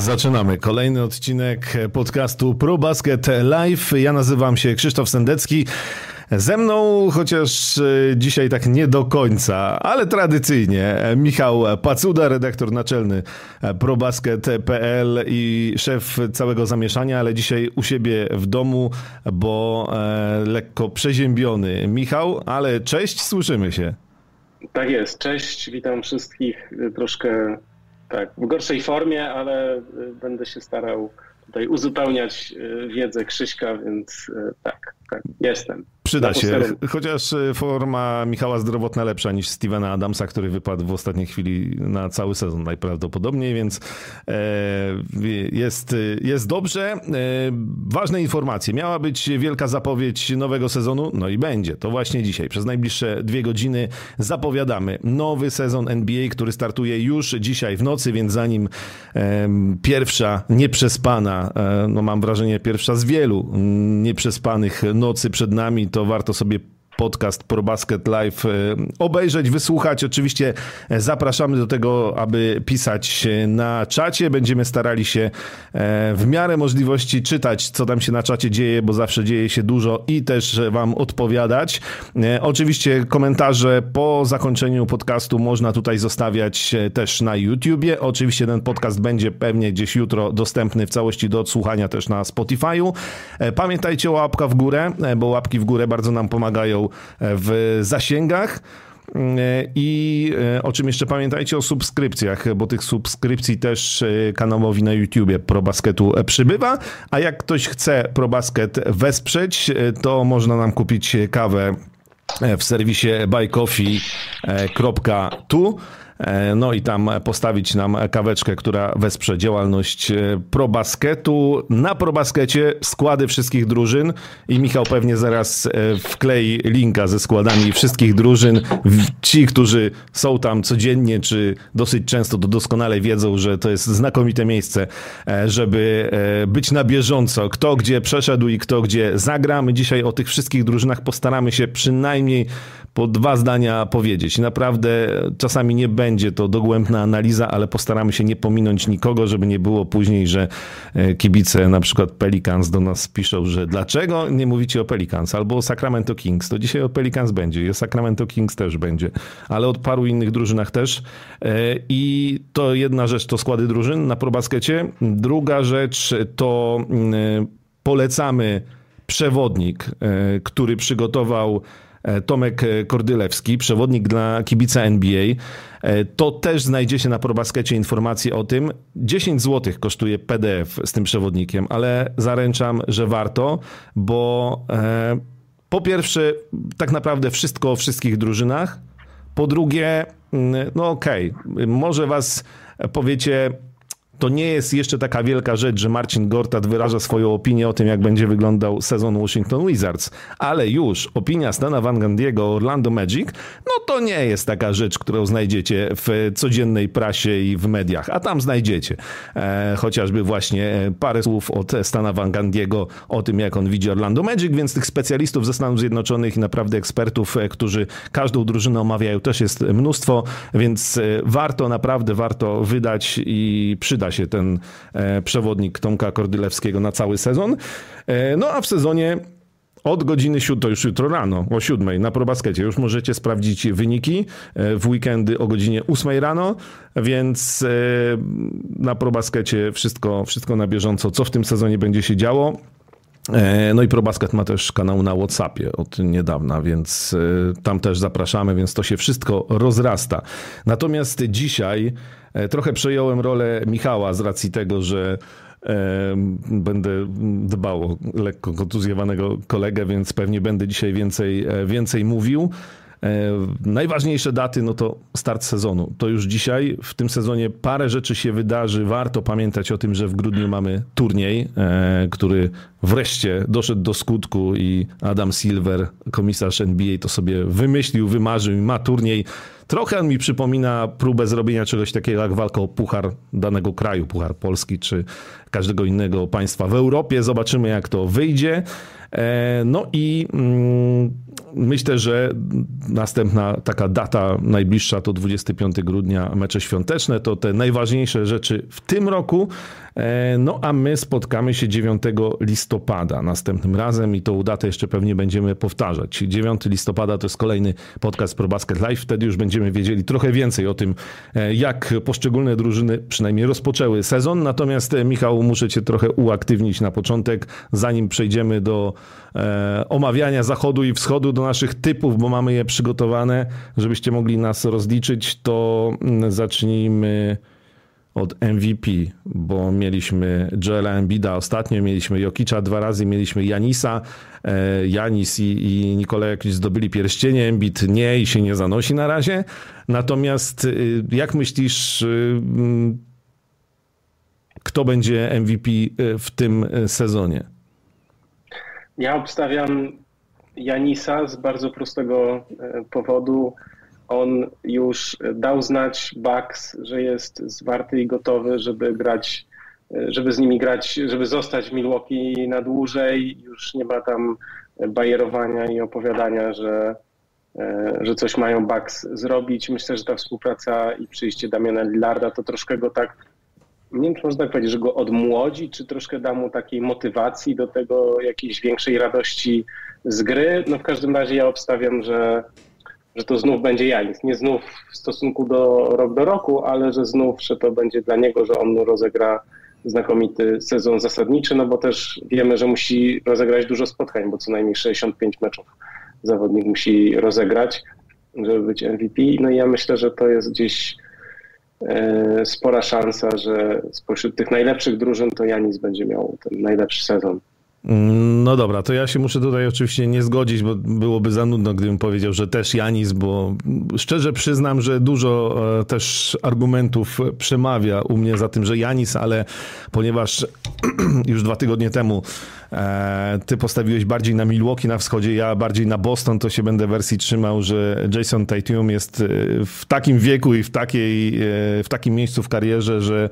Zaczynamy kolejny odcinek podcastu Pro Basket Live. Ja nazywam się Krzysztof Sendecki. Ze mną, chociaż e, dzisiaj tak nie do końca, ale tradycyjnie, Michał Pacuda, redaktor naczelny probasket.pl i szef całego zamieszania, ale dzisiaj u siebie w domu, bo e, lekko przeziębiony. Michał, ale cześć, słyszymy się. Tak jest, cześć, witam wszystkich. Troszkę tak, w gorszej formie, ale y, będę się starał tutaj uzupełniać y, wiedzę Krzyśka, więc y, tak, tak, jestem. Przyda się, chociaż e, forma Michała zdrowotna lepsza niż Stevena Adamsa, który wypadł w ostatniej chwili na cały sezon najprawdopodobniej, więc e, jest, jest dobrze. E, ważne informacje. Miała być wielka zapowiedź nowego sezonu, no i będzie. To właśnie dzisiaj. Przez najbliższe dwie godziny zapowiadamy nowy sezon NBA, który startuje już dzisiaj w nocy, więc zanim pierwsza nieprzespana, no mam wrażenie pierwsza z wielu nieprzespanych nocy przed nami, to warto sobie podcast ProBasket Live e, obejrzeć, wysłuchać. Oczywiście e, zapraszamy do tego, aby pisać na czacie. Będziemy starali się e, w miarę możliwości czytać, co tam się na czacie dzieje, bo zawsze dzieje się dużo i też wam odpowiadać. Oczywiście komentarze po zakończeniu podcastu można tutaj zostawiać też na YouTubie. Oczywiście ten podcast będzie pewnie gdzieś jutro dostępny w całości do odsłuchania też na Spotify'u. Pamiętajcie o łapka w górę, bo łapki w górę bardzo nam pomagają w zasięgach. I e, o czym jeszcze pamiętajcie o subskrypcjach, bo tych subskrypcji też e, kanałowi na YouTubie ProBasketu przybywa. A jak ktoś chce ProBasket wesprzeć, e, to można nam kupić kawę w serwisie buycoffee.tu. E, no i tam postawić nam kaweczkę, która wesprze działalność e, ProBasketu. Na ProBaskecie składy wszystkich drużyn i Michał pewnie zaraz e, wklei linka ze składami wszystkich drużyn. Ci, którzy są tam codziennie, czy dosyć często, to doskonale wiedzą, że to jest znakomite miejsce, żeby być na bieżąco, kto gdzie przeszedł i kto gdzie zagra. My dzisiaj o tych wszystkich drużynach postaramy się przynajmniej po dwa zdania powiedzieć. Naprawdę czasami nie będzie to dogłębna analiza, ale postaramy się nie pominąć nikogo, żeby nie było później, że e, kibice na przykład Pelicans do nas piszą, że dlaczego nie mówicie o Pelicans albo o Sacramento Kings. To dzisiaj o Pelicans będzie i o Sacramento Kings też będzie, ale od paru innych drużynach też. E, I to jedna rzecz to składy drużyn na probaskecie. Druga rzecz to mm, polecamy przewodnik, e, który przygotował E, Tomek Kordylewski, przewodnik dla kibica NBA. E, to też znajdziecie na ProBaskecie informacje o tym. 10 zł kosztuje PDF z tym przewodnikiem, ale zaręczam, że warto, bo e, po pierwsze, tak naprawdę wszystko o wszystkich drużynach. Po drugie, mm, no okej, okay, może was powiecie, to nie jest jeszcze taka wielka rzecz, że Marcin Gortat wyraża swoją opinię o tym, jak będzie wyglądał sezon Washington Wizards, ale już opinia Stana Van Gundy'ego o Orlando Magic, no to nie jest taka rzecz, którą znajdziecie w codziennej prasie i w mediach, a tam znajdziecie. E, chociażby właśnie parę słów od Stana Van Gundy'ego o tym, jak on widzi Orlando Magic, więc tych specjalistów ze Stanów Zjednoczonych i naprawdę ekspertów, e, którzy każdą drużynę omawiają, też jest mnóstwo, więc e, warto, naprawdę warto wydać i przydać się ten e, przewodnik Tomka Kordylewskiego na cały sezon. E, no a w sezonie od godziny 7, to już jutro rano, o 7 na ProBaskecie. Już możecie sprawdzić wyniki e, w weekendy o godzinie 8 rano, więc na ProBaskecie wszystko, wszystko na bieżąco, co w tym sezonie będzie się działo. No i ProBasket ma też kanał na WhatsAppie od niedawna, więc tam też zapraszamy, więc to się wszystko rozrasta. Natomiast dzisiaj trochę przejąłem rolę Michała z racji tego, że e, będę dbał o lekko kontuzjowanego kolegę, więc pewnie będę dzisiaj więcej, e, więcej mówił. Najważniejsze daty, no to start sezonu. To już dzisiaj, w tym sezonie parę rzeczy się wydarzy. Warto pamiętać o tym, że w grudniu mamy turniej, który wreszcie doszedł do skutku i Adam Silver, komisarz NBA, to sobie wymyślił, wymarzył i ma turniej Trochę mi przypomina próbę zrobienia czegoś takiego jak walka o puchar danego kraju, puchar Polski czy każdego innego państwa w Europie. Zobaczymy, jak to wyjdzie. No i mm, myślę, że następna taka data najbliższa to 25 grudnia, mecze świąteczne. To te najważniejsze rzeczy w tym roku. E, no a my spotkamy się 9 listopada następnym razem i tą datę jeszcze pewnie będziemy powtarzać. 9 listopada to jest kolejny podcast ProBasket Live. Wtedy już będziemy wiedzieli trochę więcej o tym, e, jak poszczególne drużyny przynajmniej rozpoczęły sezon. Natomiast e, Michał, muszę cię trochę uaktywnić na początek, zanim przejdziemy do omawiania zachodu i wschodu, do naszych typów, bo mamy je przygotowane, żebyście mogli nas rozliczyć, to mm, zacznijmy od MVP, bo mieliśmy Joela Embida ostatnio, mieliśmy Jokicza dwa razy, mieliśmy Janisa. E, Janis i, i Nikola jakieś zdobyli pierścienie, Embid nie i się nie zanosi na razie. Natomiast y, jak myślisz, y, mm, kto będzie MVP y, w tym sezonie? Ja obstawiam Janisa z bardzo prostego e, powodu on już dał znać Bucks, że jest zwarty i gotowy, żeby grać, żeby z nimi grać, żeby zostać w Milwaukee na dłużej. Już nie ma tam bajerowania i opowiadania, że, że coś mają Bucks zrobić. Myślę, że ta współpraca i przyjście Damiana Lillarda to troszkę go tak, nie wiem czy można tak powiedzieć, że go odmłodzi, czy troszkę da mu takiej motywacji do tego, jakiejś większej radości z gry. No w każdym razie ja obstawiam, że że to znów będzie Janis. Nie znów w stosunku do rok do roku, ale że znów, że to będzie dla niego, że on rozegra znakomity sezon zasadniczy, no bo też wiemy, że musi rozegrać dużo spotkań, bo co najmniej 65 meczów zawodnik musi rozegrać, żeby być MVP. No i ja myślę, że to jest gdzieś e, spora szansa, że spośród tych najlepszych drużyn to Janis będzie miał ten najlepszy sezon. No dobra, to ja się muszę tutaj oczywiście nie zgodzić, bo byłoby za nudno, gdybym powiedział, że też Janis, bo szczerze przyznam, że dużo e, też argumentów przemawia u mnie za tym, że Janis, ale ponieważ już dwa tygodnie temu e, ty postawiłeś bardziej na Milwaukee na wschodzie, ja bardziej na Boston, to się będę wersji trzymał, że Jason Tatum jest e, w takim wieku i w, takiej, w takim miejscu w karierze, że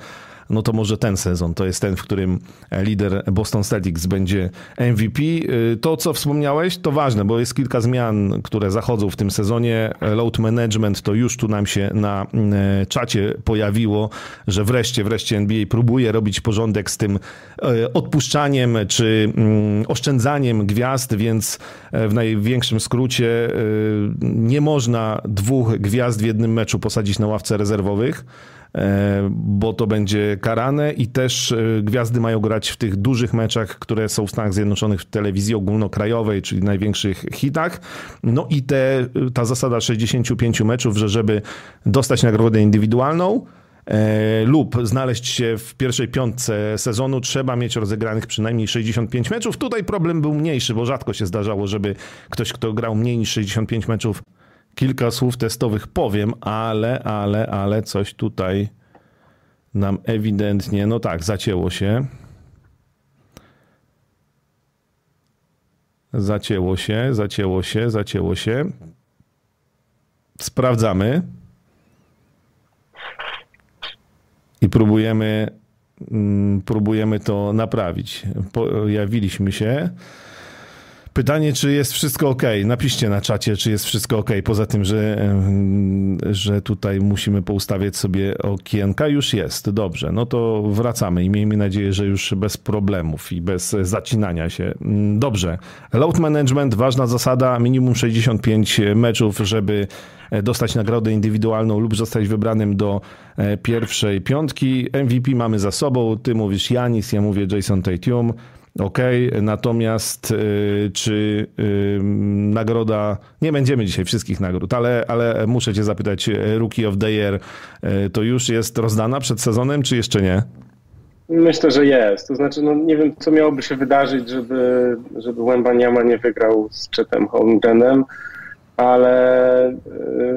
no to może ten sezon to jest ten, w którym lider Boston Celtics będzie MVP. Y, to, co wspomniałeś, to ważne, bo jest kilka zmian, które zachodzą w tym sezonie. Load management to już tu nam się na y, czacie pojawiło, że wreszcie, wreszcie NBA próbuje robić porządek z tym y, odpuszczaniem czy mm, oszczędzaniem gwiazd, więc w największym skrócie nie można dwóch gwiazd w jednym meczu posadzić na ławce rezerwowych. E, bo to będzie karane i też e, gwiazdy mają grać w tych dużych meczach, które są w Stanach Zjednoczonych w telewizji ogólnokrajowej, czyli największych hitach. No i te, ta zasada 65 meczów, że żeby dostać nagrodę indywidualną, e, lub znaleźć się w pierwszej piątce sezonu, trzeba mieć rozegranych przynajmniej 65 meczów. Tutaj problem był mniejszy, bo rzadko się zdarzało, żeby ktoś, kto grał mniej niż 65 meczów, kilka słów testowych powiem, ale, ale, ale coś tutaj nam ewidentnie, no tak, zacięło się. Zacięło się, zacięło się, zacięło się. Sprawdzamy. I próbujemy, mm, próbujemy to naprawić. Pojawiliśmy się. Pytanie, czy jest wszystko ok? Napiszcie na czacie, czy jest wszystko ok. Poza tym, że, że tutaj musimy poustawiać sobie okienka. Już jest, dobrze. No to wracamy i miejmy nadzieję, że już bez problemów i bez zacinania się. Dobrze. Load management, ważna zasada, minimum 65 meczów, żeby dostać nagrodę indywidualną lub zostać wybranym do e, pierwszej piątki. MVP mamy za sobą. Ty mówisz Janis, ja mówię Jason Tatum. OK, natomiast y, czy y, nagroda, nie będziemy dzisiaj wszystkich nagród, ale, ale muszę cię zapytać, y, Rookie of the Year to już jest rozdana przed sezonem, czy jeszcze nie? Myślę, że jest. To znaczy, no nie wiem, co miałoby się wydarzyć, żeby, żeby Wembaniama nie wygrał z Chetem Holmgrenem, ale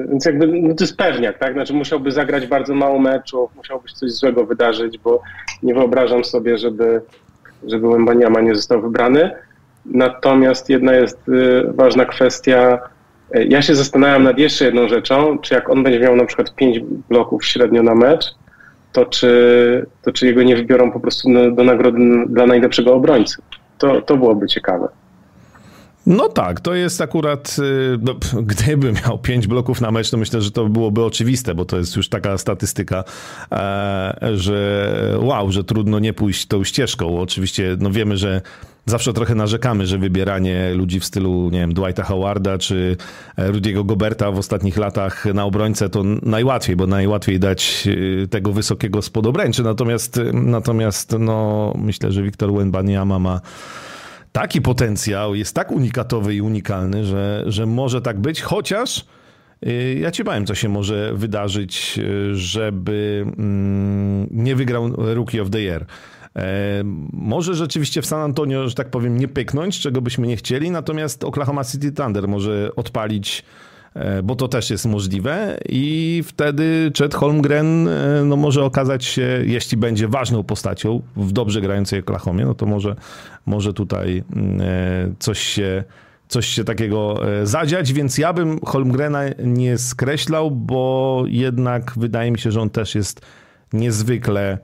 więc jakby no to jest pewniak, tak? Znaczy musiałby zagrać bardzo mało meczów, musiałby się coś złego wydarzyć, bo nie wyobrażam sobie, żeby żeby Łębaniama nie został wybrany. Natomiast jedna jest y, ważna kwestia. Ja się zastanawiam nad jeszcze jedną rzeczą, czy jak on będzie miał na przykład 5 bloków średnio na mecz, to czy, to czy jego nie wybiorą po prostu do nagrody dla najlepszego obrońcy. To, to byłoby ciekawe. No tak, to jest akurat, y, no, gdyby miał pięć bloków na mecz, to myślę, że to byłoby oczywiste, bo to jest już taka statystyka, e, że wow, że trudno nie pójść tą ścieżką. Oczywiście, no wiemy, że zawsze trochę narzekamy, że wybieranie ludzi w stylu, nie wiem, Dwighta Howarda czy Rudiego Goberta w ostatnich latach na obrońcę to najłatwiej, bo najłatwiej dać y, tego wysokiego spodobręczy. Natomiast, natomiast no, myślę, że Wiktor Wembanyama ma taki potencjał, jest tak unikatowy i unikalny, że, że może tak być, chociaż y, ja ci powiem, co się może wydarzyć, y, żeby mm, nie wygrał Rookie of the Year. E, może rzeczywiście w San Antonio, że tak powiem, nie pyknąć, czego byśmy nie chcieli, natomiast Oklahoma City Thunder może odpalić bo to też jest możliwe. I wtedy Chet Holmgren e, no, może okazać się, jeśli będzie ważną postacią w dobrze grającej Oklahomie, no to może, może tutaj mm, e, coś się coś się takiego zadziać, więc ja bym Holmgrena nie skreślał, bo jednak wydaje mi się, że on też jest niezwykle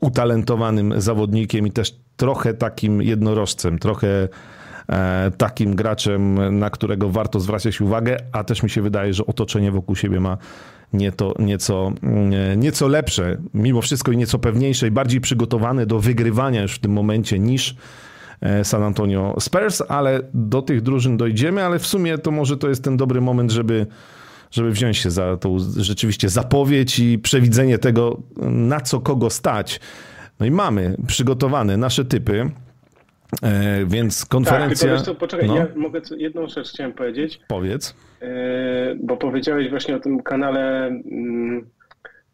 utalentowanym zawodnikiem i też trochę takim jednorożcem, trochę E, takim graczem, na którego warto zwracać uwagę, a też mi się wydaje, że otoczenie wokół siebie ma nieco, nieco, mm, nieco lepsze, mimo wszystko i nieco pewniejsze i bardziej przygotowane do wygrywania już w tym momencie niż e, San Antonio Spurs, ale do tych drużyn dojdziemy, ale w sumie to może to jest ten dobry moment, żeby żeby wziąć się za tą rzeczywiście zapowiedź i przewidzenie tego, na co kogo stać. No i mamy przygotowane nasze typy. E, więc konferencja... Tak, tylko poczekaj, no. ja mogę jedną rzecz chciałem powiedzieć. Powiedz. E, bo powiedziałeś właśnie o tym kanale mm,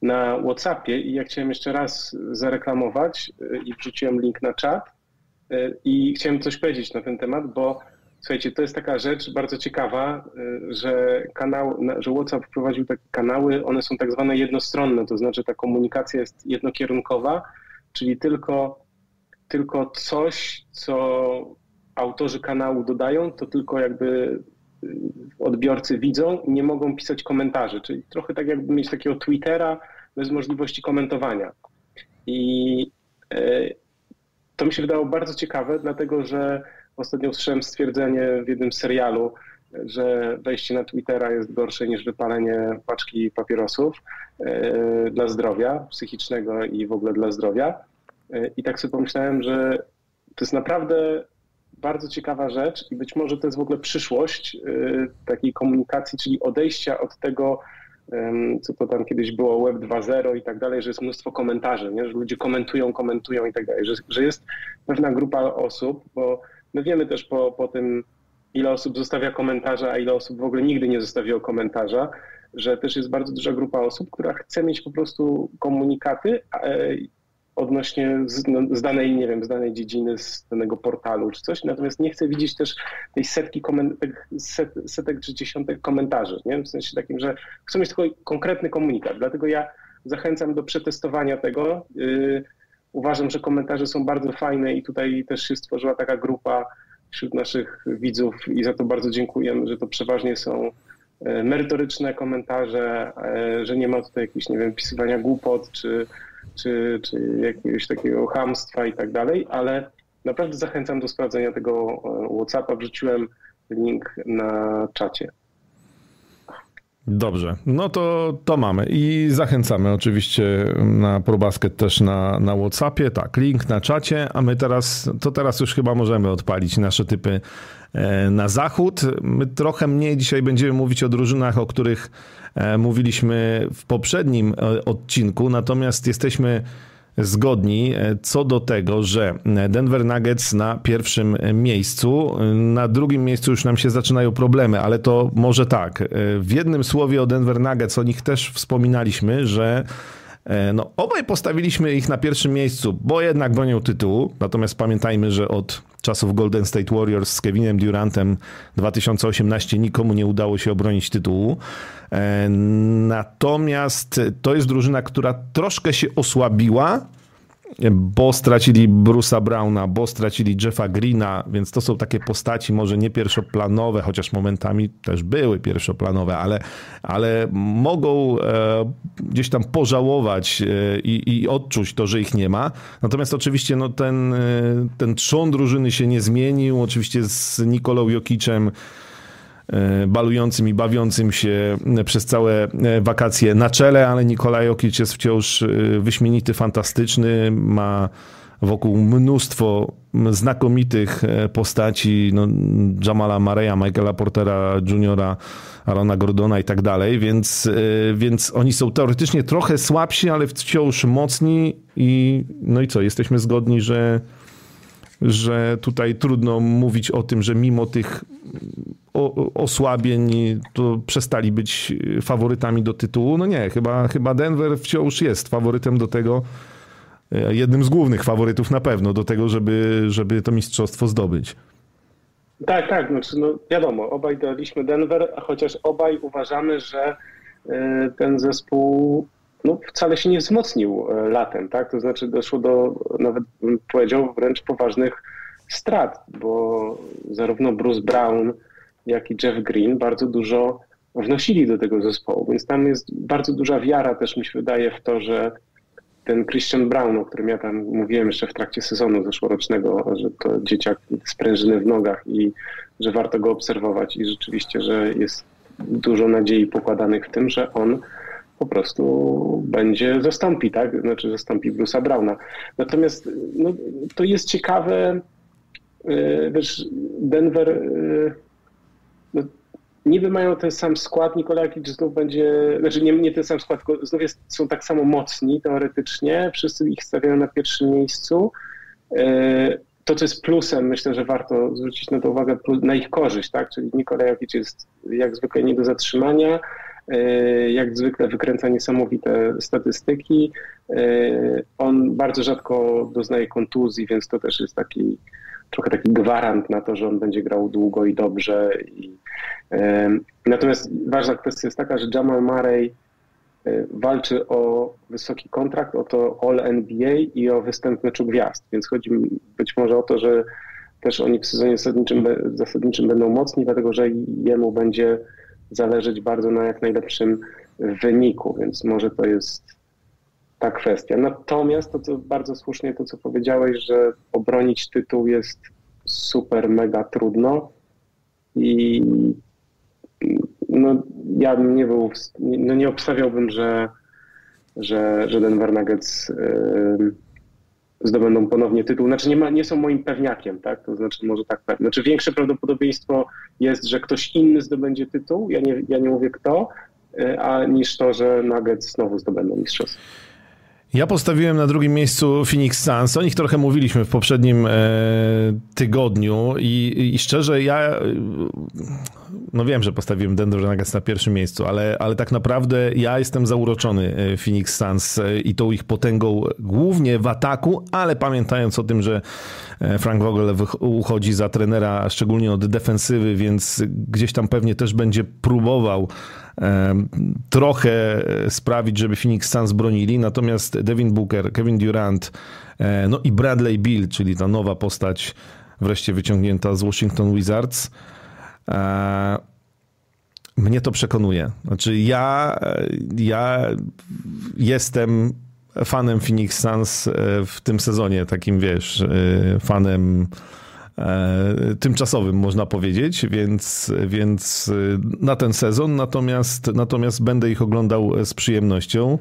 na Whatsappie i ja chciałem jeszcze raz zareklamować e, i wrzuciłem link na czat i chciałem coś powiedzieć na ten temat, bo słuchajcie, to jest taka rzecz bardzo ciekawa, że kanał, że WhatsApp wprowadził takie kanały, one są tak zwane jednostronne, to znaczy ta komunikacja jest jednokierunkowa, czyli tylko tylko coś, co autorzy kanału dodają, to tylko jakby y, odbiorcy widzą nie mogą pisać komentarzy. Czyli trochę tak jakby mieć takiego Twittera bez możliwości komentowania. I y, to mi się wydało bardzo ciekawe, dlatego że ostatnio usłyszałem stwierdzenie w jednym serialu, że wejście na Twittera jest gorsze niż wypalenie paczki papierosów y, dla zdrowia psychicznego i w ogóle dla zdrowia. I tak sobie pomyślałem, że to jest naprawdę bardzo ciekawa rzecz i być może to jest w ogóle przyszłość y, takiej komunikacji, czyli odejścia od tego, co to tam kiedyś było Web 2.0 i tak dalej, że jest mnóstwo komentarzy, nie? że ludzie komentują, komentują i tak dalej, że, że jest pewna grupa osób, bo my wiemy też po, po tym, ile osób zostawia komentarza, a ile osób w ogóle nigdy nie zostawiło komentarza, że też jest bardzo duża grupa osób, która chce mieć po prostu komunikaty odnośnie z, no, z, danej, nie wiem, z danej dziedziny, z danego portalu czy coś, natomiast nie chcę widzieć też tej setki tych set, setek czy dziesiątek komentarzy, nie? w sensie takim, że chcę mieć tylko konkretny komunikat, dlatego ja zachęcam do przetestowania tego. Yy, uważam, że komentarze są bardzo fajne i tutaj też się stworzyła taka grupa wśród naszych widzów i za to bardzo dziękujemy, że to przeważnie są y, merytoryczne komentarze, y, że nie ma tutaj jakichś, nie wiem, pisywania głupot czy czy, czy jakiegoś takiego hamstwa i tak dalej, ale naprawdę zachęcam do sprawdzenia tego e, WhatsAppa. Wrzuciłem link na czacie. Dobrze, no to, to mamy. I zachęcamy oczywiście na ProBasket też na, na Whatsappie, tak, link na czacie, a my teraz, to teraz już chyba możemy odpalić nasze typy e, na zachód. My trochę mniej dzisiaj będziemy mówić o drużynach, o których E, mówiliśmy w poprzednim e, odcinku, natomiast jesteśmy zgodni e, co do tego, że Denver Nuggets na pierwszym miejscu, na drugim miejscu już nam się zaczynają problemy, ale to może tak. W jednym słowie o Denver Nuggets o nich też wspominaliśmy, że no, obaj postawiliśmy ich na pierwszym miejscu, bo jednak bronią tytułu. Natomiast pamiętajmy, że od czasów Golden State Warriors z Kevinem Durantem 2018 nikomu nie udało się obronić tytułu. E, natomiast to jest drużyna, która troszkę się osłabiła bo stracili Bruce'a Browna, bo stracili Jeffa Greena, więc to są takie postaci może nie pierwszoplanowe, chociaż momentami też były pierwszoplanowe, ale, ale mogą e, gdzieś tam pożałować e, i, i odczuć to, że ich nie ma. Natomiast oczywiście no, ten, e, ten trzon drużyny się nie zmienił. Oczywiście z Nikolą Jokicem E, balującym i bawiącym się przez całe e, wakacje na czele, ale Nikolaj Jokic jest wciąż e, wyśmienity, fantastyczny, ma wokół mnóstwo znakomitych postaci, no, Jamala Mareya, Michaela Portera Juniora, Arona Gordona i tak dalej, więc, więc oni są teoretycznie trochę słabsi, ale wciąż mocni i no i co, jesteśmy zgodni, że że tutaj trudno mówić o tym, że mimo tych osłabień to przestali być faworytami do tytułu. No nie, chyba, chyba Denver wciąż jest faworytem do tego, e, jednym z głównych faworytów na pewno do tego, żeby, żeby to mistrzostwo zdobyć. Tak, tak, znaczy no wiadomo, obaj daliśmy Denver, chociaż obaj uważamy, że e, ten zespół no, wcale się nie wzmocnił e, latem, tak? To znaczy doszło do, nawet bym powiedział, wręcz poważnych strat, bo zarówno Bruce Brown, jak i Jeff Green bardzo dużo wnosili do tego zespołu, więc tam jest bardzo duża wiara też mi się wydaje w to, że ten Christian Brown, o którym ja tam mówiłem jeszcze w trakcie sezonu zeszłorocznego, że to dzieciak sprężyny w nogach i że warto go obserwować i rzeczywiście, że jest dużo nadziei pokładanych w tym, że on po prostu będzie zastąpi, tak? Znaczy zastąpi Bruce'a Browna. Natomiast no, to jest ciekawe, e, wiesz, Denver e, no, niby mają ten sam skład, Nikolakic znów będzie, znaczy nie, nie ten sam skład, tylko znów jest, są tak samo mocni teoretycznie, wszyscy ich stawiają na pierwszym miejscu. E, to, co jest plusem, myślę, że warto zwrócić na to uwagę, na ich korzyść, tak? Czyli Nikolakic jest jak zwykle nie do zatrzymania, jak zwykle wykręca niesamowite statystyki. E, on bardzo rzadko doznaje kontuzji, więc to też jest taki trochę taki gwarant na to, że on będzie grał długo i dobrze. I, e, natomiast ważna kwestia jest taka, że Jamal Murray walczy o wysoki kontrakt, o to All NBA i o występ meczu gwiazd, więc chodzi być może o to, że też oni w sezonie zasadniczym, zasadniczym będą mocni, dlatego że jemu będzie zależeć bardzo na jak najlepszym wyniku, więc może to jest ta kwestia. Natomiast to, co bardzo słusznie to, co powiedziałeś, że obronić tytuł jest super, mega trudno i no, ja nie był, no nie obstawiałbym, że, że, że Denver Nuggets yy, zdobędą ponownie tytuł. Znaczy nie, ma, nie są moim pewniakiem, tak? To znaczy może tak. Znaczy większe prawdopodobieństwo jest, że ktoś inny zdobędzie tytuł, ja nie, ja nie mówię kto, y, a niż to, że Nuggets znowu zdobędą mistrzostwo. Ja postawiłem na drugim miejscu Phoenix Suns. O nich trochę mówiliśmy w poprzednim e, tygodniu i, i, szczerze ja e, no wiem, że postawiłem Denver Nuggets na pierwszym miejscu, ale, ale tak naprawdę ja jestem zauroczony e, Phoenix Suns e, i tą ich potęgą głównie w ataku, ale pamiętając o tym, że Frank Vogel uchodzi za trenera szczególnie od defensywy, więc gdzieś tam pewnie też będzie próbował trochę sprawić, żeby Phoenix Suns bronili, natomiast Devin Booker, Kevin Durant, e, no i Bradley Bill, czyli ta nowa postać wreszcie wyciągnięta z Washington Wizards, e, mnie to przekonuje. Znaczy ja, ja jestem fanem Phoenix Suns e, w tym sezonie, takim wiesz, fanem E, tymczasowym, można powiedzieć, więc, więc e, na ten sezon, natomiast, natomiast będę ich oglądał z przyjemnością.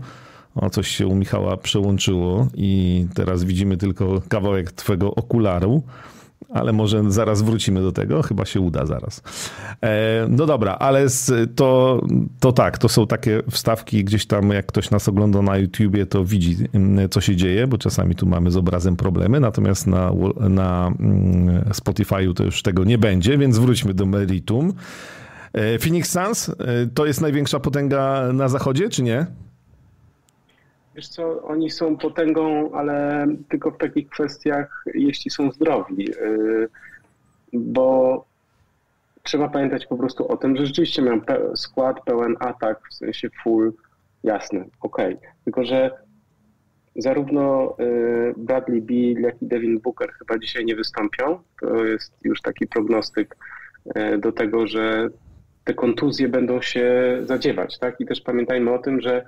O, coś się u Michała przełączyło i teraz widzimy tylko kawałek twojego okularu ale może zaraz wrócimy do tego, chyba się uda zaraz. E, no dobra, ale to, to tak, to są takie wstawki gdzieś tam, jak ktoś nas ogląda na YouTubie, to widzi, mm, co się dzieje, bo czasami tu mamy z obrazem problemy, natomiast na, na mm, Spotify'u to już tego nie będzie, więc wróćmy do meritum. E, Phoenix Suns to jest największa potęga na zachodzie, czy nie? Wiesz co, oni są potęgą, ale tylko w takich kwestiach, jeśli są zdrowi. Y, bo trzeba pamiętać po prostu o tym, że rzeczywiście mają skład pełen atak, w sensie full, jasne, okej. Okay. Tylko, że zarówno Bradley Beal, jak i Devin Booker chyba dzisiaj nie wystąpią. To jest już taki prognostyk do tego, że te kontuzje będą się zadziewać, tak? I też pamiętajmy o tym, że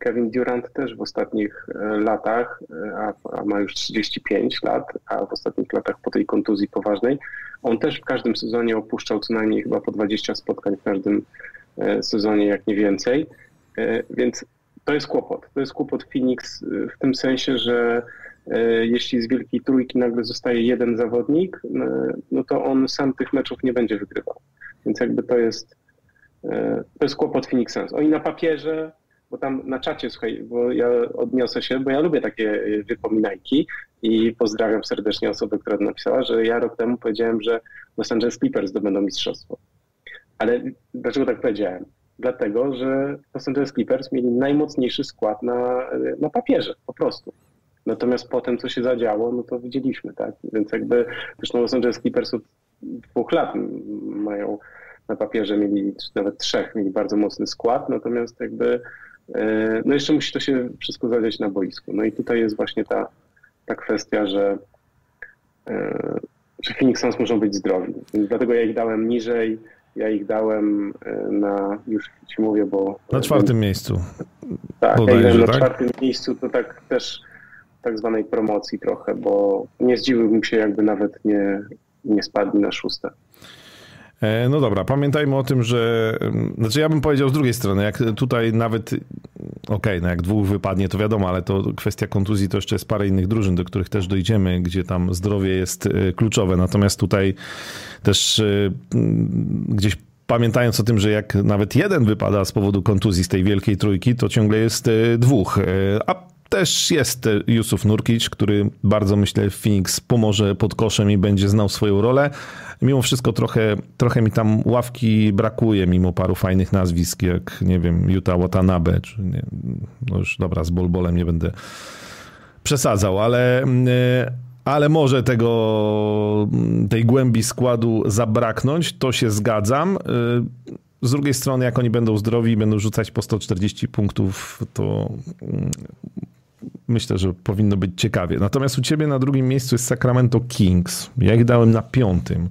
Kevin Durant też w ostatnich latach, a, a, ma już 35 lat, a w ostatnich latach po tej kontuzji poważnej, on też w każdym sezonie opuszczał co najmniej chyba po 20 spotkań w każdym sezonie, jak nie więcej. Więc to jest kłopot. To jest kłopot Phoenix w tym sensie, że jeśli z wielkiej trójki nagle zostaje jeden zawodnik, no to on sam tych meczów nie będzie wygrywał. Więc jakby to jest, to jest kłopot Phoenix Suns. Oni na papierze, bo tam na czacie, słuchaj, bo ja odniosę się, bo ja lubię takie wypominajki i pozdrawiam serdecznie osobę, która napisała, że ja rok temu powiedziałem, że Los Angeles Clippers zdobędą mistrzostwo. Ale dlaczego tak powiedziałem? dlatego że Los Angeles Clippers mieli najmocniejszy skład na, na papierze, po prostu. Natomiast potem, co się zadziało, no to widzieliśmy, tak? Więc jakby, zresztą Los Angeles Clippers od dwóch lat mają na papierze mieli, nawet trzech, mieli bardzo mocny skład, natomiast jakby, no jeszcze musi to się wszystko zadziać na boisku. No i tutaj jest właśnie ta, ta kwestia, że, e, że Phoenix Suns muszą być zdrowi. Dlatego ja ich dałem niżej, ja ich dałem e, na, już ci mówię, bo... Na czwartym miejscu. Tak, ja na tak? czwartym miejscu, to tak też tak zwanej promocji trochę, bo nie zdziwiłbym się, jakby nawet nie, nie spadli na szóste. E, no dobra, pamiętajmy o tym, że. Znaczy, ja bym powiedział z drugiej strony, jak tutaj nawet. Okej, okay, no jak dwóch wypadnie, to wiadomo, ale to kwestia kontuzji to jeszcze jest parę innych drużyn, do których też dojdziemy, gdzie tam zdrowie jest e, kluczowe. Natomiast tutaj też e, gdzieś pamiętając o tym, że jak nawet jeden wypada z powodu kontuzji z tej wielkiej trójki, to ciągle jest dwóch. A też jest Jusuf Nurkic, który bardzo myślę Phoenix pomoże pod koszem i będzie znał swoją rolę. Mimo wszystko trochę, trochę mi tam ławki brakuje, mimo paru fajnych nazwisk, jak nie wiem, Utah Watanabe, czy nie, no już dobra, z Bolbolem nie będę przesadzał, ale, ale może tego, tej głębi składu zabraknąć, to się zgadzam. Z drugiej strony, jak oni będą zdrowi i będą rzucać po 140 punktów, to myślę, że powinno być ciekawie. Natomiast u ciebie na drugim miejscu jest Sacramento Kings. Ja ich dałem na piątym.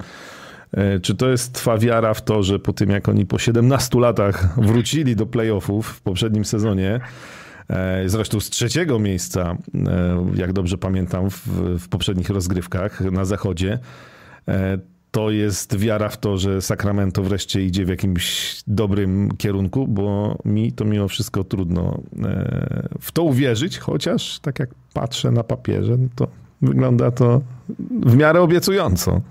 E, czy to jest twa wiara w to, że po tym jak oni po 17 latach wrócili do playoffów w poprzednim sezonie, e, zresztą z trzeciego miejsca, e, jak dobrze pamiętam, w, w poprzednich rozgrywkach na zachodzie, to jest wiara w to, że Sacramento wreszcie idzie w jakimś dobrym kierunku, bo mi to mimo wszystko trudno e, w to uwierzyć, chociaż tak jak patrzę na papierze, no to wygląda to w miarę obiecująco.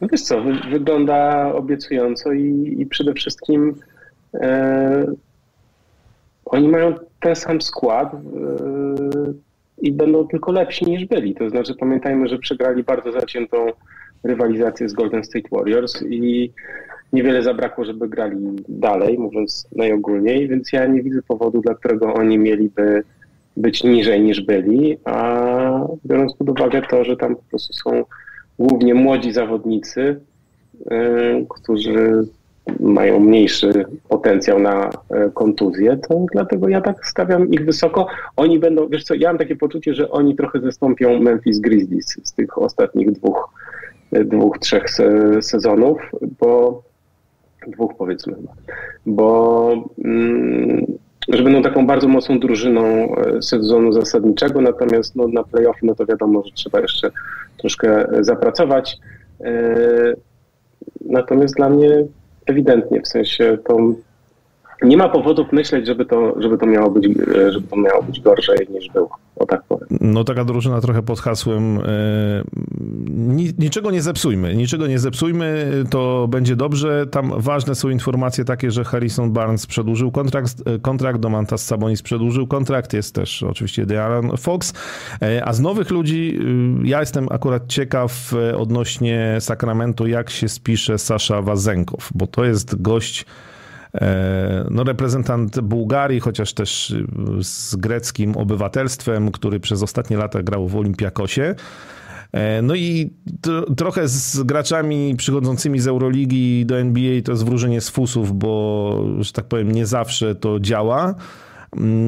No wiesz co, wy, wygląda obiecująco i, i przede wszystkim e, oni mają ten sam skład e, i będą tylko lepsi niż byli. To znaczy pamiętajmy, że przegrali bardzo zaciętą rywalizację z Golden State Warriors i niewiele zabrakło, żeby grali dalej, mówiąc najogólniej, więc ja nie widzę powodu, dla którego oni mieliby być niżej niż byli, a biorąc pod uwagę to, że tam po prostu są głównie młodzi zawodnicy, yy, którzy mają mniejszy potencjał na yy, kontuzję, to dlatego ja tak stawiam ich wysoko. Oni będą, wiesz co, ja mam takie poczucie, że oni trochę zastąpią Memphis Grizzlies z tych ostatnich dwóch dwóch, trzech sezonów, bo dwóch powiedzmy, bo mm, że będą taką bardzo mocną drużyną e, sezonu zasadniczego, natomiast no, na playoffy no to wiadomo, że trzeba jeszcze troszkę zapracować. E, natomiast dla mnie ewidentnie, w sensie to nie ma powodów myśleć, żeby to, żeby to, miało, być, żeby to miało być gorzej niż było. O tak powiem. No taka drużyna trochę pod hasłem e, niczego nie zepsujmy, niczego nie zepsujmy, to będzie dobrze. Tam ważne są informacje takie, że Harrison Barnes przedłużył kontrakt, e, kontrakt Domantas Sabonis przedłużył kontrakt, jest też oczywiście De'Aaron Fox, e, a z nowych ludzi ja jestem akurat ciekaw odnośnie Sacramento, jak się spisze Sasza Wazenkow, bo to jest gość E, no, reprezentant Bułgarii, chociaż też y, z greckim obywatelstwem, który przez ostatnie lata grał w Olimpiakosie. E, no i trochę z graczami przychodzącymi z Euroligi do NBA to jest wróżenie z fusów, bo, że tak powiem, nie zawsze to działa.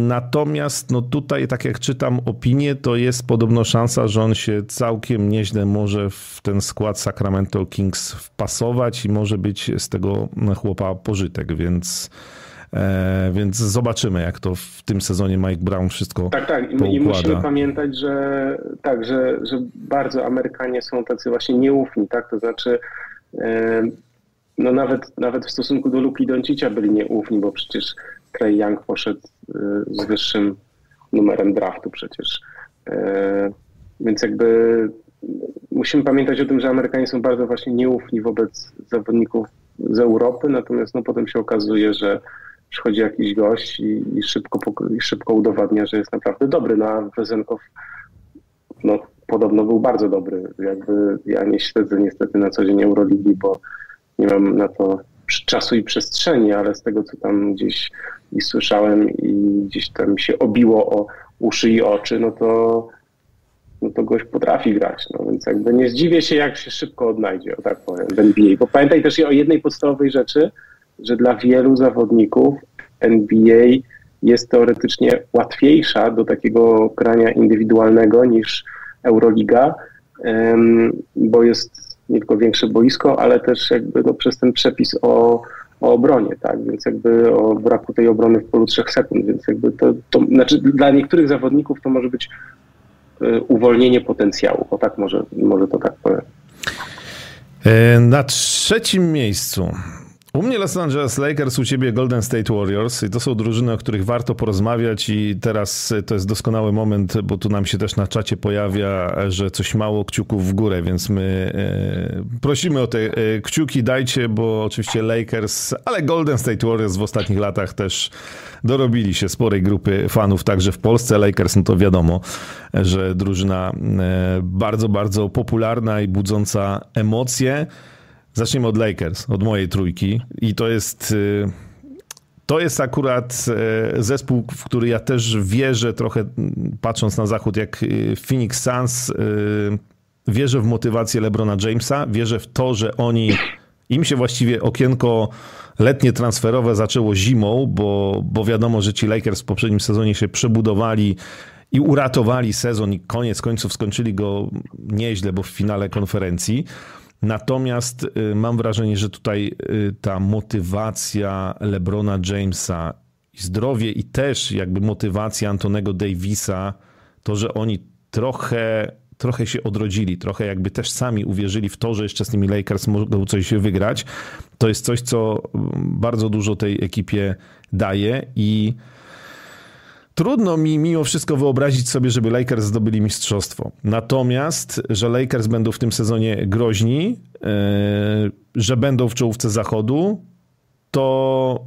Natomiast no tutaj, tak jak czytam opinię, to jest podobno szansa, że on się całkiem nieźle może w ten skład Sacramento Kings wpasować i może być z tego chłopa pożytek, więc E, więc zobaczymy, jak to w tym sezonie Mike Brown wszystko Tak, tak. I, i musimy pamiętać, że tak, że, że bardzo Amerykanie są tacy właśnie nieufni, tak? To znaczy e, no nawet, nawet w stosunku do Luki Doncicia byli nieufni, bo przecież Trey Young poszedł e, z wyższym numerem draftu przecież. Więc jakby musimy pamiętać o tym, że Amerykanie są bardzo właśnie nieufni wobec zawodników z Europy, natomiast no potem się okazuje, że przychodzi jakiś gość i, i szybko, i szybko udowadnia, że jest naprawdę dobry. No a Wezenkow no, podobno był bardzo dobry. Jakby ja nie śledzę niestety na co dzień Euroligi, bo nie mam na to czasu i przestrzeni, ale z tego co tam gdzieś i słyszałem i gdzieś tam się obiło o uszy i oczy, no to no to gość potrafi grać. No więc jakby nie zdziwię się, jak się szybko odnajdzie, o tak powiem, w NBA. Bo pamiętaj też o jednej podstawowej rzeczy, że dla wielu zawodników NBA jest teoretycznie łatwiejsza do takiego grania indywidualnego niż Euroliga, bo jest nie tylko większe boisko, ale też jakby no przez ten przepis o, o obronie, tak, więc jakby o braku tej obrony w polu trzech sekund, więc jakby to, to znaczy dla niektórych zawodników to może być e, uwolnienie potencjału, o tak może, może to tak powiem. E, na trzecim miejscu u mnie Los Angeles Lakers, u ciebie Golden State Warriors. I to są drużyny, o których warto porozmawiać. I teraz to jest doskonały moment, bo tu nam się też na czacie pojawia, że coś mało kciuków w górę, więc my e, prosimy o te e, kciuki, dajcie, bo oczywiście Lakers, ale Golden State Warriors w ostatnich latach też dorobili się sporej grupy fanów, także w Polsce Lakers, no to wiadomo, że drużyna e, bardzo, bardzo popularna i budząca emocje. Zacznijmy od Lakers, od mojej trójki. I to jest. Y, to jest akurat y, zespół, w który ja też wierzę, trochę patrząc na zachód, jak y, Phoenix Suns. Wierzę w motywację LeBrona Jamesa, wierzę w to, że oni. Im się właściwie okienko letnie transferowe zaczęło zimą, bo, bo wiadomo, że ci Lakers w poprzednim sezonie się przebudowali i uratowali sezon i koniec końców skończyli go nieźle, bo w finale konferencji. Natomiast y, mam wrażenie, że tutaj y, ta motywacja LeBrona Jamesa zdrowie i też jakby motywacja Antonego Davisa, to, że oni trochę, trochę się odrodzili, trochę jakby też sami uwierzyli w to, że jeszcze z tymi Lakers mogą coś wygrać, to jest coś, co mm, bardzo dużo tej ekipie daje i Trudno mi mimo wszystko wyobrazić sobie, żeby Lakers zdobyli mistrzostwo. Natomiast, że Lakers będą w tym sezonie groźni, e, że będą w czołówce zachodu, to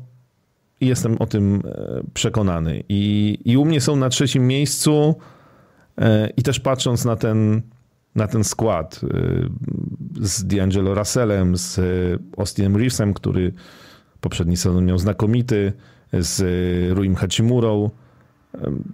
jestem o tym e, przekonany. I, i u mnie są na trzecim miejscu e, i też patrząc na ten, na ten skład z D'Angelo Russellem, z Austinem Reevesem, który poprzedni sezon miał znakomity, z Ruim Hachimurą,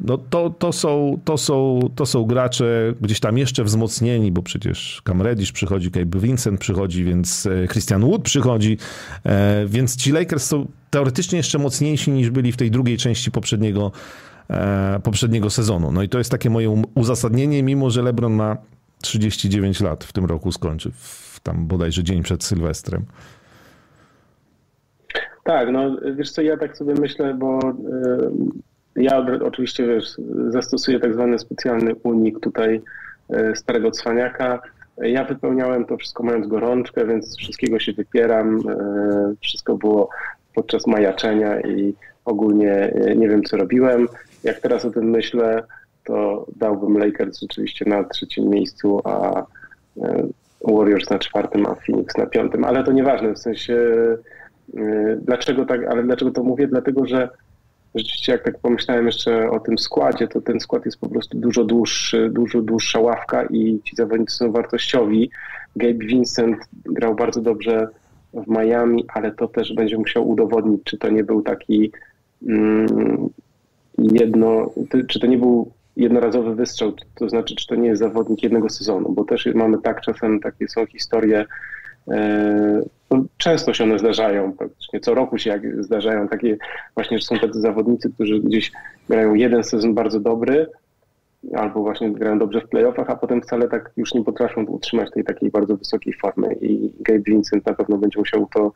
no to, to, są, to, są, to są gracze gdzieś tam jeszcze wzmocnieni, bo przecież Cam Reddish przychodzi, Cape Vincent przychodzi, więc e, Christian Wood przychodzi, e, więc ci Lakers są teoretycznie jeszcze mocniejsi niż byli w tej drugiej części poprzedniego, e, poprzedniego sezonu. No i to jest takie moje uzasadnienie, mimo że LeBron ma 39 lat w tym roku skończy, w tam bodajże dzień przed Sylwestrem. Tak, no wiesz co, ja tak sobie myślę, bo ja oczywiście wiesz, zastosuję tak zwany specjalny unik tutaj e, starego cwaniaka. Ja wypełniałem to wszystko mając gorączkę, więc wszystkiego się wypieram. E, wszystko było podczas majaczenia i ogólnie e, nie wiem, co robiłem. Jak teraz o tym myślę, to dałbym Lakers rzeczywiście na trzecim miejscu, a Warriors na czwartym, a Phoenix na piątym. Ale to nieważne, w sensie dlaczego tak, ale dlaczego to mówię? Dlatego, że rzeczywiście jak tak pomyślałem jeszcze o tym składzie, to ten skład jest po prostu dużo dłuższy, dużo dłuższa ławka i ci zawodnicy są wartościowi. Gabe Vincent grał bardzo dobrze w Miami, ale to też będzie musiał udowodnić, czy to nie był taki mm, jedno, czy to nie był jednorazowy wystrzał, to znaczy, czy to nie jest zawodnik jednego sezonu, bo też mamy tak czasem, takie są historie, e, no, często się one zdarzają, praktycznie co roku się jak zdarzają takie właśnie, że są tacy zawodnicy, którzy gdzieś grają jeden sezon bardzo dobry, albo właśnie grają dobrze w playoffach, a potem wcale tak już nie potrafią utrzymać tej takiej bardzo wysokiej formy i Gabe Vincent na pewno będzie musiał to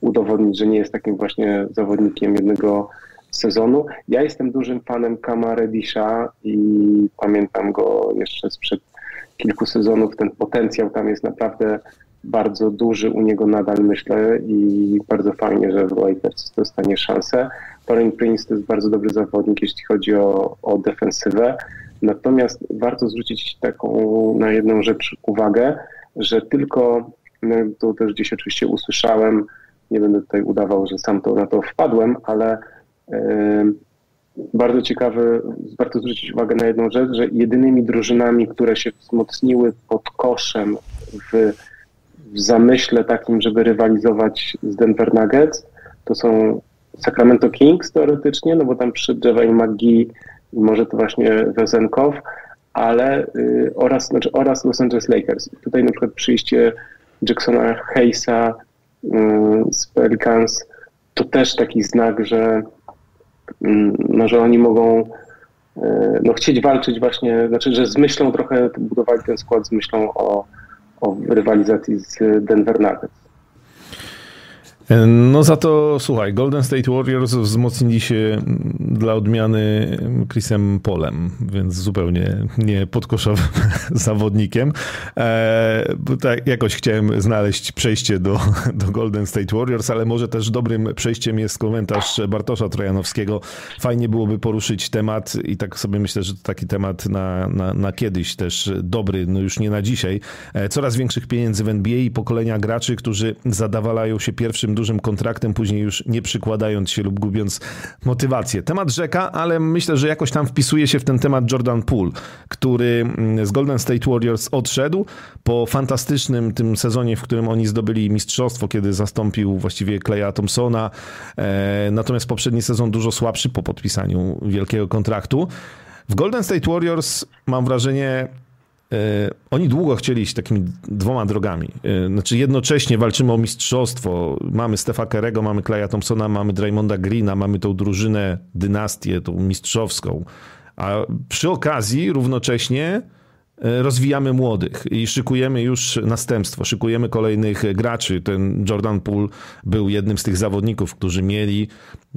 udowodnić, że nie jest takim właśnie zawodnikiem jednego sezonu. Ja jestem dużym fanem Kama Redisha i pamiętam go jeszcze sprzed kilku sezonów. Ten potencjał tam jest naprawdę bardzo duży u niego nadal, myślę, i bardzo fajnie, że w Lakers dostanie szansę. Torin Prince to jest bardzo dobry zawodnik, jeśli chodzi o, o defensywę. Natomiast warto zwrócić taką na jedną rzecz uwagę, że tylko, no to też gdzieś oczywiście usłyszałem, nie będę tutaj udawał, że sam to na to wpadłem, ale bardzo ciekawe, warto zwrócić uwagę na jedną rzecz, że jedynymi drużynami, które się wzmocniły pod koszem w, w zamyśle takim, żeby rywalizować z Denver Nuggets, to są Sacramento Kings teoretycznie, no bo tam przy Javale McGee może to właśnie Wezenkow, ale y, oraz, znaczy, oraz Los Angeles Lakers. Tutaj na przykład przyjście Jacksona Hayesa y, z Pelicans to też taki znak, że Mm, no, że oni mogą e, no, chcieć walczyć właśnie, znaczy, że z myślą trochę budowali ten skład z myślą o, o rywalizacji z Denver Nuggets. No za to, słuchaj, Golden State Warriors wzmocnili się dla odmiany Chrisem Polem, więc zupełnie nie podkoszowym zawodnikiem. E, tak, jakoś chciałem znaleźć przejście do, do Golden State Warriors, ale może też dobrym przejściem jest komentarz Bartosza Trojanowskiego. Fajnie byłoby poruszyć temat i tak sobie myślę, że to taki temat na, na, na kiedyś też dobry, no już nie na dzisiaj. E, coraz większych pieniędzy w NBA i pokolenia graczy, którzy zadawalają się pierwszym dużym kontraktem, później już nie przykładając się lub gubiąc motywację. Temat rzeka, ale myślę, że jakoś tam wpisuje się w ten temat Jordan Poole, który mm, z Golden State Warriors odszedł po fantastycznym tym sezonie, w którym oni zdobyli mistrzostwo, kiedy zastąpił właściwie Kleja Thompsona. E, natomiast poprzedni sezon dużo słabszy po podpisaniu wielkiego kontraktu. W Golden State Warriors mam wrażenie, oni długo chcieli iść takimi dwoma drogami. E, znaczy jednocześnie walczymy o mistrzostwo. Mamy Stefa Kerego, mamy Claya Thompsona, mamy Draymonda Greena, mamy tą drużynę, dynastię, tą mistrzowską. A przy okazji równocześnie E, rozwijamy młodych i szykujemy już następstwo, szykujemy kolejnych graczy. Ten Jordan Poole był jednym z tych zawodników, którzy mieli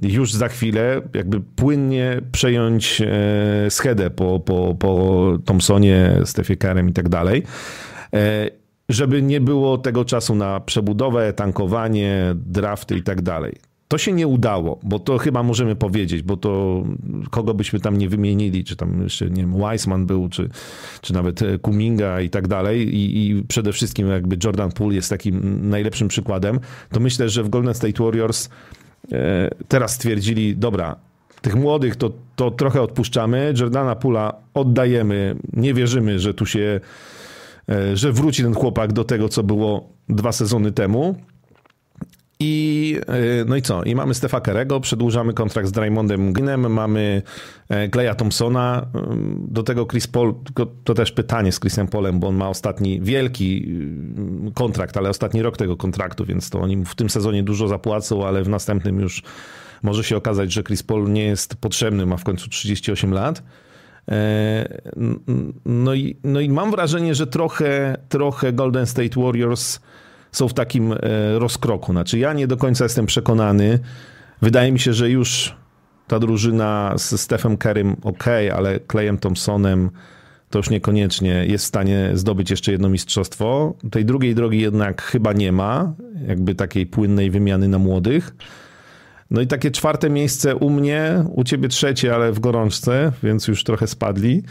już za chwilę jakby płynnie przejąć e, schedę po, po, po Thompsonie, Stefie Kerem i tak dalej e, żeby nie było tego czasu na przebudowę, tankowanie, drafty i tak dalej. To się nie udało, bo to chyba możemy powiedzieć, bo to kogo byśmy tam nie wymienili, czy tam jeszcze, nie wiem, Weissman był, czy, czy nawet Kuminga i tak dalej. I, i przede wszystkim jakby Jordan Poole jest takim najlepszym przykładem, to myślę, że w Golden State Warriors e, teraz stwierdzili, dobra, tych młodych to, to trochę odpuszczamy, Jordana Pula oddajemy, nie wierzymy, że tu się, e, że wróci ten chłopak do tego, co było dwa sezony temu. I, e, no i co? I mamy Stefa Kerego, przedłużamy kontrakt z Draymondem Greenem, mamy Kleja e, Thompsona, do tego Chris Paul, to też pytanie z Chrisem Polem, bo on ma ostatni wielki kontrakt, ale ostatni rok tego kontraktu, więc to oni w tym sezonie dużo zapłacą, ale w następnym już może się okazać, że Chris Paul nie jest potrzebny, ma w końcu 38 lat. E, no i, no i mam wrażenie, że trochę, trochę Golden State Warriors są w takim e, rozkroku. Znaczy, ja nie do końca jestem przekonany. Wydaje mi się, że już ta drużyna z Stephem Kerrym ok, ale Clayem Thompsonem to już niekoniecznie jest w stanie zdobyć jeszcze jedno mistrzostwo. Tej drugiej drogi jednak chyba nie ma, jakby takiej płynnej wymiany na młodych. No i takie czwarte miejsce u mnie, u ciebie trzecie, ale w gorączce, więc już trochę spadli.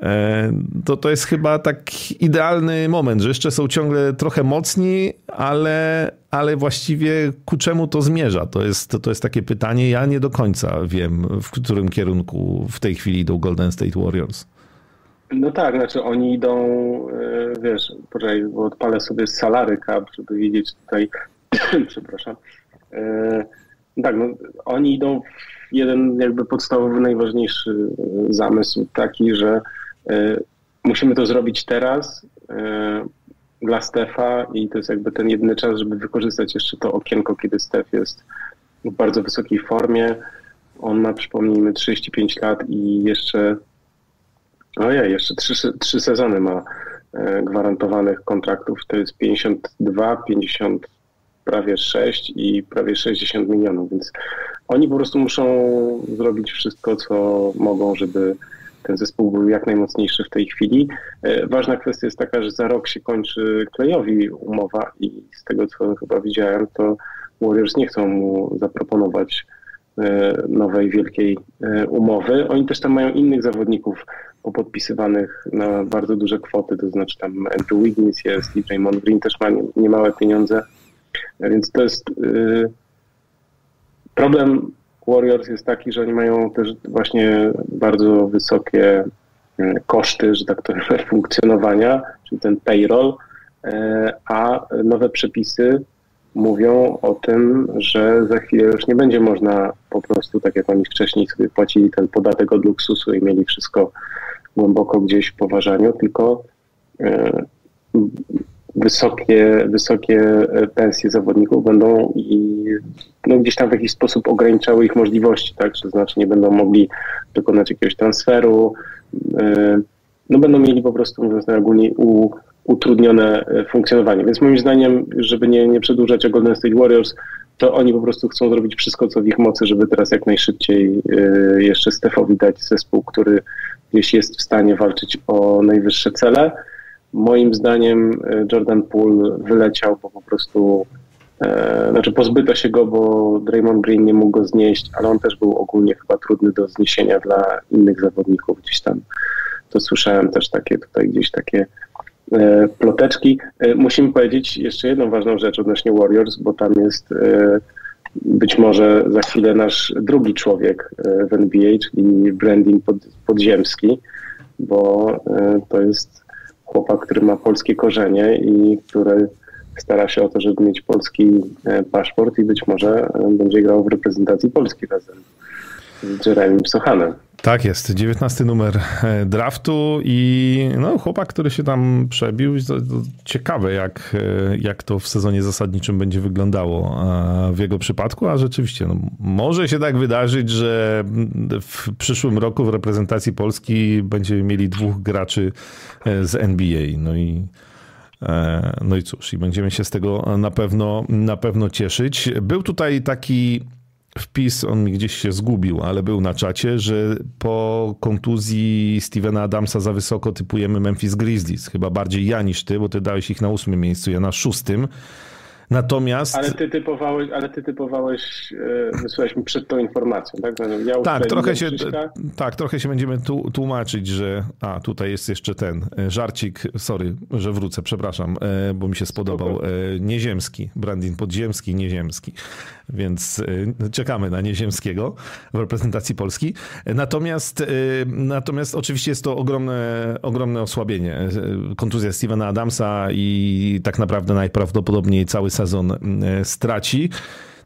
E, to to jest chyba tak idealny moment, że jeszcze są ciągle trochę mocni, ale, ale właściwie ku czemu to zmierza? To jest, to jest takie pytanie. Ja nie do końca wiem, w którym kierunku w tej chwili idą Golden State Warriors. No tak, znaczy oni idą, e, wiesz, poczekaj, bo odpalę sobie salary cap, żeby widzieć tutaj, przepraszam. E, tak, no, oni idą w jeden jakby podstawowy, najważniejszy zamysł taki, że musimy to zrobić teraz, e, dla Stefa i to jest jakby ten jedyny czas, żeby wykorzystać jeszcze to okienko, kiedy Stef jest w bardzo wysokiej formie. On ma, przypomnijmy, 35 lat i jeszcze, ojej, jeszcze trzy, trzy sezony ma e, gwarantowanych kontraktów. To jest 52, 50, prawie 6 i prawie 60 milionów, więc oni po prostu muszą zrobić wszystko, co mogą, żeby ten zespół był jak najmocniejszy w tej chwili. E, ważna kwestia jest taka, że za rok się kończy Klejowi umowa i z tego, co chyba widziałem, to Warriors nie chcą mu zaproponować e, nowej wielkiej e, umowy. Oni też tam mają innych zawodników popodpisywanych na bardzo duże kwoty, to znaczy tam Andrew Wiggins jest i Draymond Green też ma niemałe pieniądze, więc to jest problem Warriors jest taki, że oni mają też właśnie bardzo wysokie e, koszty, że tak to funkcjonowania, czyli ten payroll, e, a nowe przepisy mówią o tym, że za chwilę już nie będzie można po prostu, tak jak oni wcześniej sobie płacili ten podatek od luksusu i mieli wszystko głęboko gdzieś w poważaniu, tylko e, wysokie, wysokie e, pensje zawodników będą i no, gdzieś tam w jakiś sposób ograniczały ich możliwości, tak? To znaczy nie będą mogli dokonać jakiegoś transferu, e, no będą mieli po prostu, mówiąc najogólniej, u, utrudnione e, funkcjonowanie. Więc moim zdaniem, żeby nie, nie przedłużać o Golden State Warriors, to oni po prostu chcą zrobić wszystko, co w ich mocy, żeby teraz jak najszybciej jeszcze Stefowi dać zespół, który gdzieś jest w stanie walczyć o najwyższe cele. Moim zdaniem e, Jordan Poole wyleciał, bo po prostu e, znaczy pozbyto się go, bo Draymond Green nie mógł go znieść, ale on też był ogólnie chyba trudny do zniesienia dla innych zawodników gdzieś tam. To słyszałem też takie tutaj gdzieś takie e, ploteczki. Musimy powiedzieć jeszcze jedną ważną rzecz odnośnie Warriors, bo tam jest być może za chwilę nasz drugi człowiek w NBA, czyli Brandon pod, Podziemski, bo to jest chłopak, który ma polskie korzenie i który stara się o to, żeby mieć polski e, paszport i być może e, będzie grał w reprezentacji Polski razem z Jeremim Sochanem. Tak jest, 19 numer e, draftu i no, chłopak, który się tam przebił. Ciekawe, jak, jak to w sezonie zasadniczym będzie wyglądało w jego przypadku, a rzeczywiście no, może się tak wydarzyć, że w przyszłym roku w reprezentacji Polski będziemy mieli dwóch graczy z NBA. No i e, no i cóż, i będziemy się z tego na pewno, na pewno cieszyć. Był tutaj taki wpis, on mi gdzieś się zgubił, ale był na czacie, że po kontuzji Stevena Adamsa za wysoko typujemy Memphis Grizzlies. Chyba bardziej ja niż ty, bo ty dałeś ich na ósmym miejscu, ja na szóstym. Natomiast... Ale ty typowałeś, ale ty typowałeś, e, wysłałeś mi przed tą informacją, tak? Ja tak, trochę się, tak, trochę się będziemy tłumaczyć, że a, tutaj jest jeszcze ten e, żarcik, sorry, że wrócę, przepraszam, e, bo mi się spodobał. Nieziemski, Brandin Podziemski, Nieziemski. Więc czekamy na Nieziemskiego w reprezentacji Polski. Natomiast, natomiast oczywiście jest to ogromne, ogromne osłabienie. Kontuzja Stevena Adamsa i tak naprawdę najprawdopodobniej cały sezon straci.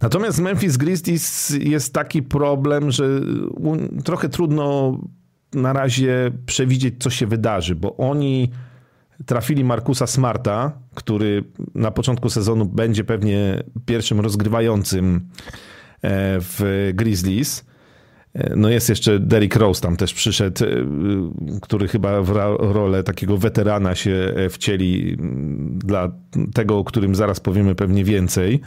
Natomiast Memphis Grizzlies jest taki problem, że trochę trudno na razie przewidzieć, co się wydarzy, bo oni trafili Markusa Smarta, który na początku sezonu będzie pewnie pierwszym rozgrywającym e, w Grizzlies. E, no jest jeszcze Derrick Rose tam też przyszedł, który chyba w rolę takiego weterana się wcieli dla tego, o którym zaraz powiemy pewnie więcej.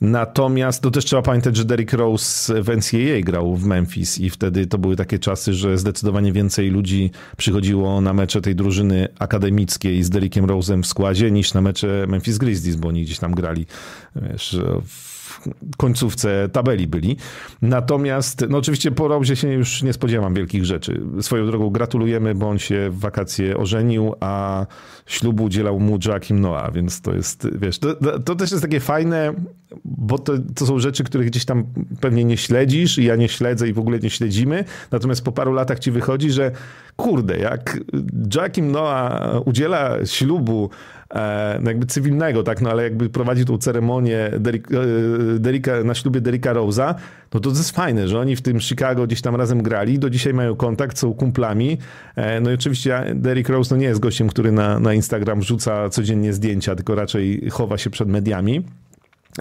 Natomiast to też trzeba pamiętać, że Derrick Rose w NCAA grał w Memphis i wtedy to były takie czasy, że zdecydowanie więcej ludzi przychodziło na mecze tej drużyny akademickiej z Derrickiem Rose'em w składzie niż na mecze Memphis Grizzlies, bo oni gdzieś tam grali wiesz, w końcówce tabeli byli. Natomiast, no oczywiście po Rosie się już nie spodziewam wielkich rzeczy. Swoją drogą gratulujemy, bo on się w wakacje ożenił, a ślubu udzielał mu Joachim Noah, więc to jest, wiesz, to, to też jest takie fajne, bo to, to są rzeczy, których gdzieś tam pewnie nie śledzisz i ja nie śledzę i w ogóle nie śledzimy, natomiast po paru latach ci wychodzi, że kurde, jak Joachim Noah udziela ślubu no jakby cywilnego, tak, no ale jakby prowadzi tą ceremonię Derika, na ślubie Derika Rose'a, no to to jest fajne, że oni w tym Chicago gdzieś tam razem grali, do dzisiaj mają kontakt, są kumplami. No i oczywiście Derrick Rose no nie jest gościem, który na, na Instagram rzuca codziennie zdjęcia, tylko raczej chowa się przed mediami.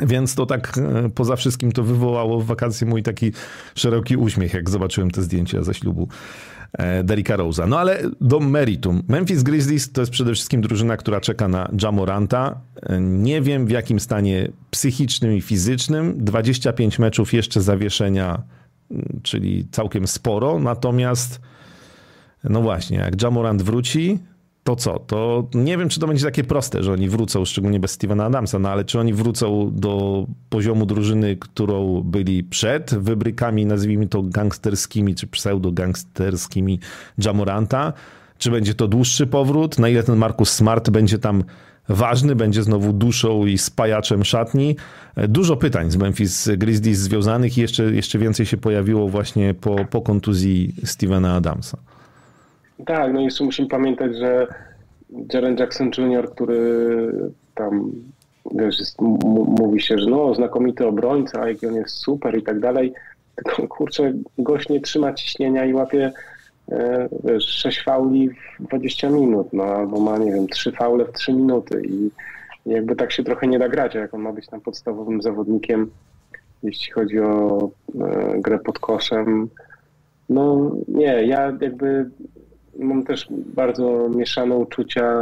Więc to tak e, poza wszystkim to wywołało w wakacje mój taki szeroki uśmiech, jak zobaczyłem te zdjęcia ze ślubu e, Derricka Rose'a. No ale do meritum. Memphis Grizzlies to jest przede wszystkim drużyna, która czeka na Jamoranta. E, nie wiem w jakim stanie psychicznym i fizycznym. 25 meczów jeszcze zawieszenia, czyli całkiem sporo. Natomiast no właśnie, jak Jamorant wróci, to co? To nie wiem, czy to będzie takie proste, że oni wrócą, szczególnie bez Stevena Adamsa, no ale czy oni wrócą do poziomu drużyny, którą byli przed wybrykami, nazwijmy to gangsterskimi, czy pseudo-gangsterskimi Jamoranta? Czy będzie to dłuższy powrót? Na ile ten Markus Smart będzie tam ważny, będzie znowu duszą i spajaczem szatni? Dużo pytań z Memphis Grizzlies związanych i jeszcze, jeszcze więcej się pojawiło właśnie po, po kontuzji Stevena Adamsa. Tak, no jeszcze musimy pamiętać, że Jaren Jackson Jr., który tam wiesz, jest, mówi się, że no znakomity obrońca, jak on jest super i tak dalej, tylko kurczę, gość nie trzyma ciśnienia i łapie e, wiesz, 6 fauli w 20 minut, no albo ma, nie wiem, 3 faule w 3 minuty i jakby tak się trochę nie da grać, jak on ma być tam podstawowym zawodnikiem, jeśli chodzi o e, grę pod koszem. No nie, ja jakby mam też bardzo mieszane uczucia,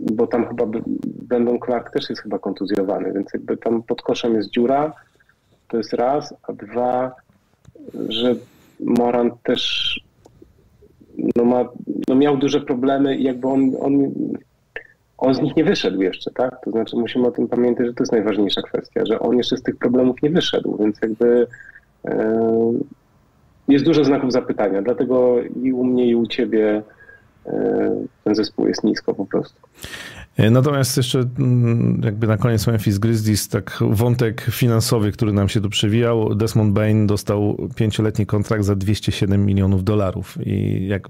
bo tam chyba Brandon Clark też jest chyba kontuzjowany, więc jakby tam pod koszem jest dziura, to jest raz, a dwa, że Moran też no ma, no miał duże problemy i jakby on, on, on z nich nie wyszedł jeszcze, tak? To znaczy musimy o tym pamiętać, że to jest najważniejsza kwestia, że on jeszcze z tych problemów nie wyszedł, więc jakby jest dużo znaków zapytania, dlatego i u mnie, i u ciebie e, ten zespół jest nisko po prostu. E, natomiast jeszcze mm, jakby na koniec Memphis Grizzlies, tak wątek finansowy, który nam się tu przewijał. Desmond Bain dostał pięcioletni kontrakt za 207 milionów dolarów i jak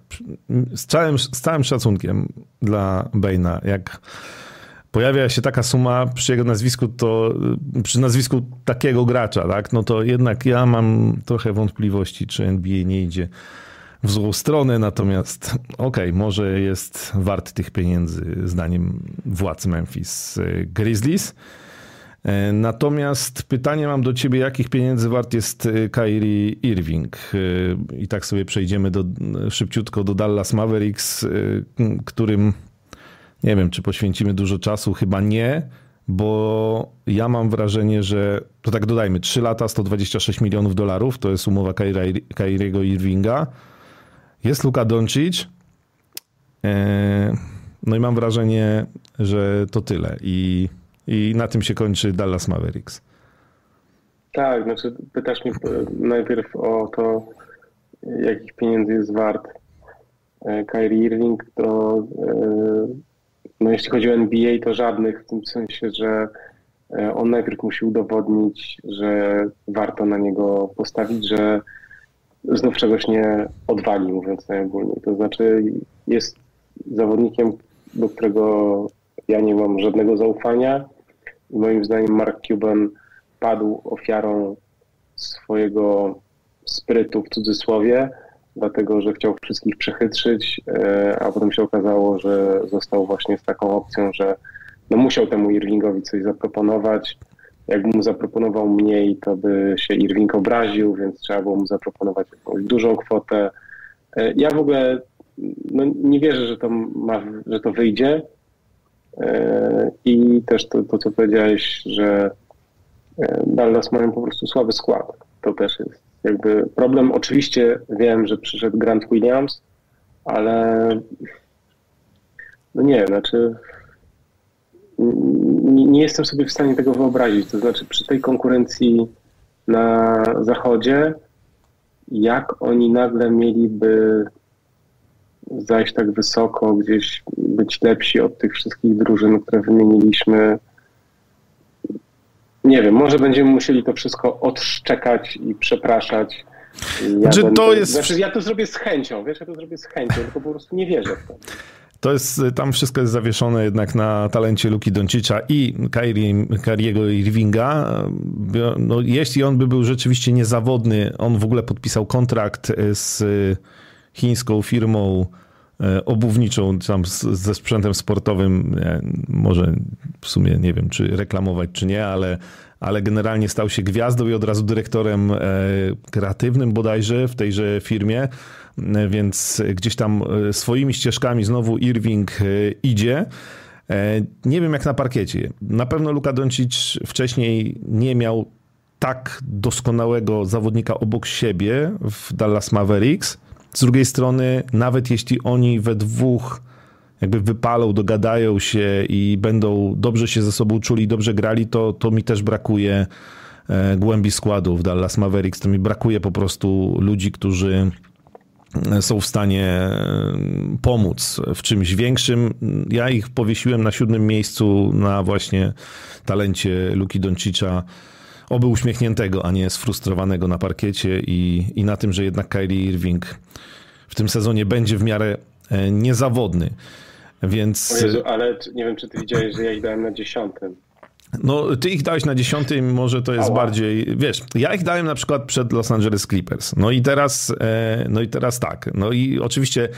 z całym, z całym szacunkiem dla Baina, jak pojawia się taka suma przy jego nazwisku, to przy nazwisku takiego gracza, tak, no to jednak ja mam trochę wątpliwości, czy NBA nie idzie w złą stronę, natomiast okej, okay, może jest wart tych pieniędzy zdaniem władz Memphis y, Grizzlies. E, natomiast pytanie mam do ciebie, jakich pieniędzy wart jest y, Kyrie Irving? I tak sobie przejdziemy do, szybciutko do Dallas Mavericks, którym nie wiem, czy poświęcimy dużo czasu, chyba nie, bo ja mam wrażenie, że to tak dodajmy, 3 lata 126 milionów dolarów, to jest umowa Kairiego Irvinga. Jest Luka Doncic. E, no i mam wrażenie, że to tyle. I, I na tym się kończy Dallas Mavericks. Tak, znaczy pytasz mnie najpierw o to, jakich pieniędzy jest wart e, Kyrie Irving, to e, no jeśli chodzi o NBA, to żadnych, w tym sensie, że e, on najpierw musi udowodnić, że warto na niego postawić, że znów czegoś nie odwali, mówiąc najogólniej. To znaczy jest zawodnikiem, do którego ja nie mam żadnego zaufania i moim zdaniem Mark Cuban padł ofiarą swojego sprytu w cudzysłowie, dlatego że chciał wszystkich przechytrzyć, e, a potem się okazało, że został właśnie z taką opcją, że no musiał temu Irvingowi coś zaproponować. Jakby mu zaproponował mniej, to by się Irving obraził, więc trzeba było mu zaproponować jakąś dużą kwotę. E, ja w ogóle no, nie wierzę, że to, ma, że to wyjdzie. E, I też to, to co powiedziałeś, że Dallas mają po prostu słaby skład. To też jest jakby problem, oczywiście wiem, że przyszedł Grant Williams, ale no nie, znaczy nie, nie jestem sobie w stanie tego wyobrazić. To znaczy przy tej konkurencji na zachodzie, jak oni nagle mieliby zajść tak wysoko, gdzieś być lepsi od tych wszystkich drużyn, które wymieniliśmy, nie wiem, może będziemy musieli to wszystko odszczekać i przepraszać. Ja, znaczy, będę, to jest... znaczy, ja to zrobię z chęcią, wiesz, ja to zrobię z chęcią, tylko po prostu nie wierzę w to. to jest, tam wszystko jest zawieszone jednak na talencie Luki Doncicza i Kyriego Irvinga. No, jeśli on by był rzeczywiście niezawodny, on w ogóle podpisał kontrakt z chińską firmą obuwniczą, tam ze sprzętem sportowym, może w sumie nie wiem, czy reklamować, czy nie, ale, ale generalnie stał się gwiazdą i od razu dyrektorem e, kreatywnym bodajże w tejże firmie, e, więc gdzieś tam swoimi ścieżkami znowu Irving idzie. Nie wiem jak na parkiecie. Na pewno Luka Doncic wcześniej nie miał tak doskonałego zawodnika obok siebie w Dallas Mavericks. Z drugiej strony, nawet jeśli oni we dwóch jakby wypalą, dogadają się i będą dobrze się ze sobą czuli, dobrze grali, to, to mi też brakuje e, głębi składu w Dallas Mavericks. To mi brakuje po prostu ludzi, którzy e, są w stanie e, pomóc w czymś większym. Ja ich powiesiłem na siódmym miejscu na właśnie talencie Luki Doncicza oby uśmiechniętego, a nie sfrustrowanego na parkiecie i, i na tym, że jednak Kyrie Irving w tym sezonie będzie w miarę e, niezawodny. Więc... Jezu, ale nie wiem, czy ty widziałeś, że ja ich dałem na dziesiątym. No, ty ich dałeś na dziesiątym, może to jest Ała. bardziej, wiesz, ja ich dałem na przykład przed Los Angeles Clippers. No i teraz, e, no i teraz tak. No i oczywiście,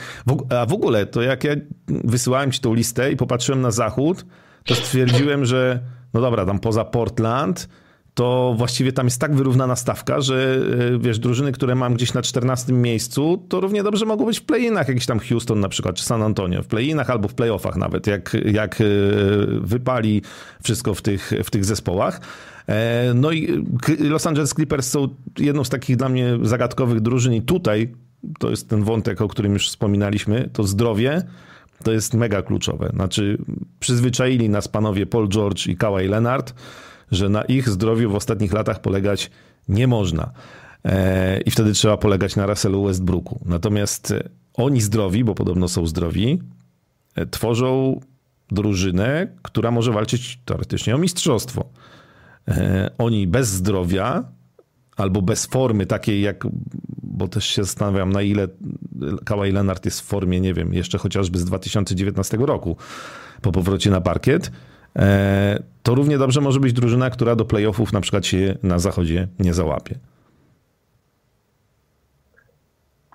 a w ogóle to jak ja wysyłałem ci tą listę i popatrzyłem na zachód, to stwierdziłem, że no dobra, tam poza Portland, to właściwie tam jest tak wyrównana stawka, że e, wiesz, drużyny, które mam gdzieś na 14 miejscu, to równie dobrze mogą być w play-inach, jakiś tam Houston na przykład, czy San Antonio, w play-inach albo w play-offach nawet, jak, jak e, wypali wszystko w tych, w tych zespołach. E, no i Los Angeles Clippers są jedną z takich dla mnie zagadkowych drużyn i tutaj, to jest ten wątek, o którym już wspominaliśmy, to zdrowie, to jest mega kluczowe. Znaczy, przyzwyczaili nas panowie Paul George i Kawhi Leonard, że na ich zdrowiu w ostatnich latach polegać nie można. E, I wtedy trzeba polegać na Russellu Westbrooku. Natomiast oni zdrowi, bo podobno są zdrowi, e, tworzą drużynę, która może walczyć teoretycznie o mistrzostwo. E, oni bez zdrowia albo bez formy takiej jak, bo też się zastanawiam na ile Kawhi Leonard jest w formie, nie wiem, jeszcze chociażby z 2019 roku po powrocie na parkiet, E, to równie dobrze może być drużyna, która do playoffów na przykład się na zachodzie nie załapie.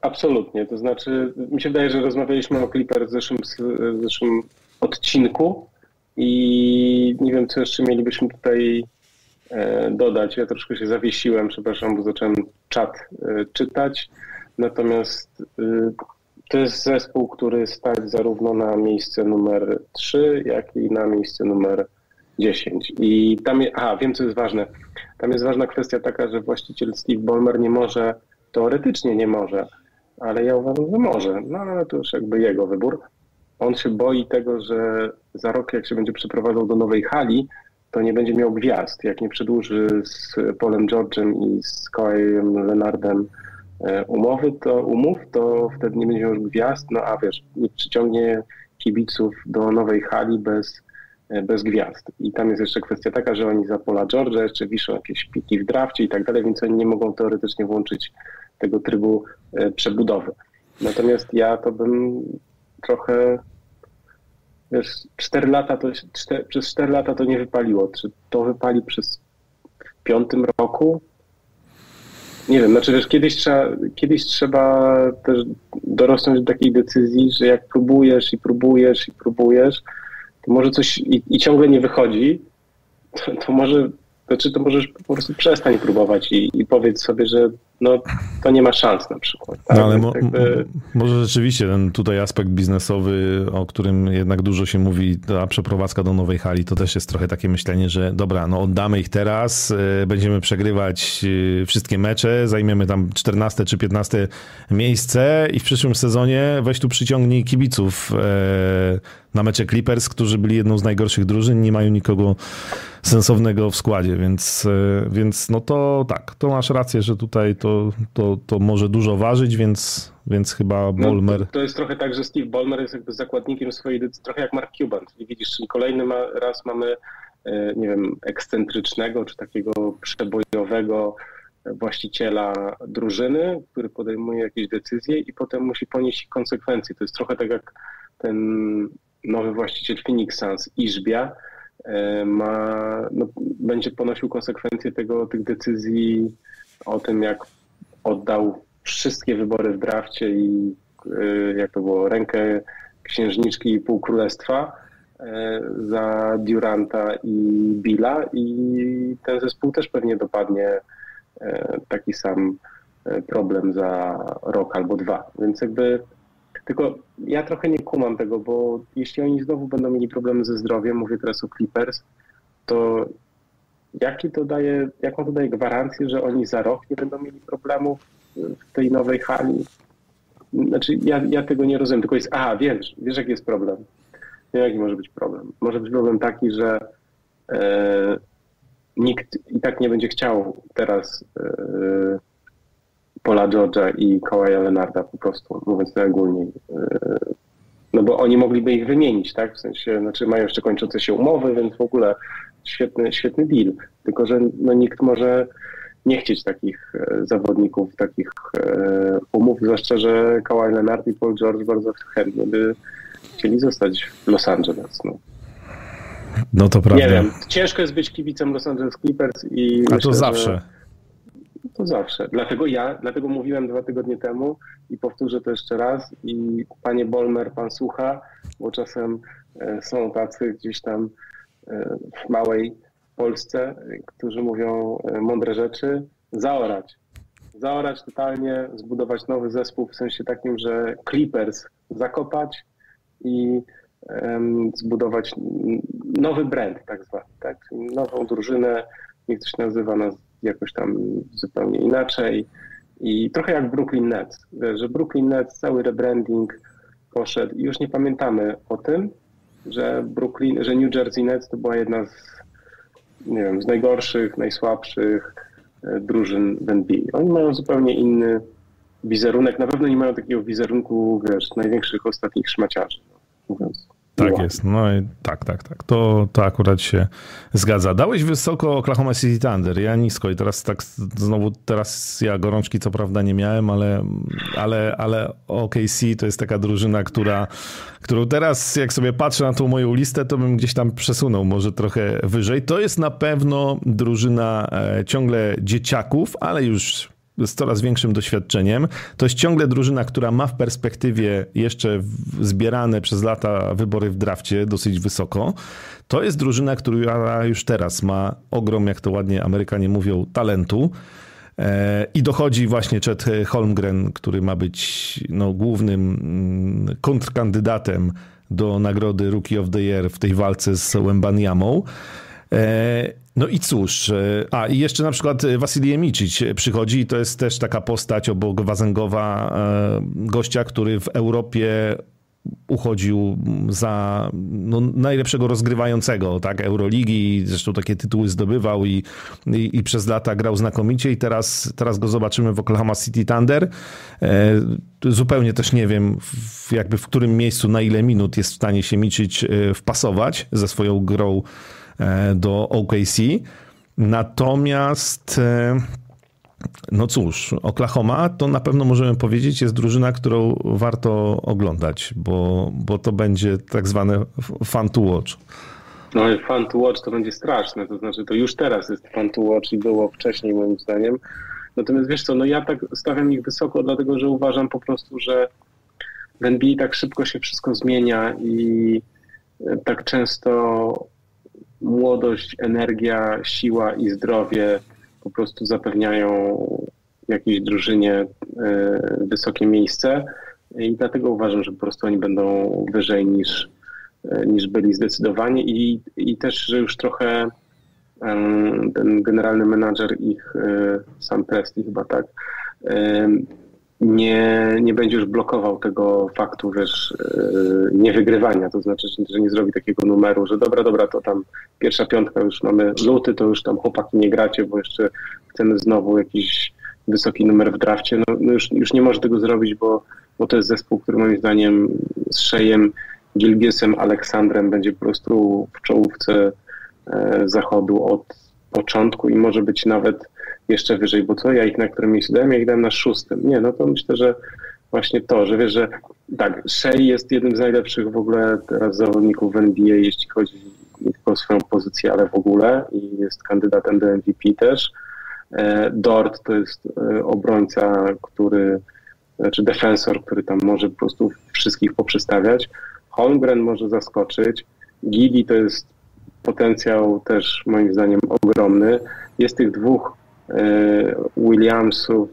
Absolutnie. To znaczy, mi się wydaje, że rozmawialiśmy o Clipper w zeszłym, w zeszłym odcinku i nie wiem, co jeszcze mielibyśmy tutaj e, dodać. Ja troszkę się zawiesiłem, przepraszam, bo zacząłem czat e, czytać. Natomiast to jest zespół, który stać zarówno na miejsce numer 3, jak i na miejsce numer 10. I tam, je, aha, wiem co jest ważne. Tam jest ważna kwestia taka, że właściciel Steve Ballmer nie może, teoretycznie nie może, ale ja uważam, że może. No ale to już jakby jego wybór. On się boi tego, że za rok, jak się będzie przeprowadzał do nowej hali, to nie będzie miał gwiazd. Jak nie przedłuży z Polem George'em i z Kawhi'em Leonardem E, umowy, to umów, to wtedy nie będzie już gwiazd, no a wiesz, nie przyciągnie kibiców do nowej hali bez, e, bez gwiazd. I tam jest jeszcze kwestia taka, że oni za Pola George'a jeszcze wiszą jakieś piki w drafcie i tak dalej, więc oni nie mogą teoretycznie włączyć tego trybu e, przebudowy. Natomiast ja to bym trochę wiesz, 4 lata to, 4, przez 4 lata to nie wypaliło. Czy to wypali przez piątym roku? Nie wiem, znaczy wiesz, kiedyś trzeba, kiedyś trzeba też dorosnąć do takiej decyzji, że jak próbujesz i próbujesz i próbujesz, to może coś i, i ciągle nie wychodzi, to, to może znaczy to możesz po prostu przestań próbować i, i powiedz sobie, że no, to nie ma szans na przykład. Tak? No ale mo jakby... może rzeczywiście ten tutaj aspekt biznesowy, o którym jednak dużo się mówi, ta przeprowadzka do nowej hali, to też jest trochę takie myślenie, że dobra, no oddamy ich teraz, e, będziemy przegrywać e, wszystkie mecze, zajmiemy tam 14 czy 15 miejsce i w przyszłym sezonie weź tu przyciągnij kibiców e, na mecze Clippers, którzy byli jedną z najgorszych drużyn, nie mają nikogo sensownego w składzie, więc, więc no to tak, to masz rację, że tutaj to, to, to może dużo ważyć, więc, więc chyba Bolmer... No, to, to, jest trochę tak, że Steve Bolmer jest jakby zakładnikiem swojej decyzji, trochę jak Mark Cuban, czyli widzisz, czyli kolejny raz mamy, e, nie wiem, ekscentrycznego, czy takiego przebojowego właściciela drużyny, który podejmuje jakieś decyzje i potem musi ponieść konsekwencje. To jest trochę tak jak ten nowy właściciel Phoenix Suns, Iżbia, ma, no, będzie ponosił konsekwencje tego, tych decyzji o tym, jak oddał wszystkie wybory w drafcie i jak to było, rękę księżniczki i pół królestwa za Duranta i Billa i ten zespół też pewnie dopadnie taki sam problem za rok albo dwa. Więc jakby tylko ja trochę nie kumam tego, bo jeśli oni znowu będą mieli problemy ze zdrowiem, mówię teraz o Clippers, to jaki to daje, jaką to daje gwarancję, że oni za rok nie będą mieli problemów w tej nowej hali? Znaczy, ja, ja tego nie rozumiem, tylko jest, aha, wiesz, wiesz jaki jest problem. Jaki może być problem? Może być problem taki, że e, nikt i tak nie będzie chciał teraz e, Paula George'a i Kawaja Leonarda po prostu, mówiąc najogólniej. E, no bo oni mogliby ich wymienić, tak? W sensie, znaczy mają jeszcze kończące się umowy, więc w ogóle świetny, świetny deal. Tylko, że no, nikt może nie chcieć takich e, zawodników, takich e, umów, zwłaszcza, że Kawhi Leonard i Paul George bardzo chętnie by chcieli zostać w Los Angeles. No. No to prawda. Nie wiem, ciężko jest być kibicem Los Angeles Clippers i. A myślę, to zawsze. Że to zawsze. Dlatego ja, dlatego mówiłem dwa tygodnie temu i powtórzę to jeszcze raz i panie Bolmer, pan słucha, bo czasem e, są tacy gdzieś tam w małej Polsce, którzy mówią e, mądre rzeczy, zaorać. Zaorać totalnie, zbudować nowy zespół w sensie takim, że Clippers zakopać i um, zbudować nowy brand tak zwany, tak? nową drużynę, niech to się nazywa nas jakoś tam zupełnie inaczej. I trochę jak Brooklyn Nets, że Brooklyn Nets, cały rebranding poszedł i już nie pamiętamy o tym, że Brooklyn, że New Jersey Nets to była jedna z, nie wiem, z najgorszych, najsłabszych e, drużyn w NBA. Oni mają zupełnie inny wizerunek, na pewno nie mają takiego wizerunku, wiesz, największych ostatnich szmaciarzy, mówiąc tak jest, no i tak, tak, tak. To, to akurat się zgadza. Dałeś wysoko Oklahoma City Thunder, ja nisko i teraz tak znowu, teraz ja gorączki co prawda nie miałem, ale, ale, ale OKC to jest taka drużyna, która, którą teraz jak sobie patrzę na tą moją listę, to bym gdzieś tam przesunął może trochę wyżej. To jest na pewno drużyna e, ciągle dzieciaków, ale już z coraz większym doświadczeniem. To jest ciągle drużyna, która ma w perspektywie jeszcze zbierane przez lata wybory w drafcie dosyć wysoko. To jest drużyna, która już teraz ma ogrom, jak to ładnie Amerykanie mówią, talentu. E, I dochodzi właśnie Chet Holmgren, który ma być no, głównym mm, kontrkandydatem do nagrody Rookie of the Year w tej walce z Wembaniamą. E, no i cóż, e, a i jeszcze na przykład Wasilij Micic przychodzi i to jest też taka postać obok Wazengowa, e, gościa, który w Europie uchodził za no, najlepszego rozgrywającego tak, Euroligi, zresztą takie tytuły zdobywał i, i, i, przez lata grał znakomicie i teraz, teraz go zobaczymy w Oklahoma City Thunder. E, zupełnie też nie wiem w, jakby w którym miejscu, na ile minut jest w stanie się Micic e, wpasować ze swoją grą E, do OKC. Natomiast e, no cóż, Oklahoma to na pewno możemy powiedzieć jest drużyna, którą warto oglądać, bo, bo to będzie tak zwane fun to watch. No fun to watch to będzie straszne, to znaczy to już teraz jest fun to watch i było wcześniej moim zdaniem. Natomiast wiesz co, no ja tak stawiam ich wysoko, dlatego że uważam po prostu, że w NBA tak szybko się wszystko zmienia i tak często młodość, energia, siła i zdrowie po prostu zapewniają jakiejś drużynie e, wysokie miejsce. I dlatego uważam, że po prostu oni będą wyżej niż, e, niż byli zdecydowanie. I, i też, że już trochę ten generalny menadżer ich, e, Sam Presti chyba tak, nie, nie będzie już blokował tego faktu, wiesz, yy, niewygrywania. To znaczy, że nie zrobi takiego numeru, że dobra, dobra, to tam pierwsza piątka już mamy luty, to już tam chłopaki nie gracie, bo jeszcze chcemy znowu jakiś wysoki numer w drafcie. No, no już, już nie może tego zrobić, bo, bo to jest zespół, który moim zdaniem z Szejem, Gilgiesem, Aleksandrem będzie po prostu w czołówce e, zachodu od początku i może być nawet jeszcze wyżej, bo co, ja ich na którym miejscu dałem? Ja ich dałem na szóstym. Nie, no to myślę, że właśnie to, że wiesz, że tak, Shea jest jednym z najlepszych w ogóle teraz zawodników w NBA, jeśli chodzi nie tylko o swoją pozycję, ale w ogóle i jest kandydatem do MVP też. E, Dort to jest e, obrońca, który, znaczy defensor, który tam może po prostu wszystkich poprzestawiać. Holmgren może zaskoczyć. Gili to jest potencjał też moim zdaniem ogromny. Jest tych dwóch Williamsów,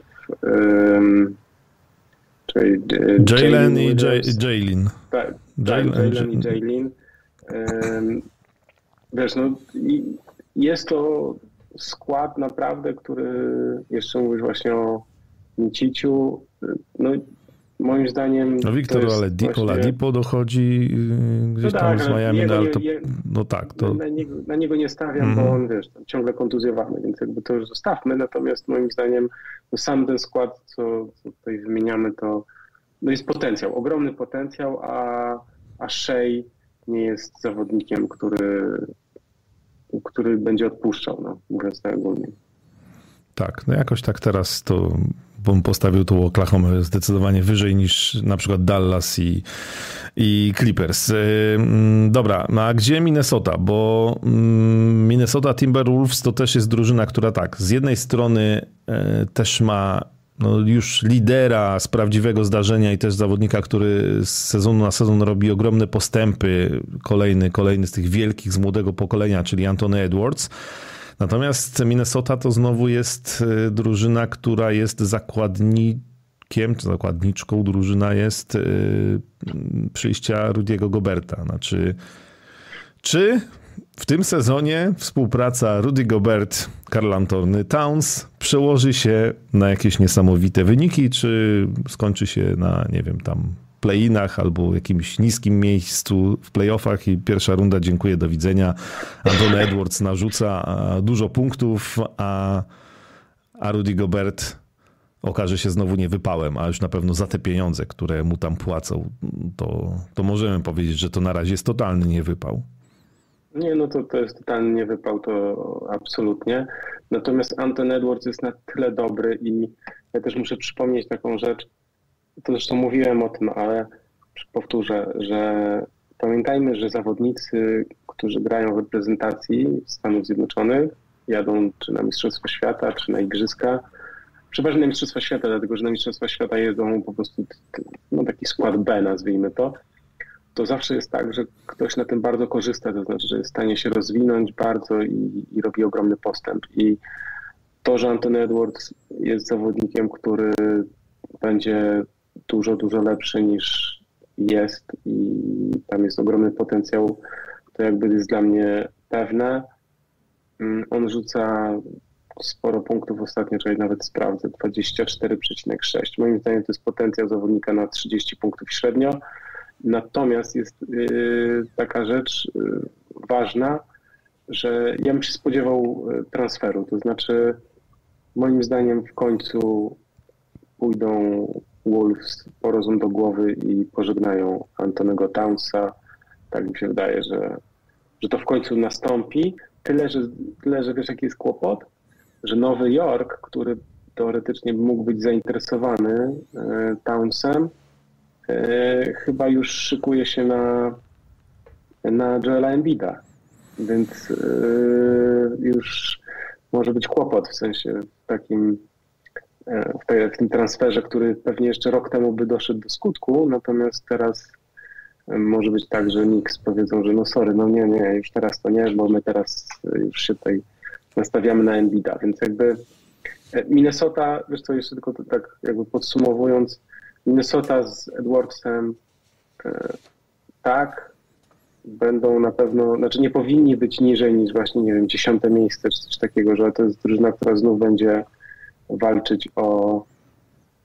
czyli Jalen i Jalen. Tak, Jalen i Jalen. Wiesz, no jest to skład naprawdę, który jeszcze mówisz właśnie o Niciciu, no moim zdaniem... No Wiktor ale Oladipo dochodzi y, gdzieś no tam tak, z Miami, no, ale to, no tak, to... Na niego, na niego nie stawiam, mm -hmm. bo mhm. on, wiesz, ciągle kontuzjowany, więc jakby to już zostawmy, natomiast moim zdaniem no sam ten skład, co, co tutaj wymieniamy, to no jest potencjał, ogromny potencjał, a, a Shea nie jest zawodnikiem, który który będzie odpuszczał, no, mówiąc tak ogólnie. Tak, no jakoś tak teraz to postawił tu Oklahoma zdecydowanie wyżej niż na przykład Dallas i, i Clippers. Y, mm, dobra, no a gdzie Minnesota? Bo mm, Minnesota Timberwolves to też jest drużyna, która tak, z jednej strony y, też ma no, już lidera z prawdziwego zdarzenia i też zawodnika, który z sezonu na sezon robi ogromne postępy, kolejny, kolejny z tych wielkich z młodego pokolenia, czyli Antony Edwards. Natomiast Minnesota to znowu jest e, drużyna, która jest zakładnikiem, czy zakładniczką drużyna jest e, przyjścia Rudiego Goberta. Znaczy, czy w tym sezonie współpraca Rudy Gobert, Karl Anthony Towns przełoży się na jakieś niesamowite wyniki, czy skończy się na, nie wiem, tam play-inach albo jakimś niskim miejscu w playoffach i pierwsza runda, dziękuję, do widzenia. Anthony Edwards narzuca dużo punktów, a, a Rudy Gobert okaże się znowu niewypałem, a już na pewno za te pieniądze, które mu tam płacą, to, to możemy powiedzieć, że to na razie jest totalny niewypał. Nie, no to, to jest totalnie niewypał, to absolutnie. Natomiast Anton Edwards jest na tyle dobry i ja też muszę przypomnieć taką rzecz, to zresztą mówiłem o tym, ale powtórzę, że pamiętajmy, że zawodnicy, którzy grają w reprezentacji Stanów Zjednoczonych, jadą czy na Mistrzostwo Świata, czy na Igrzyska, przeważnie na Mistrzostwa Świata, dlatego że na Mistrzostwa Świata jedą po prostu no, taki skład B, nazwijmy to, to zawsze jest tak, że ktoś na tym bardzo korzysta, to znaczy, że jest w stanie się rozwinąć bardzo i, i robi ogromny postęp. I to, że Anthony Edwards jest zawodnikiem, który będzie dużo, dużo lepszy niż jest i tam jest ogromny potencjał, to jakby jest dla mnie pewne. Mm, on rzuca sporo punktów ostatnio, czyli nawet sprawdzę, 24,6. Moim zdaniem to jest potencjał zawodnika na 30 punktów średnio. Natomiast jest y, taka rzecz y, ważna, że ja bym się spodziewał y, transferu. To znaczy, moim zdaniem w końcu pójdą Wolves po rozum do głowy i pożegnają Antonego Townsa. Tak mi się wydaje, że, że to w końcu nastąpi. Tyle że, tyle, że wiesz, jaki jest kłopot? Że Nowy Jork, który teoretycznie mógł być zainteresowany Townsem, E, chyba już szykuje się na, na Joela Embida, więc e, już może być kłopot w sensie takim e, w, tej, w tym transferze, który pewnie jeszcze rok temu by doszedł do skutku, natomiast teraz może być tak, że Knicks powiedzą, że no sorry, no nie, nie, już teraz to nie, bo my teraz już się tutaj nastawiamy na Embida, więc jakby Minnesota, wiesz co, jeszcze tylko tak jakby podsumowując, Minnesota z Edwardsem e, tak, będą na pewno, znaczy nie powinni być niżej niż właśnie, nie wiem, dziesiąte miejsce czy coś takiego, że to jest drużyna, która znów będzie walczyć o,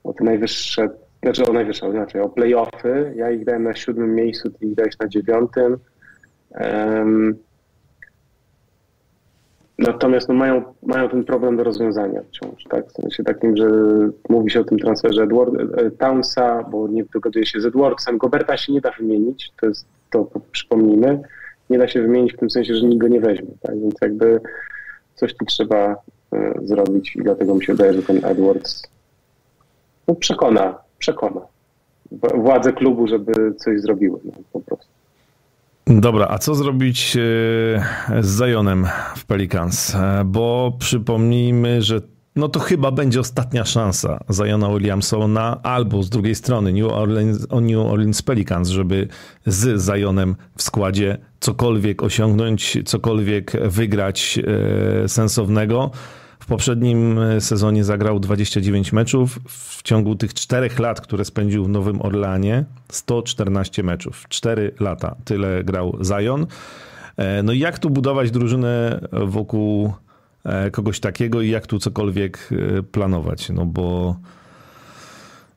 o te najwyższe, znaczy o najwyższe, znaczy o playoffy. Ja ich dałem na siódmym miejscu, ty ich dałeś na dziewiątym. Um, Natomiast no, mają, mają ten problem do rozwiązania wciąż, tak? W sensie takim, że mówi się o tym transferze Edward, e, Townsa, bo nie dogaduje się z Edwardsem. Goberta się nie da wymienić, to jest to, przypomnijmy. Nie da się wymienić w tym sensie, że nikt go nie weźmie, tak? Więc jakby coś tu trzeba zrobić i dlatego mi się wydaje, że ten Edwards no, przekona, przekona. władze klubu, żeby coś zrobiły no, po prostu. Dobra, a co zrobić e, z Zajonem w Pelicans? E, bo przypomnijmy, że no to chyba będzie ostatnia szansa Zajona Williamsona albo z drugiej strony New Orleans, New Orleans Pelicans, żeby z Zajonem w składzie cokolwiek osiągnąć, cokolwiek wygrać e, sensownego. W poprzednim sezonie zagrał 29 meczów. W ciągu tych czterech lat, które spędził w Nowym Orleanie, 114 meczów. Cztery lata. Tyle grał Zion. E, no i jak tu budować drużynę wokół e, kogoś takiego i jak tu cokolwiek e, planować? No bo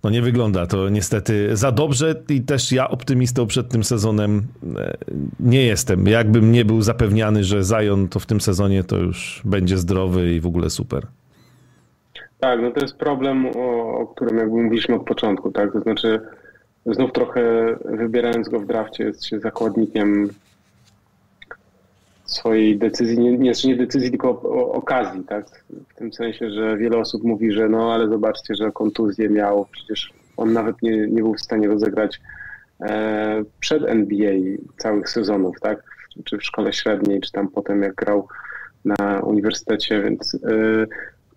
no nie wygląda to niestety za dobrze i też ja optymistą przed tym sezonem e, nie jestem. Jakbym nie był zapewniany, że Zion to w tym sezonie to już będzie zdrowy i w ogóle super. Tak, no to jest problem, o, o którym jakby mówiliśmy od początku, tak? To znaczy znów trochę wybierając go w drafcie jest się zakładnikiem swojej decyzji, nie, nie, nie decyzji, tylko o, o, okazji, tak? W tym sensie, że wiele osób mówi, że no ale zobaczcie, że kontuzję miał, przecież on nawet nie, nie był w stanie rozegrać e, przed NBA całych sezonów, tak? Czy w szkole średniej, czy tam potem jak grał na uniwersytecie, więc e,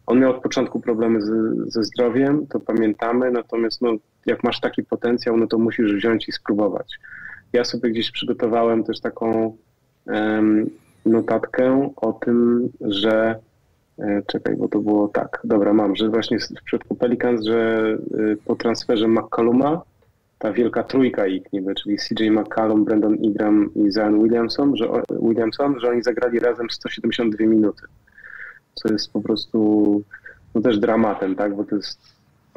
on miał od początku problemy z, ze zdrowiem, to pamiętamy, natomiast no, jak masz taki potencjał, no to musisz wziąć i spróbować. Ja sobie gdzieś przygotowałem też taką notatkę o tym, że e, czekaj, bo to było tak, dobra, mam, że właśnie w przypadku Pelicans, że e, po transferze McCalluma ta wielka trójka ich niby, czyli CJ McCallum, Brandon Ingram i Zion Williamson, że, Williamson, że oni zagrali razem 172 minuty, co jest po prostu no też dramatem, tak, bo to jest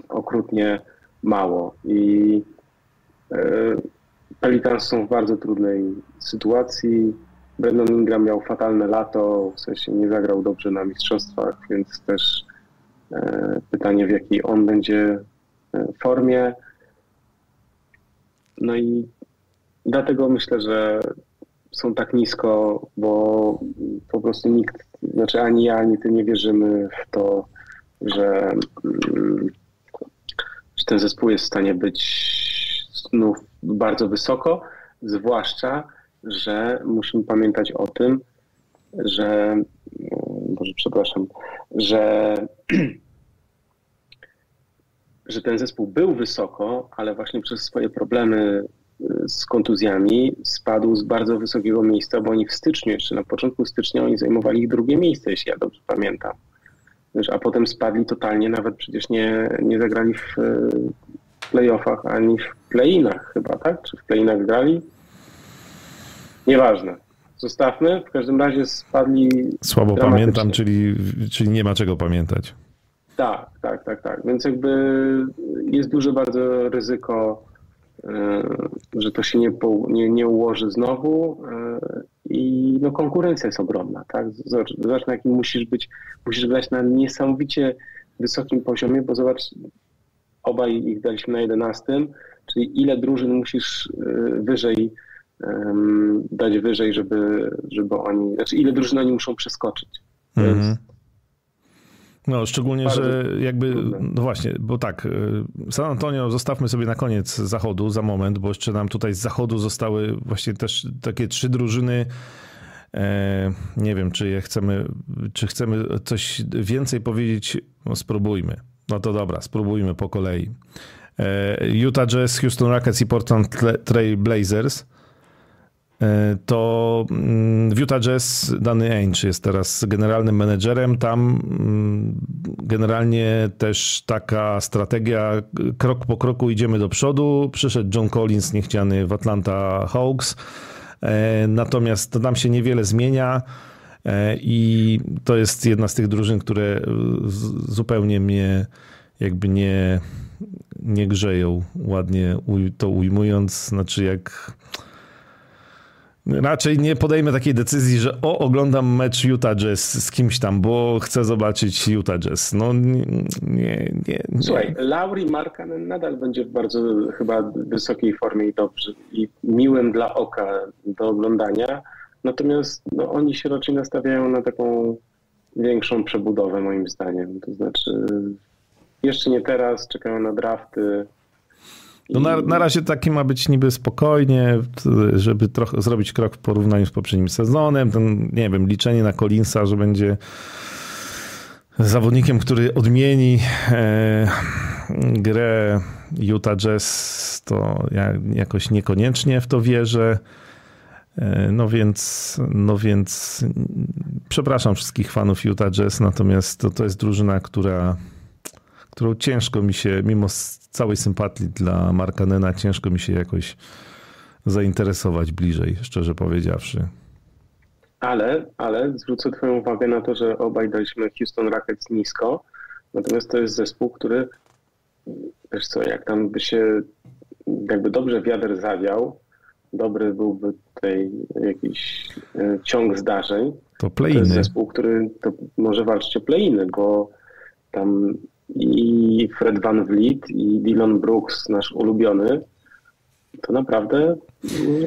okrutnie mało. I e, Pelicans są w bardzo trudnej sytuacji, Brandon Ingram miał fatalne lato, w sensie nie zagrał dobrze na mistrzostwach, więc też e, pytanie w jakiej on będzie e, formie. No i dlatego myślę, że są tak nisko, bo po prostu nikt, znaczy ani ja, ani ty nie wierzymy w to, że, mm, że ten zespół jest w stanie być znów bardzo wysoko, zwłaszcza, że musimy pamiętać o tym, że, może przepraszam, że, że ten zespół był wysoko, ale właśnie przez swoje problemy y, z kontuzjami spadł z bardzo wysokiego miejsca, bo oni w styczniu, jeszcze na początku stycznia, oni zajmowali ich drugie miejsce, jeśli ja dobrze pamiętam. A potem spadli totalnie, nawet przecież nie, nie zagrali w y, playoffach ani w playinach chyba, tak? Czy w playinach grali? Nieważne. Zostawmy. W każdym razie spadli. Słabo pamiętam, czyli, czyli nie ma czego pamiętać. Tak, tak, tak, tak. Więc jakby jest duże bardzo ryzyko, e, że to się nie, nie, nie ułoży znowu e, i no, konkurencja jest ogromna. Tak? Zobacz, zobacz, na jakim musisz być, musisz grać na niesamowicie wysokim poziomie, bo zobacz, obaj ich daliśmy na 11, czyli ile drużyn musisz e, dać wyżej, żeby, żeby oni, znaczy ile drużyn oni muszą przeskoczyć. Mhm. No, szczególnie, że jakby, no właśnie, bo tak, y, San Antonio zostawmy sobie na koniec zachodu za moment, bo jeszcze nam tutaj z zachodu zostały właśnie też takie trzy drużyny. E, nie wiem, czy je chcemy, czy chcemy coś więcej powiedzieć. No, spróbujmy. No to dobra, spróbujmy po kolei. E, Utah Jazz, Houston Rockets i Portland Trail Blazers. E, to mm, w Utah Jazz Danny Ainge jest teraz generalnym menedżerem. Tam mm, generalnie też taka strategia, krok po kroku idziemy do przodu. Przyszedł John Collins, niechciany w Atlanta Hawks. E, natomiast tam się niewiele zmienia. E, I to jest jedna z tych drużyn, które zupełnie mnie jakby nie, nie grzeją, ładnie to ujmując. Znaczy, jak Raczej nie podejmę takiej decyzji, że o, oglądam mecz Utah Jazz z kimś tam, bo chcę zobaczyć Utah Jazz. No nie, nie. nie. Słuchaj, Lauri Markanen nadal będzie w bardzo chyba wysokiej formie i dobrze i miłym dla oka do oglądania. Natomiast no, oni się raczej nastawiają na taką większą przebudowę moim zdaniem. To znaczy jeszcze nie teraz, czekają na drafty. No na, na razie taki ma być niby spokojnie, żeby trochę zrobić krok w porównaniu z poprzednim sezonem. Ten, nie wiem, liczenie na Collinsa, że będzie zawodnikiem, który odmieni e, grę Utah Jazz, to ja jakoś niekoniecznie w to wierzę. E, no więc, no więc przepraszam wszystkich fanów Utah Jazz, natomiast to, to jest drużyna, która, którą ciężko mi się, mimo całej sympatii dla Marka Nena, ciężko mi się jakoś zainteresować bliżej, szczerze powiedziawszy. Ale, ale zwrócę Twoją uwagę na to, że obaj daliśmy Houston Rockets nisko, natomiast to jest zespół, który, wiesz co, jak tam by się jakby dobrze wiatr zawiał, dobry byłby tutaj jakiś e, ciąg zdarzeń. To play To jest zespół, który to może walczyć o play bo tam i Fred Van Vliet i Dylan Brooks, nasz ulubiony, to naprawdę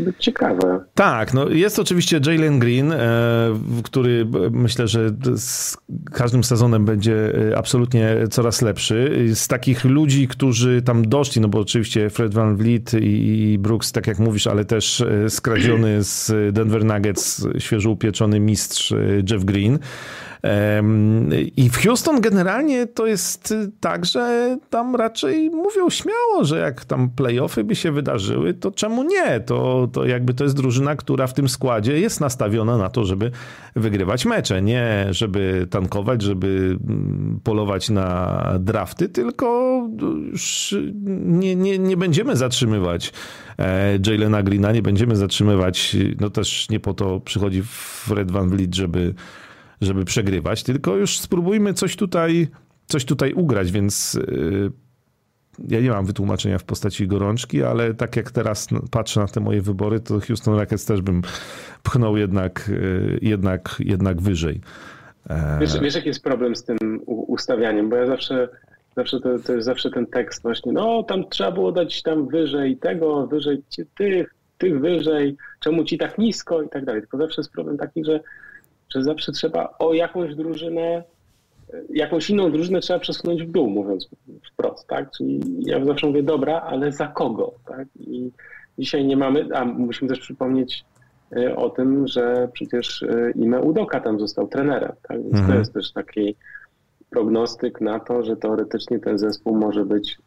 być ciekawe. Tak, no jest oczywiście Jalen Green, e, który myślę, że z każdym sezonem będzie e, absolutnie coraz lepszy. Z takich ludzi, którzy tam doszli, no bo oczywiście Fred Van Vliet i Brooks, tak jak mówisz, ale też e, skradziony z Denver Nuggets, świeżo upieczony mistrz Jeff Green. I w Houston generalnie to jest tak, że tam raczej mówią śmiało, że jak tam playoffy by się wydarzyły, to czemu nie? To, to jakby to jest drużyna, która w tym składzie jest nastawiona na to, żeby wygrywać mecze, nie żeby tankować, żeby mm, polować na drafty, tylko już nie, nie, nie będziemy zatrzymywać e, Jalena Greena, nie będziemy zatrzymywać, no też nie po to przychodzi Fred Van Vliet, żeby żeby przegrywać, tylko już spróbujmy coś tutaj, coś tutaj ugrać, więc yy, ja nie mam wytłumaczenia w postaci gorączki, ale tak jak teraz patrzę na te moje wybory, to Houston Rockets też bym pchnął jednak, yy, jednak, jednak wyżej. E, wiesz, wiesz, jaki jest problem z tym ustawianiem? Bo ja zawsze, zawsze to, to jest zawsze ten tekst właśnie, no tam trzeba było dać tam wyżej tego, wyżej tych, tych wyżej, czemu ci tak nisko i tak dalej. Tylko zawsze jest problem taki, że że zawsze trzeba o jakąś drużynę, jakąś inną drużynę trzeba przesunąć w dół, mówiąc wprost, tak? Czyli ja zawsze mówię, dobra, ale za kogo, tak? I dzisiaj nie mamy, a musimy też przypomnieć e, o tym, że przecież e, Ime Udoka tam został trenerem, tak? Więc mhm. to jest też taki prognostyk na to, że teoretycznie ten zespół może być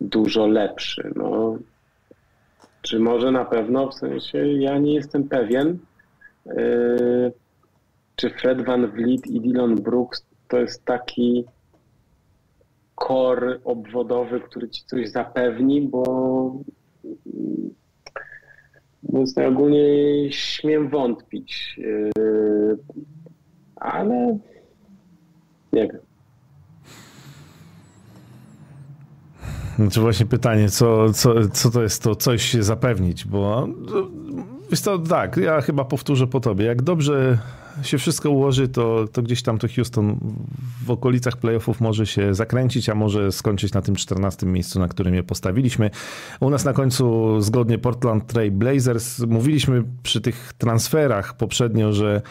dużo lepszy. No, czy może na pewno, w sensie ja nie jestem pewien, e, czy Fred Van Vliet i Dylan Brooks to jest taki kor obwodowy, który ci coś zapewni, bo więc ogólnie śmiem wątpić. Yy, ale nie wiem. Znaczy właśnie pytanie, co, co, co to jest to coś zapewnić, bo wiesz to tak, ja chyba powtórzę po tobie. Jak dobrze się wszystko ułoży, to, to gdzieś tam to Houston w okolicach playoffów może się zakręcić, a może skończyć na tym 14 miejscu, na którym je postawiliśmy. U nas na końcu zgodnie Portland Trail Blazers. Mówiliśmy przy tych transferach poprzednio, że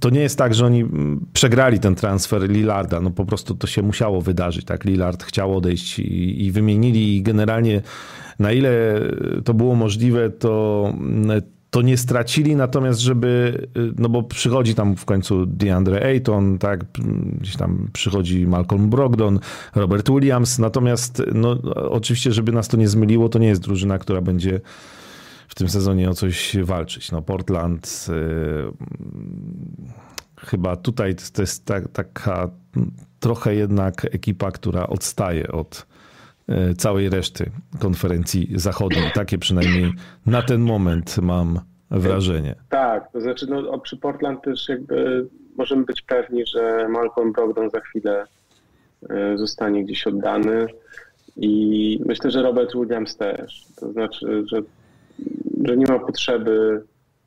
to nie jest tak, że oni przegrali ten transfer Lillarda. No po prostu to się musiało wydarzyć. Tak, Lillard chciał odejść i, i wymienili i generalnie na ile to było możliwe, to to nie stracili, natomiast żeby, no bo przychodzi tam w końcu DeAndre Ayton, tak, gdzieś tam przychodzi Malcolm Brogdon, Robert Williams, natomiast no oczywiście, żeby nas to nie zmyliło, to nie jest drużyna, która będzie w tym sezonie o coś walczyć. No Portland yy, chyba tutaj to jest ta, taka trochę jednak ekipa, która odstaje od całej reszty konferencji zachodniej. Takie przynajmniej na ten moment mam wrażenie. Tak, to znaczy no, przy Portland też jakby możemy być pewni, że Malcolm Brogdon za chwilę e, zostanie gdzieś oddany i myślę, że Robert Williams też. To znaczy, że, że nie ma potrzeby,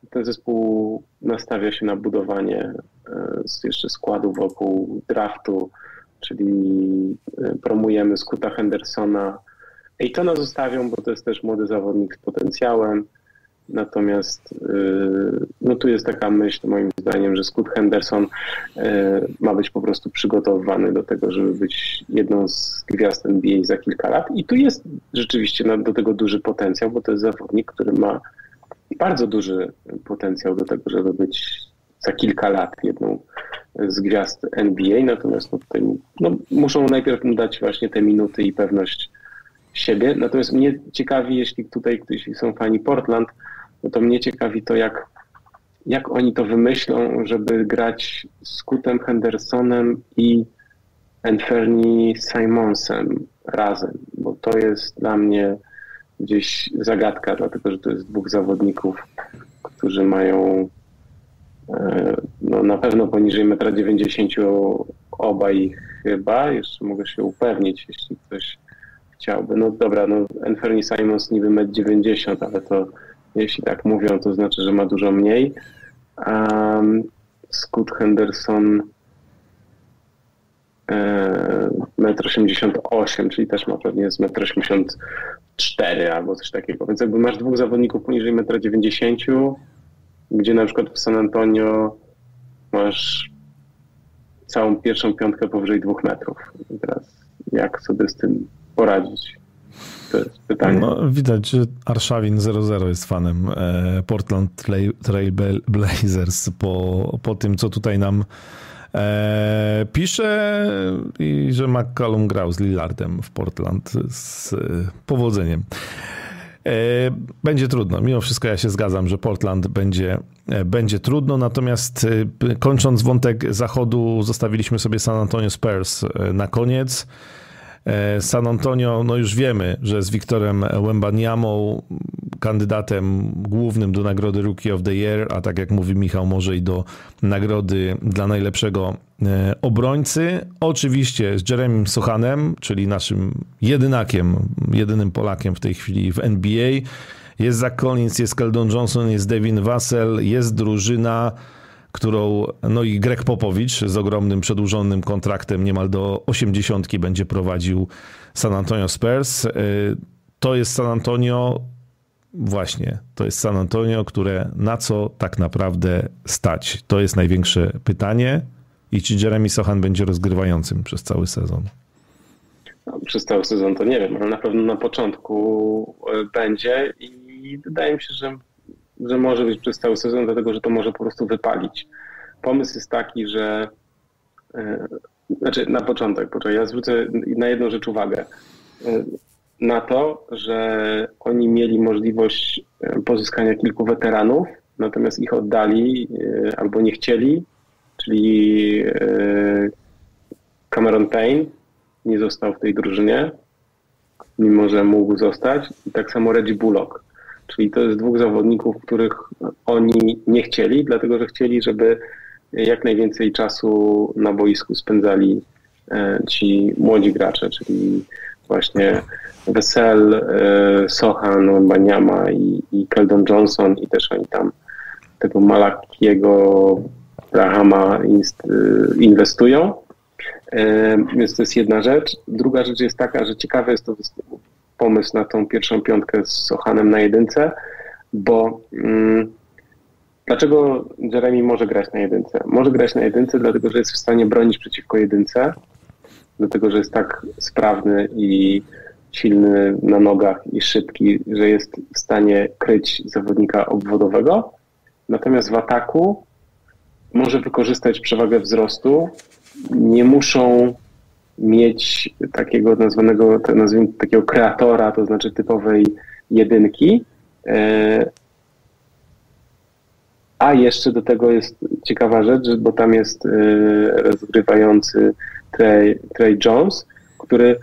ten zespół nastawia się na budowanie e, jeszcze składu wokół draftu, czyli e, promujemy Scoota Hendersona. Ejtona zostawią, bo to jest też młody zawodnik z potencjałem. Natomiast y, no tu jest taka myśl moim zdaniem, że Scott Henderson y, ma być po prostu przygotowany do tego, żeby być jedną z gwiazd NBA za kilka lat. I tu jest rzeczywiście do tego duży potencjał, bo to jest zawodnik, który ma bardzo duży potencjał do tego, żeby być za kilka lat jedną z gwiazd NBA. Natomiast no tutaj no, muszą najpierw dać właśnie te minuty i pewność siebie. Natomiast mnie ciekawi, jeśli tutaj ktoś są fani Portland, no to mnie ciekawi to, jak, jak oni to wymyślą, żeby grać z Kutem Hendersonem i Anthony Simonsem razem, bo to jest dla mnie gdzieś zagadka, dlatego że to jest dwóch zawodników, którzy mają no, na pewno poniżej 1,90 m obaj chyba, jeszcze mogę się upewnić, jeśli ktoś chciałby. No dobra, no Anthony Simons niby 1,90 m, ale to jeśli tak mówią, to znaczy, że ma dużo mniej. Um, Scott Henderson 1,88 m, czyli też ma pewnie z 1,84 m albo coś takiego. Więc jakby masz dwóch zawodników poniżej 1,90 m, gdzie na przykład w San Antonio masz całą pierwszą piątkę powyżej dwóch metrów. I teraz jak sobie z tym poradzić? To jest pytanie. No, widać, że Arszawin 00 jest fanem e, Portland Trail Blazers po, po tym, co tutaj nam e, pisze i że McCallum grał z Lillardem w Portland z powodzeniem. Będzie trudno. Mimo wszystko ja się zgadzam, że Portland będzie, będzie trudno. Natomiast kończąc wątek zachodu, zostawiliśmy sobie San Antonio Spurs na koniec. E, San Antonio, no już wiemy, że z Wiktorem Wembaniamą, kandydatem głównym do nagrody Rookie of the Year, a tak jak mówi Michał, może i do nagrody dla najlepszego e, obrońcy. Oczywiście z Jeremym Sochanem, czyli naszym jedynakiem, jedynym Polakiem w tej chwili w NBA. Jest Zach Collins, jest Keldon Johnson, jest Devin Vassell, jest drużyna którą, no i Greg Popowicz z ogromnym przedłużonym kontraktem niemal do 80 będzie prowadził San Antonio Spurs. Y, to jest San Antonio, właśnie, to jest San Antonio, które na co tak naprawdę stać? To jest największe pytanie. I czy Jeremy Sochan będzie rozgrywającym przez cały sezon? No, przez cały sezon to nie wiem, ale na pewno na początku y, będzie i wydaje mi się, że że może być przez cały sezon, dlatego że to może po prostu wypalić. Pomysł jest taki, że e, znaczy na początek, poczekaj, ja zwrócę na jedną rzecz uwagę. E, na to, że oni mieli możliwość e, pozyskania kilku weteranów, natomiast ich oddali albo nie chcieli, czyli Cameron Payne nie został w tej drużynie, mimo że mógł zostać, i tak samo Reggie Bullock. Czyli to jest dwóch zawodników, których oni nie chcieli, dlatego że chcieli, żeby jak najwięcej czasu na boisku spędzali e, ci młodzi gracze, czyli właśnie Wesel, e, Sohan, Baniama i, i Keldon Johnson i też oni tam tego Malakiego Brahama e, inwestują. Więc to jest jedna rzecz. Druga rzecz jest taka, że ciekawe jest to pomysł na tą pierwszą piątkę z Sochanem na jedynce, bo mm, dlaczego Jeremy może grać na jedynce? Może grać na jedynce, dlatego że jest w stanie bronić przeciwko jedynce, dlatego że jest tak sprawny i silny na nogach i szybki, że jest w stanie kryć zawodnika obwodowego. Natomiast w ataku może wykorzystać przewagę wzrostu. Nie muszą mieć takiego nazwanego, nazwijmy takiego kreatora, to znaczy typowej jedynki. E, a jeszcze do tego jest ciekawa rzecz, bo tam jest e, rozgrywający Trey, Trey Jones, który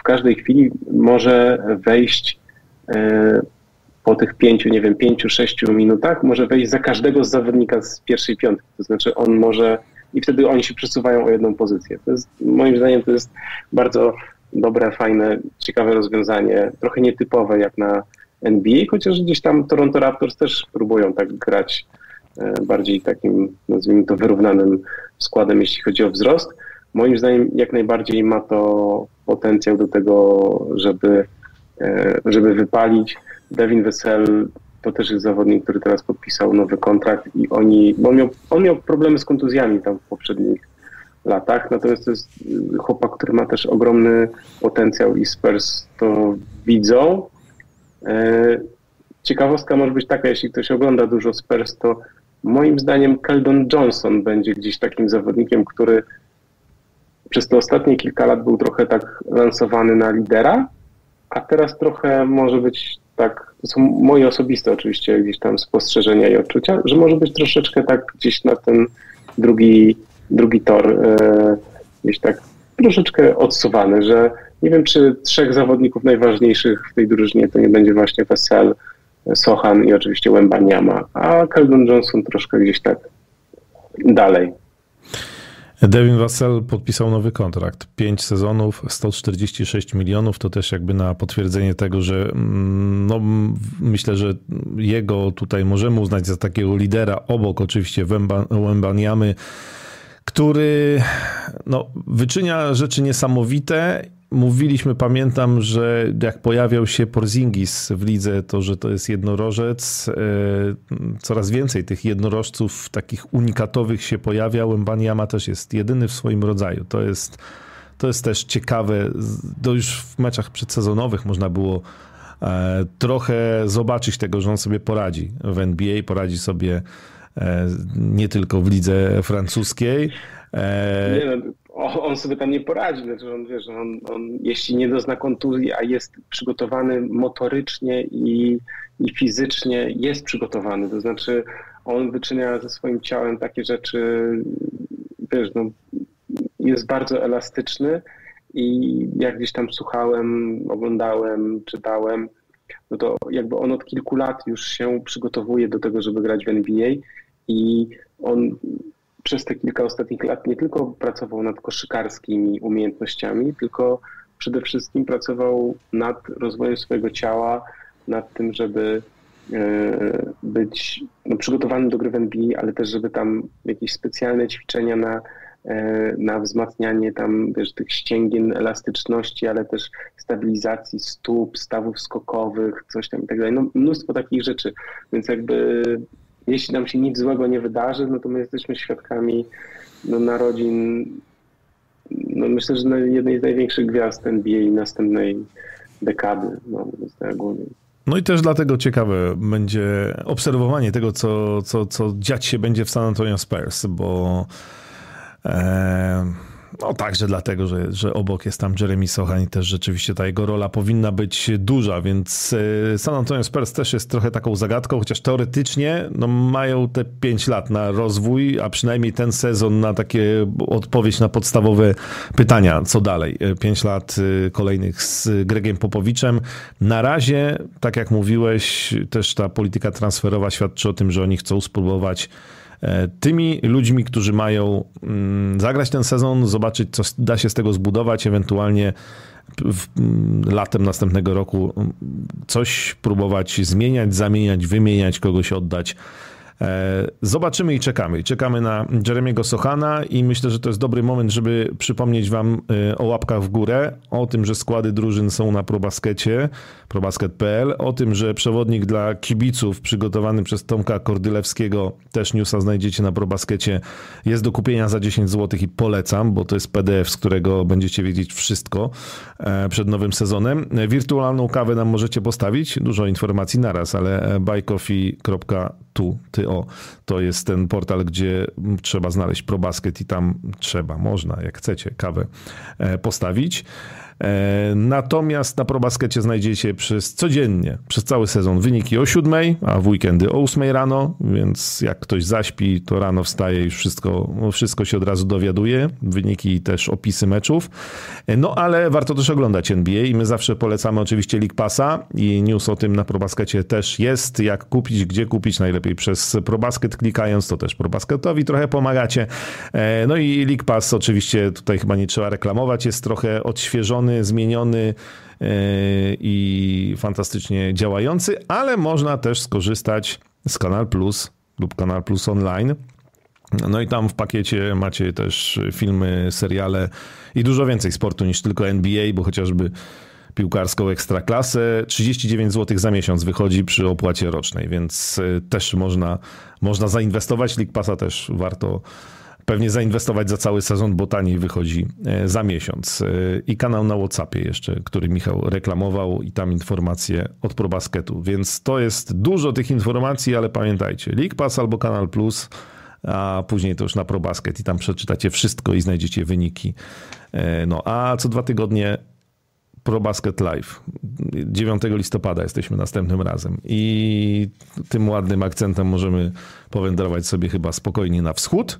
w każdej chwili może wejść e, po tych pięciu, nie wiem, pięciu, sześciu minutach, może wejść za każdego z zawodnika z pierwszej piątki. To znaczy on może i wtedy oni się przesuwają o jedną pozycję. To jest, moim zdaniem to jest bardzo dobre, fajne, ciekawe rozwiązanie, trochę nietypowe jak na NBA, chociaż gdzieś tam Toronto Raptors też próbują tak grać e, bardziej takim, nazwijmy to, wyrównanym składem, jeśli chodzi o wzrost. Moim zdaniem jak najbardziej ma to potencjał do tego, żeby, e, żeby wypalić. Devin Wessel to też jest zawodnik, który teraz podpisał nowy kontrakt i oni, bo on miał, on miał problemy z kontuzjami tam w poprzednich latach, natomiast to jest chłopak, który ma też ogromny potencjał i Spurs to widzą. E, ciekawostka może być taka, jeśli ktoś ogląda dużo Spurs, to moim zdaniem Keldon Johnson będzie gdzieś takim zawodnikiem, który przez te ostatnie kilka lat był trochę tak lansowany na lidera, a teraz trochę może być tak, to są moje osobiste oczywiście gdzieś tam spostrzeżenia i odczucia, że może być troszeczkę tak gdzieś na ten drugi, drugi tor e, gdzieś tak troszeczkę odsuwany, że nie wiem, czy trzech zawodników najważniejszych w tej drużynie to nie będzie właśnie Wesel, Sohan i oczywiście Wembaniama, a Keldon Johnson troszkę gdzieś tak dalej. Devin Vassell podpisał nowy kontrakt. 5 sezonów, 146 milionów. To też jakby na potwierdzenie tego, że mm, no, myślę, że jego tutaj możemy uznać za takiego lidera obok oczywiście Wembaniamy, który no, wyczynia rzeczy niesamowite Mówiliśmy, pamiętam, że jak pojawiał się Porzingis w lidze, to że to jest jednorożec. E, coraz więcej tych jednorożców takich unikatowych się pojawia. Mbaniama też jest jedyny w swoim rodzaju. To jest, to jest też ciekawe. To już w meczach przedsezonowych można było e, trochę zobaczyć tego, że on sobie poradzi w NBA, poradzi sobie e, nie tylko w lidze francuskiej. Nie, on sobie tam nie poradzi, znaczy on, wiesz, on, on jeśli nie dozna kontuzji, a jest przygotowany motorycznie i, i fizycznie, jest przygotowany, to znaczy on wyczynia ze swoim ciałem takie rzeczy, wiesz, no, jest bardzo elastyczny i jak gdzieś tam słuchałem, oglądałem, czytałem, no to jakby on od kilku lat już się przygotowuje do tego, żeby grać w NBA i on przez te kilka ostatnich lat nie tylko pracował nad koszykarskimi umiejętnościami, tylko przede wszystkim pracował nad rozwojem swojego ciała, nad tym, żeby e, być no, przygotowany do gry w NBA, ale też, żeby tam jakieś specjalne ćwiczenia na, e, na wzmacnianie tam, wiesz, tych ścięgien elastyczności, ale też stabilizacji stóp, stawów skokowych, coś tam i tak dalej. No, mnóstwo takich rzeczy, więc jakby jeśli nam się nic złego nie wydarzy, no to my jesteśmy świadkami no, narodzin, no myślę, że jednej z największych gwiazd NBA następnej dekady, no, tak ogólnie. No i też dlatego ciekawe będzie obserwowanie tego, co, co, co dziać się będzie w San Antonio Spurs, bo e, no także dlatego, że, że obok jest tam Jeremy Sohan i też rzeczywiście ta jego rola powinna być duża, więc e, San Antonio Spurs też jest trochę taką zagadką, chociaż teoretycznie no, mają te 5 lat na rozwój, a przynajmniej ten sezon na takie odpowiedź na podstawowe pytania, co dalej. 5 e, lat e, kolejnych z Gregiem Popowiczem. Na razie, tak jak mówiłeś, też ta polityka transferowa świadczy o tym, że oni chcą spróbować tymi ludźmi, którzy mają mm, zagrać ten sezon, zobaczyć, co da się z tego zbudować, ewentualnie mm, latem następnego roku mm, coś próbować zmieniać, zamieniać, wymieniać, kogoś oddać. E, zobaczymy i czekamy. Czekamy na Jeremiego Sochana i myślę, że to jest dobry moment, żeby przypomnieć wam e, o łapkach w górę, o tym, że składy drużyn są na probaskecie, probasket.pl, o tym, że przewodnik dla kibiców przygotowany przez Tomka Kordylewskiego, też newsa znajdziecie na probaskecie, jest do kupienia za 10 zł i polecam, bo to jest PDF, z którego będziecie wiedzieć wszystko e, przed nowym sezonem. Wirtualną kawę nam możecie postawić, dużo informacji naraz, ale buycoffee.tu, ty o, to jest ten portal, gdzie trzeba znaleźć ProBasket i tam trzeba, można, jak chcecie, kawę e, postawić. E, natomiast na ProBaskecie znajdziecie przez codziennie, przez cały sezon wyniki o 7, a w weekendy o 8 rano, więc jak ktoś zaśpi, to rano wstaje i wszystko, wszystko się od razu dowiaduje. Wyniki i też opisy meczów. E, no ale warto też oglądać NBA i my zawsze polecamy oczywiście League Passa i news o tym na ProBaskecie też jest. Jak kupić, gdzie kupić, najlepiej przez ProBasket klikając, to też ProBasketowi trochę pomagacie. E, no i League Pass oczywiście tutaj chyba nie trzeba reklamować, jest trochę odświeżony zmieniony e, i fantastycznie działający, ale można też skorzystać z Kanal Plus lub Kanal Plus Online. No i tam w pakiecie macie też filmy, seriale i dużo więcej sportu niż tylko NBA, bo chociażby piłkarską ekstraklasę. 39 zł za miesiąc wychodzi przy opłacie rocznej, więc też można, można zainwestować. League Passa też warto pewnie zainwestować za cały sezon, bo taniej wychodzi e, za miesiąc. E, I kanał na WhatsAppie jeszcze, który Michał reklamował i tam informacje od ProBasketu. Więc to jest dużo tych informacji, ale pamiętajcie, League Pass albo Kanal Plus, a później to już na ProBasket i tam przeczytacie wszystko i znajdziecie wyniki. E, no a co dwa tygodnie ProBasket Live. 9 listopada jesteśmy następnym razem. I tym ładnym akcentem możemy powędrować sobie chyba spokojnie na wschód.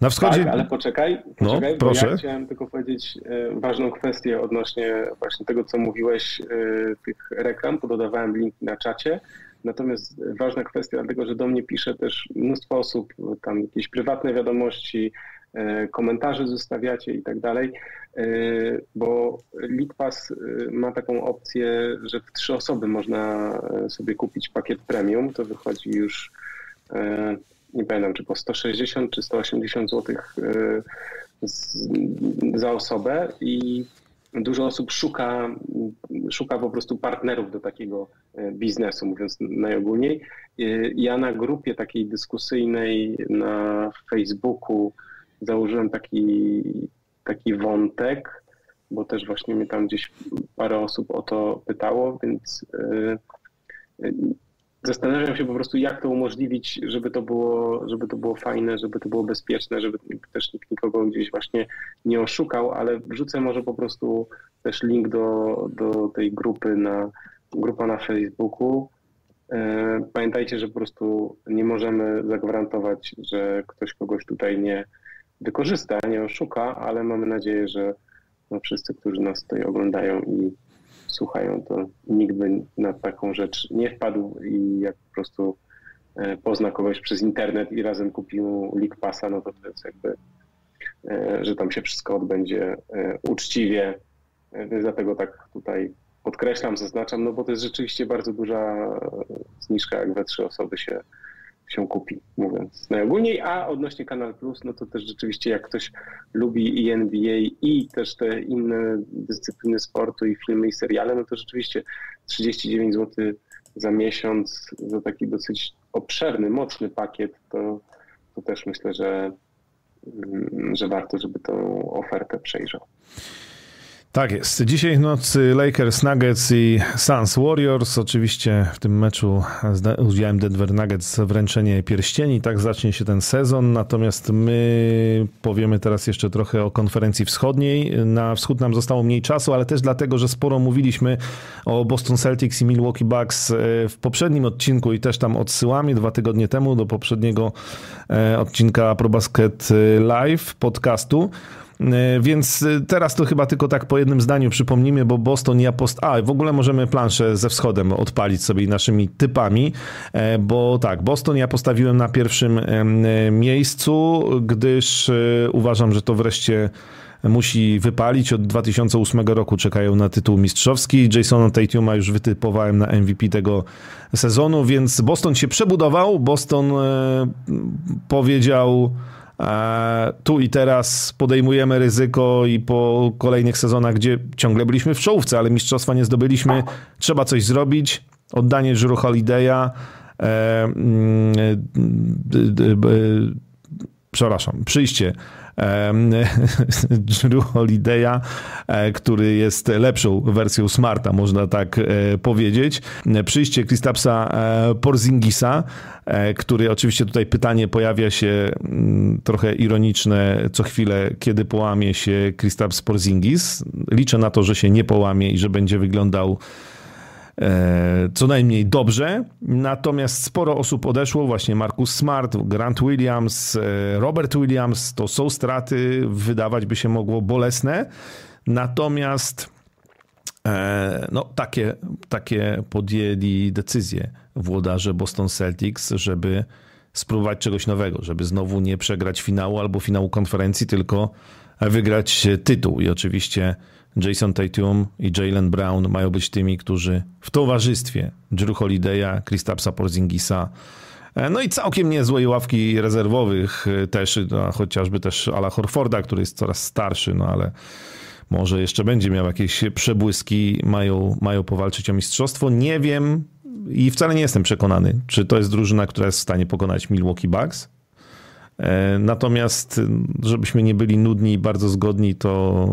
Na wschodzie... Tak, ale poczekaj, no, poczekaj no, proszę. ja chciałem tylko powiedzieć e, ważną kwestię odnośnie właśnie tego, co mówiłeś, e, tych reklam, pododawałem link na czacie. Natomiast ważna kwestia, dlatego że do mnie pisze też mnóstwo osób, tam jakieś prywatne wiadomości, e, komentarze zostawiacie i tak dalej, bo Litpas ma taką opcję, że w trzy osoby można sobie kupić pakiet premium. To wychodzi już nie pamiętam, czy po 160 czy 180 zł y, za osobę i dużo osób szuka, szuka po prostu partnerów do takiego y, biznesu, mówiąc najogólniej. Y, ja na grupie takiej dyskusyjnej na Facebooku założyłem taki, taki wątek, bo też właśnie mnie tam gdzieś parę osób o to pytało, więc zastanawiam się po prostu, jak to umożliwić, żeby to było, żeby to było fajne, żeby to było bezpieczne, żeby też nikt nikogo gdzieś właśnie nie oszukał, ale wrzucę może po prostu też link do, do tej grupy na grupa na Facebooku. E, pamiętajcie, że po prostu nie możemy zagwarantować, że ktoś kogoś tutaj nie wykorzysta, nie oszuka, ale mamy nadzieję, że no wszyscy, którzy nas tutaj oglądają i słuchają, to nikt by na taką rzecz nie wpadł i jak po prostu e, pozna kogoś przez internet i razem kupił League Passa, no to to jest jakby, e, że tam się wszystko odbędzie e, uczciwie. Dlatego tak tutaj podkreślam, zaznaczam, no bo to jest rzeczywiście bardzo duża zniżka, jak we trzy osoby się się kupi, mówiąc najogólniej. A odnośnie Kanal Plus, no to też rzeczywiście jak ktoś lubi i NBA i też te inne dyscypliny sportu i filmy i seriale, no to rzeczywiście 39 zł za miesiąc za taki dosyć obszerny, mocny pakiet, to, to też myślę, że, mm, że warto, żeby tą ofertę przejrzał. Tak jest. Dzisiaj w nocy Lakers, Nuggets i Suns Warriors. Oczywiście w tym meczu z udziałem Denver Nuggets wręczenie pierścieni. Tak zacznie się ten sezon. Natomiast my powiemy teraz jeszcze trochę o konferencji wschodniej. Na wschód nam zostało mniej czasu, ale też dlatego, że sporo mówiliśmy o Boston Celtics i Milwaukee Bucks e, w poprzednim odcinku i też tam odsyłamy dwa tygodnie temu do poprzedniego e, odcinka ProBasket Live podcastu. E, więc e, teraz to chyba tylko tak po jednym zdaniu przypomnimy, bo Boston post... A, w ogóle możemy planszę ze wschodem odpalić sobie naszymi typami, e, bo tak, Boston ja postawiłem na pierwszym miejscu, gdyż uważam, że to wreszcie musi wypalić. Od 2008 roku czekają na tytuł mistrzowski. Jasona Tatuma już wytypowałem na MVP tego sezonu, więc Boston się przebudował. Boston powiedział tu i teraz podejmujemy ryzyko i po kolejnych sezonach, gdzie ciągle byliśmy w czołówce, ale mistrzostwa nie zdobyliśmy, trzeba coś zrobić. Oddanie Żyru Holiday'a, e, mm, przepraszam, przyjście Drew Holiday'a, e, który jest lepszą wersją Smarta, można tak e, powiedzieć. Przyjście Kristapsa e, Porzingisa, który oczywiście tutaj pytanie pojawia się mm, trochę ironiczne co chwilę, kiedy połamie się Kristaps Porzingis. Liczę na to, że się nie połamie i że będzie wyglądał co najmniej dobrze. Natomiast sporo osób odeszło, właśnie Marcus Smart, Grant Williams, e, Robert Williams. To są straty, wydawać by się mogło bolesne. Natomiast e, no, takie, takie podjęli decyzje włodarze Boston Celtics, żeby spróbować czegoś nowego, żeby znowu nie przegrać finału albo finału konferencji, tylko wygrać tytuł. I oczywiście Jason Tatum i Jalen Brown mają być tymi, którzy w towarzystwie Drew Holiday'a, Kristapsa Porzingisa, e, no i całkiem niezłej ławki rezerwowych e, też, no, chociażby też Ala Horforda, który jest coraz starszy, no ale może jeszcze będzie miał jakieś przebłyski, mają, mają powalczyć o mistrzostwo. Nie wiem i wcale nie jestem przekonany, czy to jest drużyna, która jest w stanie pokonać Milwaukee Bucks. E, natomiast, żebyśmy nie byli nudni i bardzo zgodni, to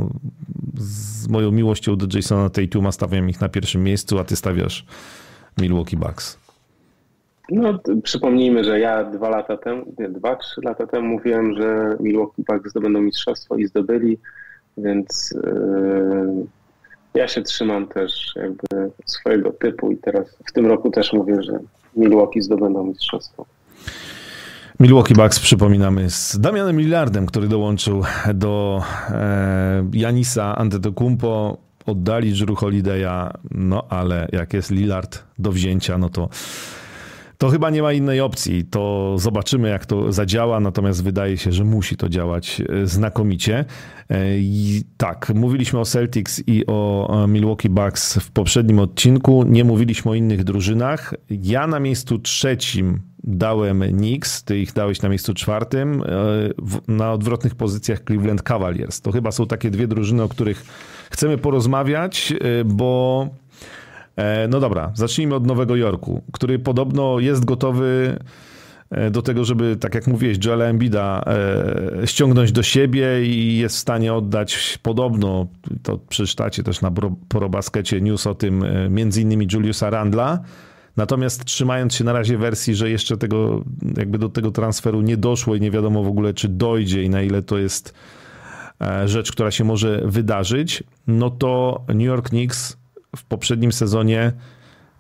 z moją miłością do Jasona Tatuma stawiam ich na pierwszym miejscu, a ty stawiasz Milwaukee Bucks. No, przypomnijmy, że ja dwa lata temu, nie, dwa, trzy lata temu mówiłem, że Milwaukee Bucks zdobędą mistrzostwo i zdobyli, więc yy, ja się trzymam też jakby swojego typu i teraz w tym roku też mówię, że Milwaukee zdobędą mistrzostwo. Milwaukee Bucks przypominamy z Damianem Lillardem, który dołączył do e, Janisa Antetokounmpo, oddali Drew Holiday'a, no ale jak jest Lillard do wzięcia, no to to chyba nie ma innej opcji. To zobaczymy, jak to zadziała, natomiast wydaje się, że musi to działać e, znakomicie. E, I tak, mówiliśmy o Celtics i o Milwaukee Bucks w poprzednim odcinku. Nie mówiliśmy o innych drużynach. Ja na miejscu trzecim dałem Knicks, ty ich dałeś na miejscu czwartym. E, na odwrotnych pozycjach Cleveland Cavaliers. To chyba są takie dwie drużyny, o których chcemy porozmawiać, bo E, no dobra, zacznijmy od Nowego Jorku, który podobno jest gotowy e, do tego, żeby, tak jak mówiłeś, Joela Embida e, ściągnąć do siebie i jest w stanie oddać podobno, to przeczytacie też na Probaskecie news o tym, między innymi Juliusa Randla, Natomiast trzymając się na razie wersji, że jeszcze tego, jakby do tego transferu nie doszło i nie wiadomo w ogóle, czy dojdzie i na ile to jest rzecz, która się może wydarzyć, no to New York Knicks w poprzednim sezonie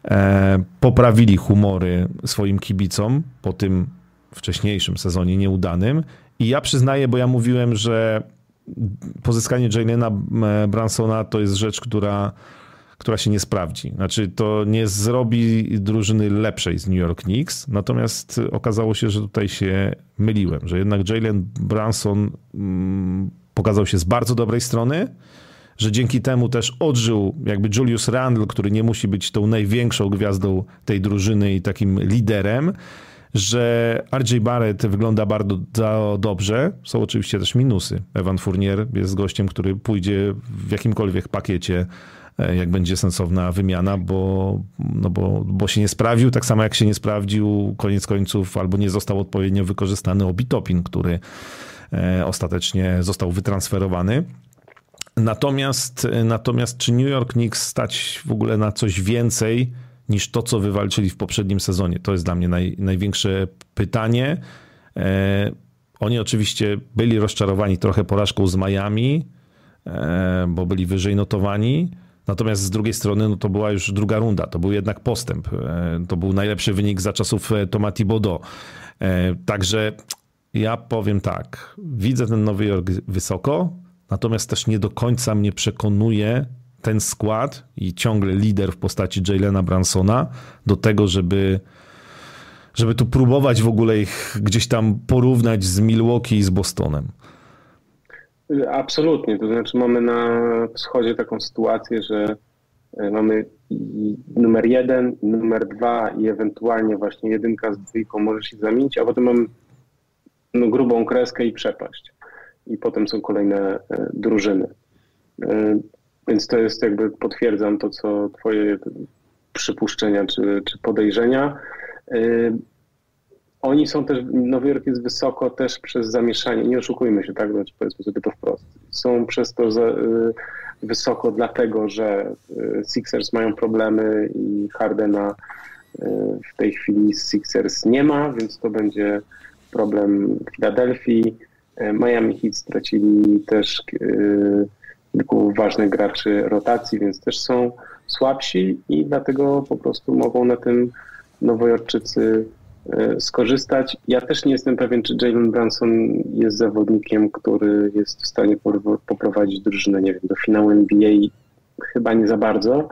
e, poprawili humory swoim kibicom po tym wcześniejszym sezonie nieudanym. I ja przyznaję, bo ja mówiłem, że pozyskanie Jalena e, Bransona to jest rzecz, która, która się nie sprawdzi. Znaczy, to nie zrobi drużyny lepszej z New York Knicks, natomiast okazało się, że tutaj się myliłem, że jednak Jalen Branson mm, pokazał się z bardzo dobrej strony że dzięki temu też odżył jakby Julius Randle, który nie musi być tą największą gwiazdą tej drużyny i takim liderem, że RJ Barrett wygląda bardzo dobrze. Są oczywiście też minusy. Evan Fournier jest gościem, który pójdzie w jakimkolwiek pakiecie, e, jak będzie sensowna wymiana, bo, no bo, bo się nie sprawdził, tak samo jak się nie sprawdził koniec końców, albo nie został odpowiednio wykorzystany Obitopin, który e, ostatecznie został wytransferowany. Natomiast, natomiast czy New York Knicks stać w ogóle na coś więcej niż to, co wywalczyli w poprzednim sezonie? To jest dla mnie naj, największe pytanie. E, oni oczywiście byli rozczarowani trochę porażką z Miami, e, bo byli wyżej notowani. Natomiast z drugiej strony no to była już druga runda, to był jednak postęp. E, to był najlepszy wynik za czasów e, Tomati Bodo. E, także ja powiem tak, widzę ten Nowy Jork wysoko, Natomiast też nie do końca mnie przekonuje ten skład i ciągle lider w postaci Jalena Bransona do tego, żeby, żeby tu próbować w ogóle ich gdzieś tam porównać z Milwaukee i z Bostonem. Absolutnie. To znaczy mamy na wschodzie taką sytuację, że e, mamy numer jeden, numer dwa i ewentualnie właśnie jedynka z dwójką może się zamienić, a potem mamy no, grubą kreskę i przepaść i potem są kolejne e, drużyny. E, więc to jest jakby potwierdzam to, co Twoje przypuszczenia czy, czy podejrzenia. E, oni są też, Nowy Jork jest wysoko też przez zamieszanie, nie oszukujmy się, tak, znaczy powiedzmy sobie to wprost. Są przez to za, wysoko dlatego, że Sixers mają problemy i Hardena w tej chwili Sixers nie ma, więc to będzie problem Filadelfii. E, Miami Heat stracili też e, kilku ważnych graczy rotacji, więc też są słabsi i dlatego po prostu mogą na tym Nowojorczycy e, skorzystać. Ja też nie jestem pewien, czy Jalen Branson jest zawodnikiem, który jest w stanie poprowadzić drużynę, nie wiem, do finału NBA. Chyba nie za bardzo.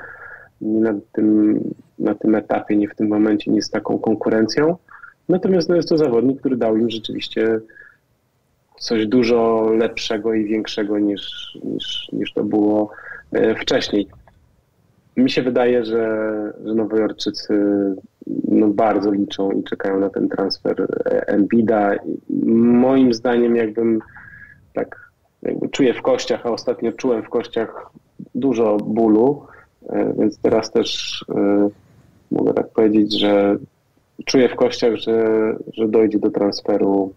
Nie na tym, na tym etapie, nie w tym momencie, nie z taką konkurencją. Natomiast no, jest to zawodnik, który dał im rzeczywiście coś dużo lepszego i większego niż, niż, niż to było e, wcześniej. Mi się wydaje, że, że Nowojorczycy no, bardzo liczą i czekają na ten transfer Embida. Moim zdaniem, jakbym tak jakby czuję w kościach, a ostatnio czułem w kościach dużo bólu, więc teraz też mogę tak powiedzieć, że czuję w kościach, że, że dojdzie do transferu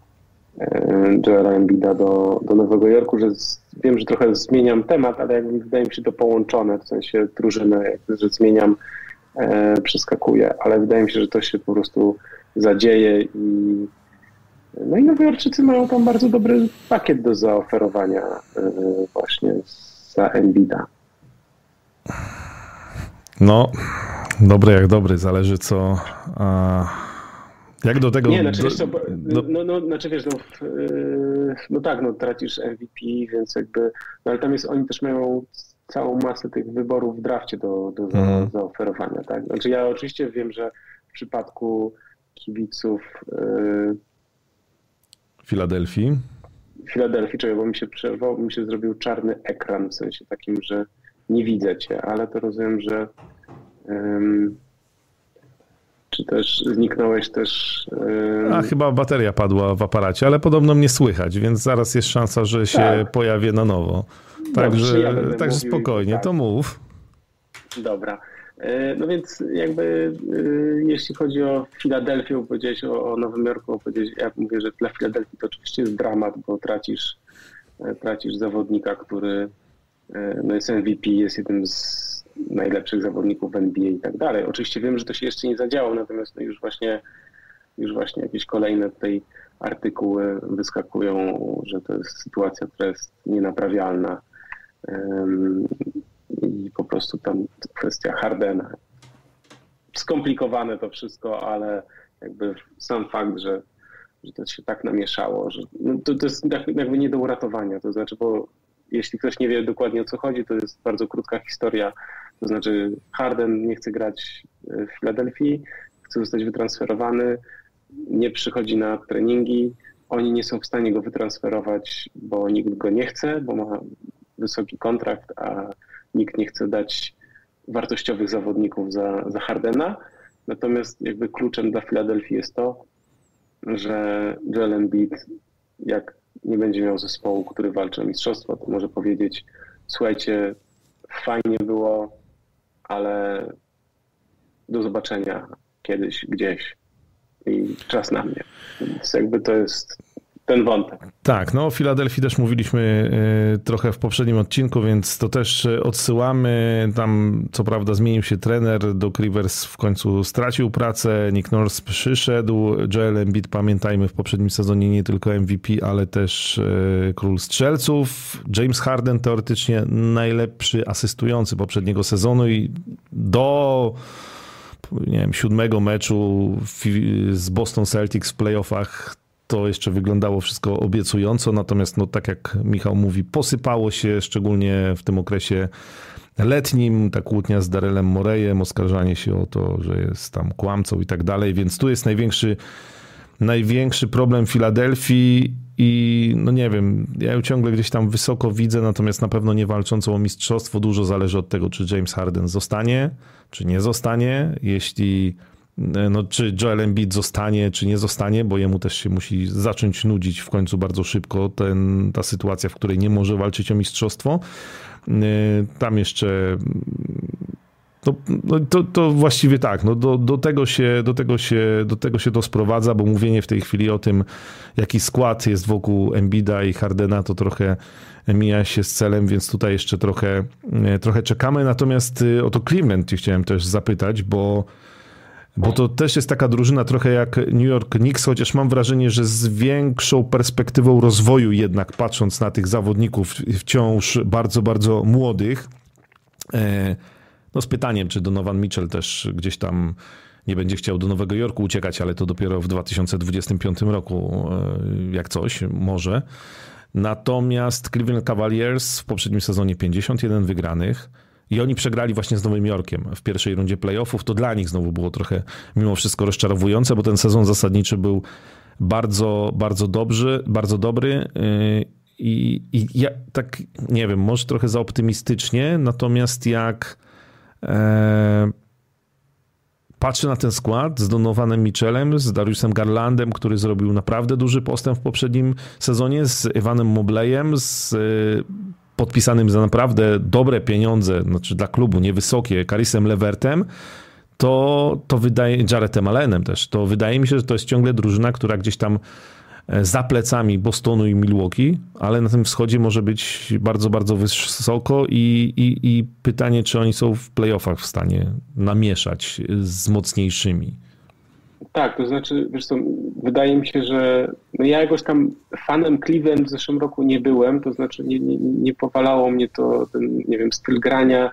Joela Embida do, do Nowego Jorku, że z, wiem, że trochę zmieniam temat, ale jakby wydaje mi się to połączone, w sensie drużynę, że zmieniam, e, przeskakuję, ale wydaje mi się, że to się po prostu zadzieje i no i Nowojorczycy mają tam bardzo dobry pakiet do zaoferowania e, właśnie za Embida. No, dobry jak dobry, zależy co... A jak do tego... Nie, znaczy, wiesz co, no, no, no, znaczy wiesz, no, yy, no tak, no tracisz MVP, więc jakby, no ale tam jest, oni też mają całą masę tych wyborów w drafcie do, do mm. zaoferowania, tak? Znaczy ja oczywiście wiem, że w przypadku kibiców yy, Filadelfii Filadelfii, czego bo mi się przerwał, mi się zrobił czarny ekran, w sensie takim, że nie widzę cię, ale to rozumiem, że czy też zniknąłeś też... Yy... A chyba bateria padła w aparacie, ale podobno mnie słychać, więc zaraz jest szansa, że się tak. pojawię na nowo. Także, ja także spokojnie, tak. to mów. Dobra. E, no więc jakby e, jeśli chodzi o Filadelfię, powiedziałeś o, o Nowym Jorku, ja mówię, że dla Filadelfii to oczywiście jest dramat, bo tracisz, e, tracisz zawodnika, który no jest MVP, jest jednym z najlepszych zawodników w NBA i tak dalej. Oczywiście wiem, że to się jeszcze nie zadziało, natomiast no już właśnie już właśnie jakieś kolejne tutaj artykuły wyskakują, że to jest sytuacja, która jest nienaprawialna i po prostu tam kwestia Hardena. Skomplikowane to wszystko, ale jakby sam fakt, że, że to się tak namieszało, że no to, to jest jakby nie do uratowania. To znaczy, bo jeśli ktoś nie wie dokładnie o co chodzi, to jest bardzo krótka historia to znaczy Harden nie chce grać w Filadelfii, chce zostać wytransferowany, nie przychodzi na treningi, oni nie są w stanie go wytransferować, bo nikt go nie chce, bo ma wysoki kontrakt, a nikt nie chce dać wartościowych zawodników za, za Hardena. Natomiast jakby kluczem dla Filadelfii jest to, że Joel Embiid, jak nie będzie miał zespołu, który walczy o mistrzostwo, to może powiedzieć, słuchajcie, fajnie było, ale do zobaczenia kiedyś, gdzieś i czas na mnie. Więc jakby to jest ten wątek. Tak, no o Filadelfii też mówiliśmy y, trochę w poprzednim odcinku, więc to też odsyłamy. Tam co prawda zmienił się trener, Doc Rivers w końcu stracił pracę, Nick Nurse przyszedł, Joel Embiid, pamiętajmy, w poprzednim sezonie nie tylko MVP, ale też y, król strzelców. James Harden teoretycznie najlepszy asystujący poprzedniego sezonu i do nie wiem, siódmego meczu z Boston Celtics w playoffach to jeszcze wyglądało wszystko obiecująco, natomiast no, tak jak Michał mówi, posypało się szczególnie w tym okresie letnim, ta kłótnia z Darelem Morejem, oskarżanie się o to, że jest tam kłamcą i tak dalej, więc tu jest największy, największy problem Filadelfii i no nie wiem, ja ją ciągle gdzieś tam wysoko widzę, natomiast na pewno nie walczącą o mistrzostwo. Dużo zależy od tego, czy James Harden zostanie, czy nie zostanie. Jeśli no, czy Joel Embiid zostanie, czy nie zostanie, bo jemu też się musi zacząć nudzić w końcu bardzo szybko ten, ta sytuacja, w której nie może walczyć o mistrzostwo. E, tam jeszcze to, no, to, to właściwie tak, no do, do, tego się, do, tego się, do tego się to sprowadza, bo mówienie w tej chwili o tym, jaki skład jest wokół Embida i Hardena, to trochę mija się z celem, więc tutaj jeszcze trochę, e, trochę czekamy. Natomiast o to Cleveland chciałem też zapytać, bo bo to też jest taka drużyna trochę jak New York Knicks, chociaż mam wrażenie, że z większą perspektywą rozwoju jednak patrząc na tych zawodników wciąż bardzo, bardzo młodych. E, no z pytaniem, czy Donovan Mitchell też gdzieś tam nie będzie chciał do Nowego Jorku uciekać, ale to dopiero w 2025 roku, e, jak coś, może. Natomiast Cleveland Cavaliers w poprzednim sezonie 51 wygranych, i oni przegrali właśnie z Nowym Jorkiem w pierwszej rundzie playoffów. To dla nich znowu było trochę mimo wszystko rozczarowujące, bo ten sezon zasadniczy był bardzo, bardzo dobry, bardzo dobry. Yy, I, I, ja tak, nie wiem, może trochę za optymistycznie, natomiast jak e, patrzę na ten skład z Donovanem Michelem, z Dariusem Garlandem, który zrobił naprawdę duży postęp w poprzednim sezonie, z Evanem Mobleyem, z podpisanym za naprawdę dobre pieniądze, znaczy dla klubu niewysokie, Karisem Levertem, to, to wydaje, Jaretem Allenem też, to wydaje mi się, że to jest ciągle drużyna, która gdzieś tam e, za plecami Bostonu i Milwaukee, ale na tym wschodzie może być bardzo, bardzo wysoko i, i, i pytanie, czy oni są w playoffach w stanie namieszać z mocniejszymi. Tak, to znaczy, wiesz co, wydaje mi się, że no ja jakoś tam fanem Cleveland w zeszłym roku nie byłem, to znaczy nie, nie, nie powalało mnie to ten, nie wiem, styl grania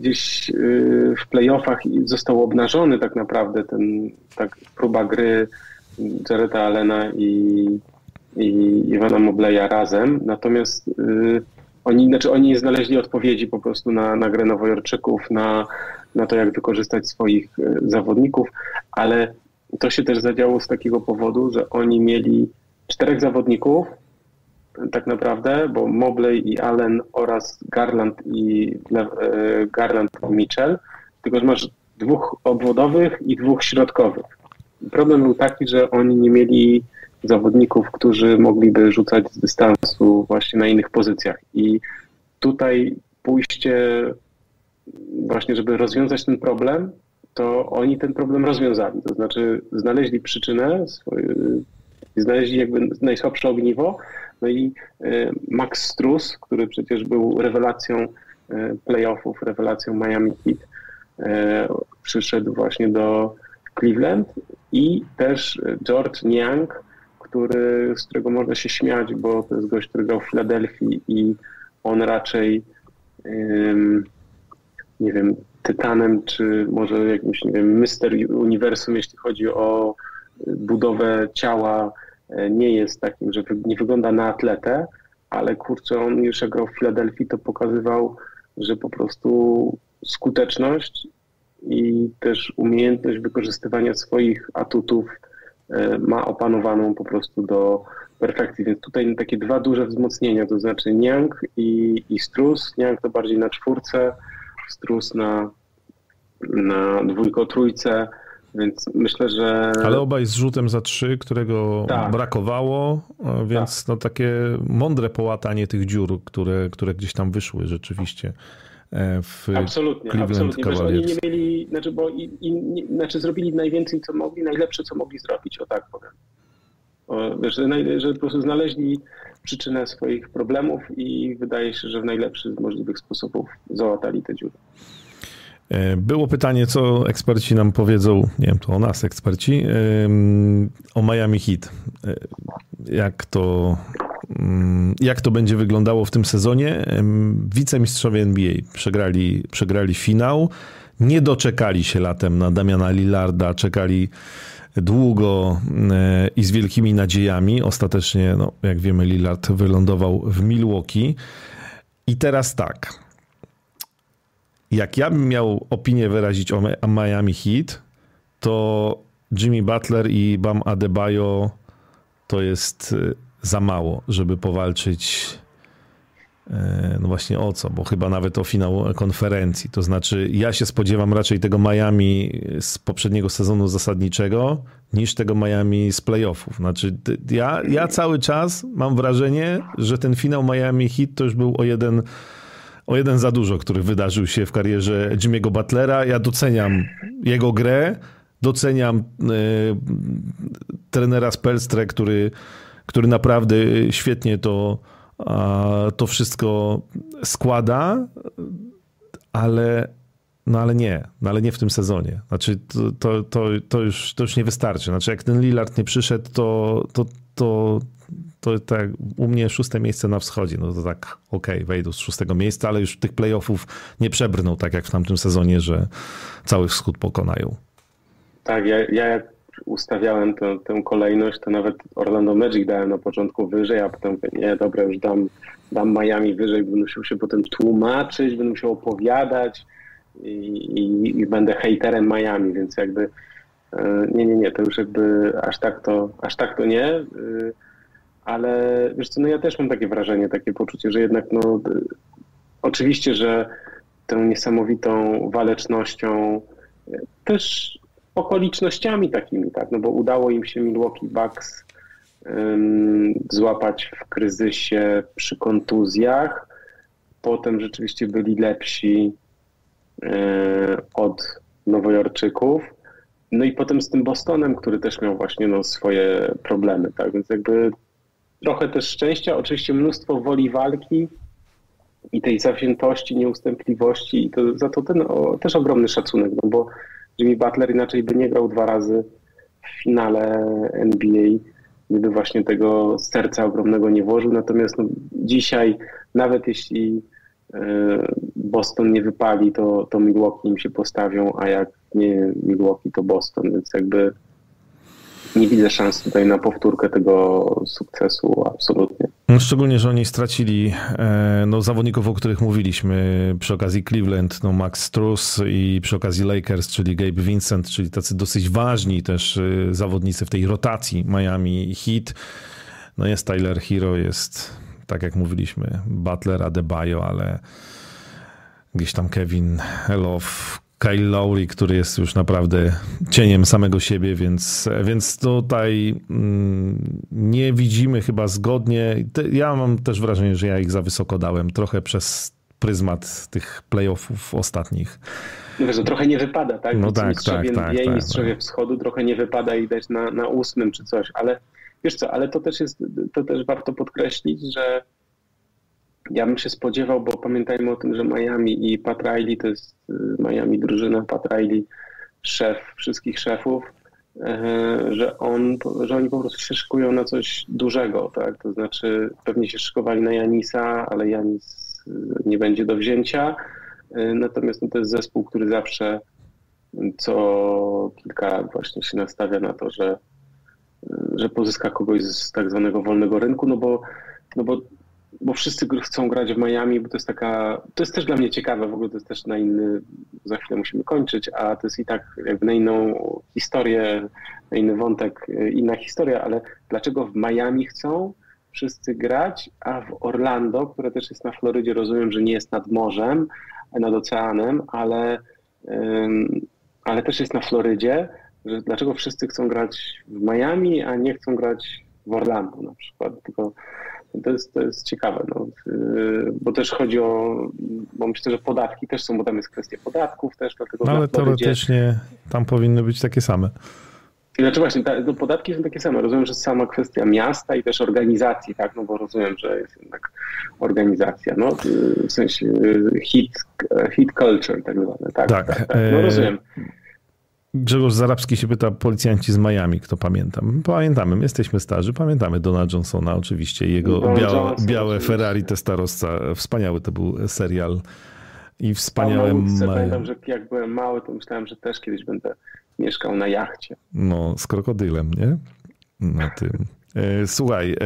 gdzieś y, w playoffach i został obnażony tak naprawdę ten, tak próba gry Jareta Allena i, i Iwana Mobleya razem, natomiast y, oni, znaczy oni nie znaleźli odpowiedzi po prostu na, na grę Nowojorczyków, na, na to, jak wykorzystać swoich y, zawodników, ale to się też zadziało z takiego powodu, że oni mieli czterech zawodników, tak naprawdę, bo Mobley i Allen oraz Garland i e, Garland i Mitchell, tylko że masz dwóch obwodowych i dwóch środkowych. Problem był taki, że oni nie mieli zawodników, którzy mogliby rzucać z dystansu właśnie na innych pozycjach. I tutaj pójście właśnie, żeby rozwiązać ten problem, to oni ten problem rozwiązali. To znaczy znaleźli przyczynę, swoje, znaleźli jakby najsłabsze ogniwo, no i e, Max Strus, który przecież był rewelacją e, playoffów, rewelacją Miami Heat, e, przyszedł właśnie do Cleveland i też George Niang, który, z którego można się śmiać, bo to jest gość, który grał w Filadelfii i on raczej nie wiem, tytanem, czy może jakimś, nie wiem, Mister Uniwersum, jeśli chodzi o budowę ciała, e, nie jest takim, że nie wygląda na atletę, ale kurczę, on już jak grał w Filadelfii, to pokazywał, że po prostu skuteczność i też umiejętność wykorzystywania swoich atutów e, ma opanowaną po prostu do perfekcji. Więc tutaj takie dwa duże wzmocnienia, to znaczy Niang i, i Strus. Niang to bardziej na czwórce, Strus na, na dwójko, trójce, więc myślę, że... Ale obaj z rzutem za trzy, którego tak. brakowało, więc tak. no takie mądre połatanie tych dziur, które, które gdzieś tam wyszły rzeczywiście e, w absolutnie, Cleveland absolutnie. Wiesz, oni nie mieli, znaczy, bo i, i, znaczy zrobili najwięcej, co mogli, najlepsze, co mogli zrobić, o tak powiem. Że, że po prostu znaleźli przyczynę swoich problemów i wydaje się, że w najlepszy z możliwych sposobów załatali te dziury. E, było pytanie, co eksperci nam powiedzą, nie wiem, to o nas eksperci, o Miami Heat. E, jak to, mm, jak to będzie wyglądało w tym sezonie? Wicemistrzowie NBA przegrali, przegrali finał, nie doczekali się latem na Damiana Lillarda, czekali długo e, i z wielkimi nadziejami. Ostatecznie, no, jak wiemy, Lillard wylądował w Milwaukee. I teraz tak. Jak ja bym miał opinię wyrazić o Miami Heat, to Jimmy Butler i Bam Adebayo to jest e, za mało, żeby powalczyć no właśnie o co, bo chyba nawet o finał konferencji. To znaczy, ja się spodziewam raczej tego Miami z poprzedniego sezonu zasadniczego niż tego Miami z playoffów. Znaczy, ja, ja cały czas mam wrażenie, że ten finał Miami Heat to już był o jeden, o jeden za dużo, który wydarzył się w karierze Jimmy'ego Butlera. Ja doceniam jego grę, doceniam y, trenera Spelstre, który, który naprawdę świetnie to to wszystko składa, ale, no ale nie, no ale nie w tym sezonie. Znaczy to, to, to, to, już, to już nie wystarczy. Znaczy jak ten Lillard nie przyszedł, to, to, to, to tak u mnie szóste miejsce na wschodzie, no to tak okej, okay, wejdą z szóstego miejsca, ale już tych playoffów nie przebrną tak jak w tamtym sezonie, że cały wschód pokonają. Tak, ja, ja ustawiałem tę, tę kolejność, to nawet Orlando Magic dałem na początku wyżej, a potem nie, dobra, już dam, dam Miami wyżej, będę musiał się potem tłumaczyć, będę musiał opowiadać i, i, i będę hejterem Miami, więc jakby e, nie, nie, nie, to już jakby aż tak to, aż tak to nie, e, ale wiesz co, no ja też mam takie wrażenie, takie poczucie, że jednak no oczywiście, że tą niesamowitą walecznością e, też okolicznościami takimi, tak, no bo udało im się Milwaukee Bucks um, złapać w kryzysie przy kontuzjach, potem rzeczywiście byli lepsi um, od Nowojorczyków, no i potem z tym Bostonem, który też miał właśnie no, swoje problemy, tak, więc jakby trochę też szczęścia, oczywiście mnóstwo woli walki i tej zawziętości, nieustępliwości i to, za to ten o, też ogromny szacunek, no bo Jimmy Butler inaczej by nie grał dwa razy w finale NBA, gdyby właśnie tego serca ogromnego nie włożył. Natomiast no, dzisiaj, nawet jeśli e, Boston nie wypali, to, to Milwaukee im się postawią, a jak nie Milwaukee, to Boston, więc jakby nie widzę szans tutaj na powtórkę tego sukcesu absolutnie. No, szczególnie, że oni stracili e, no, zawodników, o których mówiliśmy przy okazji Cleveland, no Max Strus i przy okazji Lakers, czyli Gabe Vincent, czyli tacy dosyć ważni też e, zawodnicy w tej rotacji Miami Heat. No jest Tyler Hero, jest tak jak mówiliśmy, Butler, Adebayo, ale gdzieś tam Kevin Love, Kyle Lowry, który jest już naprawdę cieniem samego siebie, więc, więc tutaj mm, nie widzimy chyba zgodnie. Ja mam też wrażenie, że ja ich za wysoko dałem, trochę przez pryzmat tych playoffów ostatnich. No wiesz, trochę nie wypada, tak? No tak, mistrzowie tak, NBA, tak, mistrzowie tak. wschodu, trochę nie wypada i dać na, na ósmym czy coś, ale wiesz co, ale to też jest, to też warto podkreślić, że ja bym się spodziewał, bo pamiętajmy o tym, że Miami i Pat Riley to jest y, Miami drużyna, Pat Riley szef wszystkich szefów, e, że, on, że oni po prostu się szykują na coś dużego, tak? To znaczy pewnie się szykowali na Janisa, ale Janis y, nie będzie do wzięcia. E, natomiast no, to jest zespół, który zawsze co kilka lat właśnie się nastawia na to, że, że pozyska kogoś z tak zwanego wolnego rynku, no bo, no bo bo wszyscy chcą grać w Miami, bo to jest taka, to jest też dla mnie ciekawe, w ogóle to jest też na inny, za chwilę musimy kończyć, a to jest i tak jakby na inną historię, na inny wątek, inna historia, ale dlaczego w Miami chcą wszyscy grać, a w Orlando, które też jest na Florydzie, rozumiem, że nie jest nad morzem, nad oceanem, ale, ale też jest na Florydzie, że dlaczego wszyscy chcą grać w Miami, a nie chcą grać w Orlando na przykład, tylko to jest, to jest ciekawe, no, y, bo też chodzi o, bo myślę, że podatki też są, bo tam jest kwestia podatków też, dlatego... No ale teoretycznie tam powinny być takie same. Znaczy właśnie, ta, no podatki są takie same. Rozumiem, że sama kwestia miasta i też organizacji, tak? No bo rozumiem, że jest jednak organizacja, no w sensie hit, hit culture tak zwane, tak? Tak. tak, tak. No rozumiem. Grzegorz Zarabski się pyta, policjanci z Miami, kto pamiętam? Pamiętamy, my jesteśmy starzy, pamiętamy Dona Johnsona oczywiście, jego białe, Johnson, białe. Ferrari wspaniały to był serial i wspaniałe... Nauce, pamiętam, że jak byłem mały, to myślałem, że też kiedyś będę mieszkał na jachcie. No, z krokodylem, nie? Na tym. E, słuchaj, e,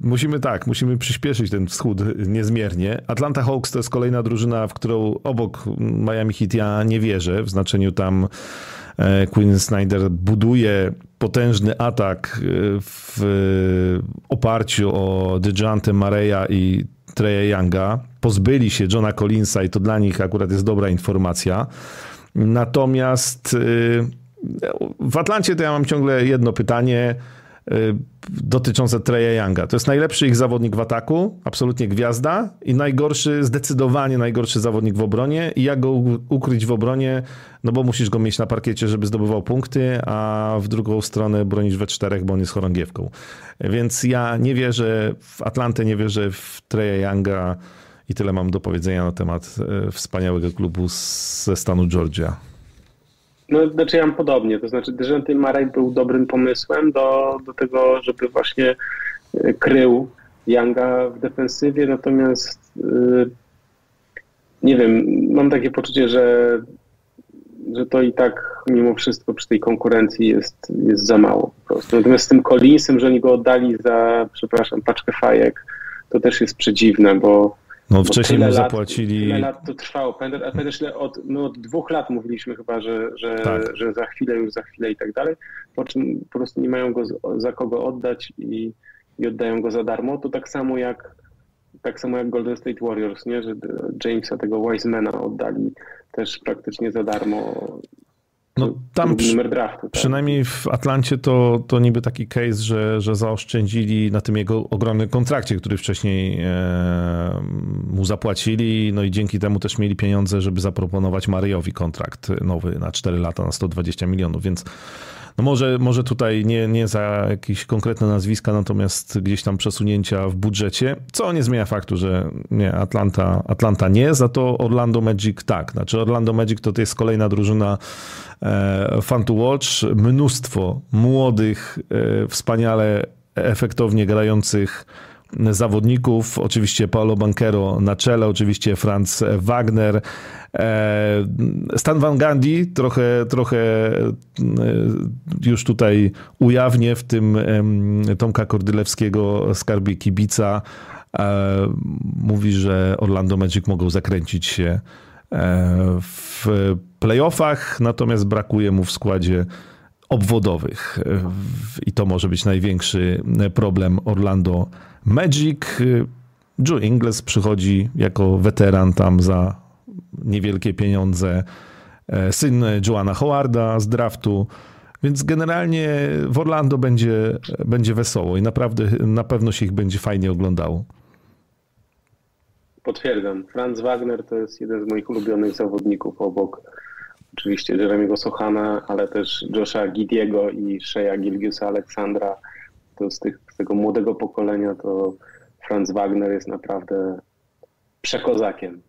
musimy tak, musimy przyspieszyć ten wschód niezmiernie. Atlanta Hawks to jest kolejna drużyna, w którą obok Miami Heat ja nie wierzę, w znaczeniu tam Queen Snyder buduje potężny atak e, w oparciu o DeJounte Mareya i Treya Younga. Pozbyli się Johna Collinsa i to dla nich akurat jest dobra informacja. Natomiast e, w Atlancie to ja mam ciągle jedno pytanie. Y, dotyczące Treya Younga. To jest najlepszy ich zawodnik w ataku, absolutnie gwiazda i najgorszy, zdecydowanie najgorszy zawodnik w obronie i jak go ukryć w obronie, no bo musisz go mieć na parkiecie, żeby zdobywał punkty, a w drugą stronę bronisz we czterech, bo on jest chorągiewką. Więc ja nie wierzę w Atlantę, nie wierzę w Treya Younga i tyle mam do powiedzenia na temat e, wspaniałego klubu ze stanu Georgia. No, znaczy ja mam podobnie, to znaczy Dejanty Marek był dobrym pomysłem do, do tego, żeby właśnie e, krył Younga w defensywie, natomiast yy, nie wiem, mam takie poczucie, że, że to i tak mimo wszystko przy tej konkurencji jest, jest za mało po prostu. Natomiast z tym Collinsem, że oni go oddali za, przepraszam, paczkę fajek, to też jest przedziwne, bo no wcześniej mu zapłacili... Tyle lat to trwało. Pamiętasz, że od, no, od dwóch lat mówiliśmy chyba, że, że, tak. że za chwilę, już za chwilę i tak dalej, po czym po prostu nie mają go za kogo oddać i, i oddają go za darmo. To tak samo jak tak samo jak Golden State Warriors, nie? że Jamesa, tego Wisemana oddali też praktycznie za darmo. No tam przy, draftu. Tak? Przynajmniej w Atlancie to, to niby taki case, że, że zaoszczędzili na tym jego ogromnym kontrakcie, który wcześniej e, mu zapłacili, no i dzięki temu też mieli pieniądze, żeby zaproponować Maryjowi kontrakt nowy na 4 lata na 120 milionów, więc no może, może tutaj nie, nie za jakieś konkretne nazwiska, natomiast gdzieś tam przesunięcia w budżecie, co nie zmienia faktu, że nie, Atlanta, Atlanta nie, za to Orlando Magic tak. Znaczy Orlando Magic to, to jest kolejna drużyna e, to watch, mnóstwo młodych, e, wspaniale efektownie grających zawodników. Oczywiście Paolo Banquero na czele, oczywiście Franz Wagner. E, Stan Van Gandhi trochę, trochę e, już tutaj ujawnię w tym Tomka Kordylewskiego skarbie kibica. E, mówi, że Orlando Magic mogą zakręcić się w playoffach, natomiast brakuje mu w składzie obwodowych. I to może być największy problem Orlando. Joe Ingles przychodzi jako weteran tam za niewielkie pieniądze. E, syn Joana Howarda z draftu. Więc generalnie w Orlando będzie, będzie wesoło i naprawdę na pewno się ich będzie fajnie oglądało. Potwierdzam. Franz Wagner to jest jeden z moich ulubionych zawodników obok oczywiście Jeremiego Sochana, ale też Josha Gidiego i Sheya Gilgiusa Aleksandra. To z, tych, z tego młodego pokolenia to Franz Wagner jest naprawdę przekozakiem.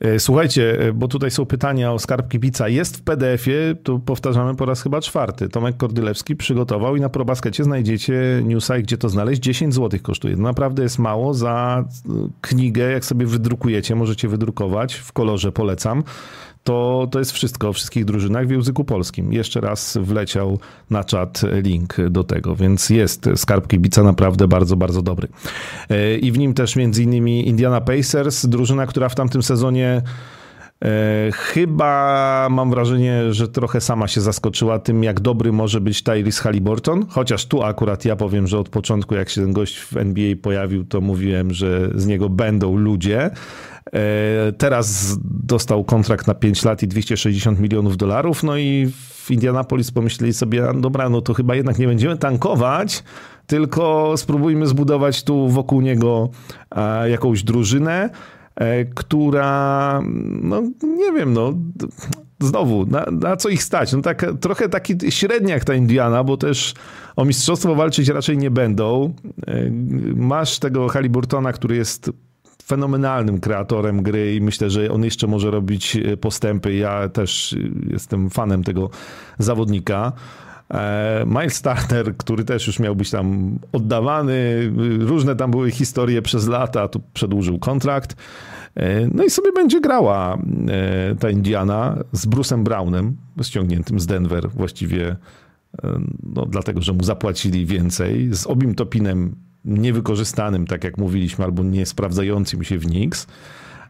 E, słuchajcie, e, bo tutaj są pytania o skarb kibica. Jest w PDF-ie, tu powtarzamy po raz chyba czwarty. Tomek Kordylewski przygotował i na probaskecie znajdziecie newsa, gdzie to znaleźć. 10 zł kosztuje. naprawdę jest mało za e, knigę, jak sobie wydrukujecie, możecie wydrukować w kolorze, polecam to, to jest wszystko o wszystkich drużynach w języku polskim. Jeszcze raz wleciał na czat link do tego, więc jest skarb kibica naprawdę bardzo, bardzo dobry. E, I w nim też między innymi Indiana Pacers, drużyna, która w tamtym sezonie Chyba mam wrażenie, że trochę sama się zaskoczyła tym, jak dobry może być Tyrese Halliburton, chociaż tu akurat ja powiem, że od początku, jak się ten gość w NBA pojawił, to mówiłem, że z niego będą ludzie. E, teraz dostał kontrakt na 5 lat i 260 milionów dolarów, no i w Indianapolis pomyśleli sobie, dobra, no to chyba jednak nie będziemy tankować, tylko spróbujmy zbudować tu wokół niego e, jakąś drużynę, e, która, no nie wiem, no znowu, na, na, co ich stać? No tak, trochę taki średniak ta Indiana, bo też o mistrzostwo walczyć raczej nie będą. Masz tego Haliburtona, który jest fenomenalnym kreatorem gry i myślę, że on jeszcze może robić e, postępy. Ja też jestem fanem tego zawodnika. E, Miles Turner, który też już miał być tam oddawany, różne tam były historie przez lata, tu przedłużył kontrakt. E, no i sobie będzie grała ta Indiana z Bruce'em Brownem, ściągniętym z Denver właściwie, no, dlatego że mu zapłacili więcej, z Obim Topinem niewykorzystanym, tak jak mówiliśmy, albo nie sprawdzającym się w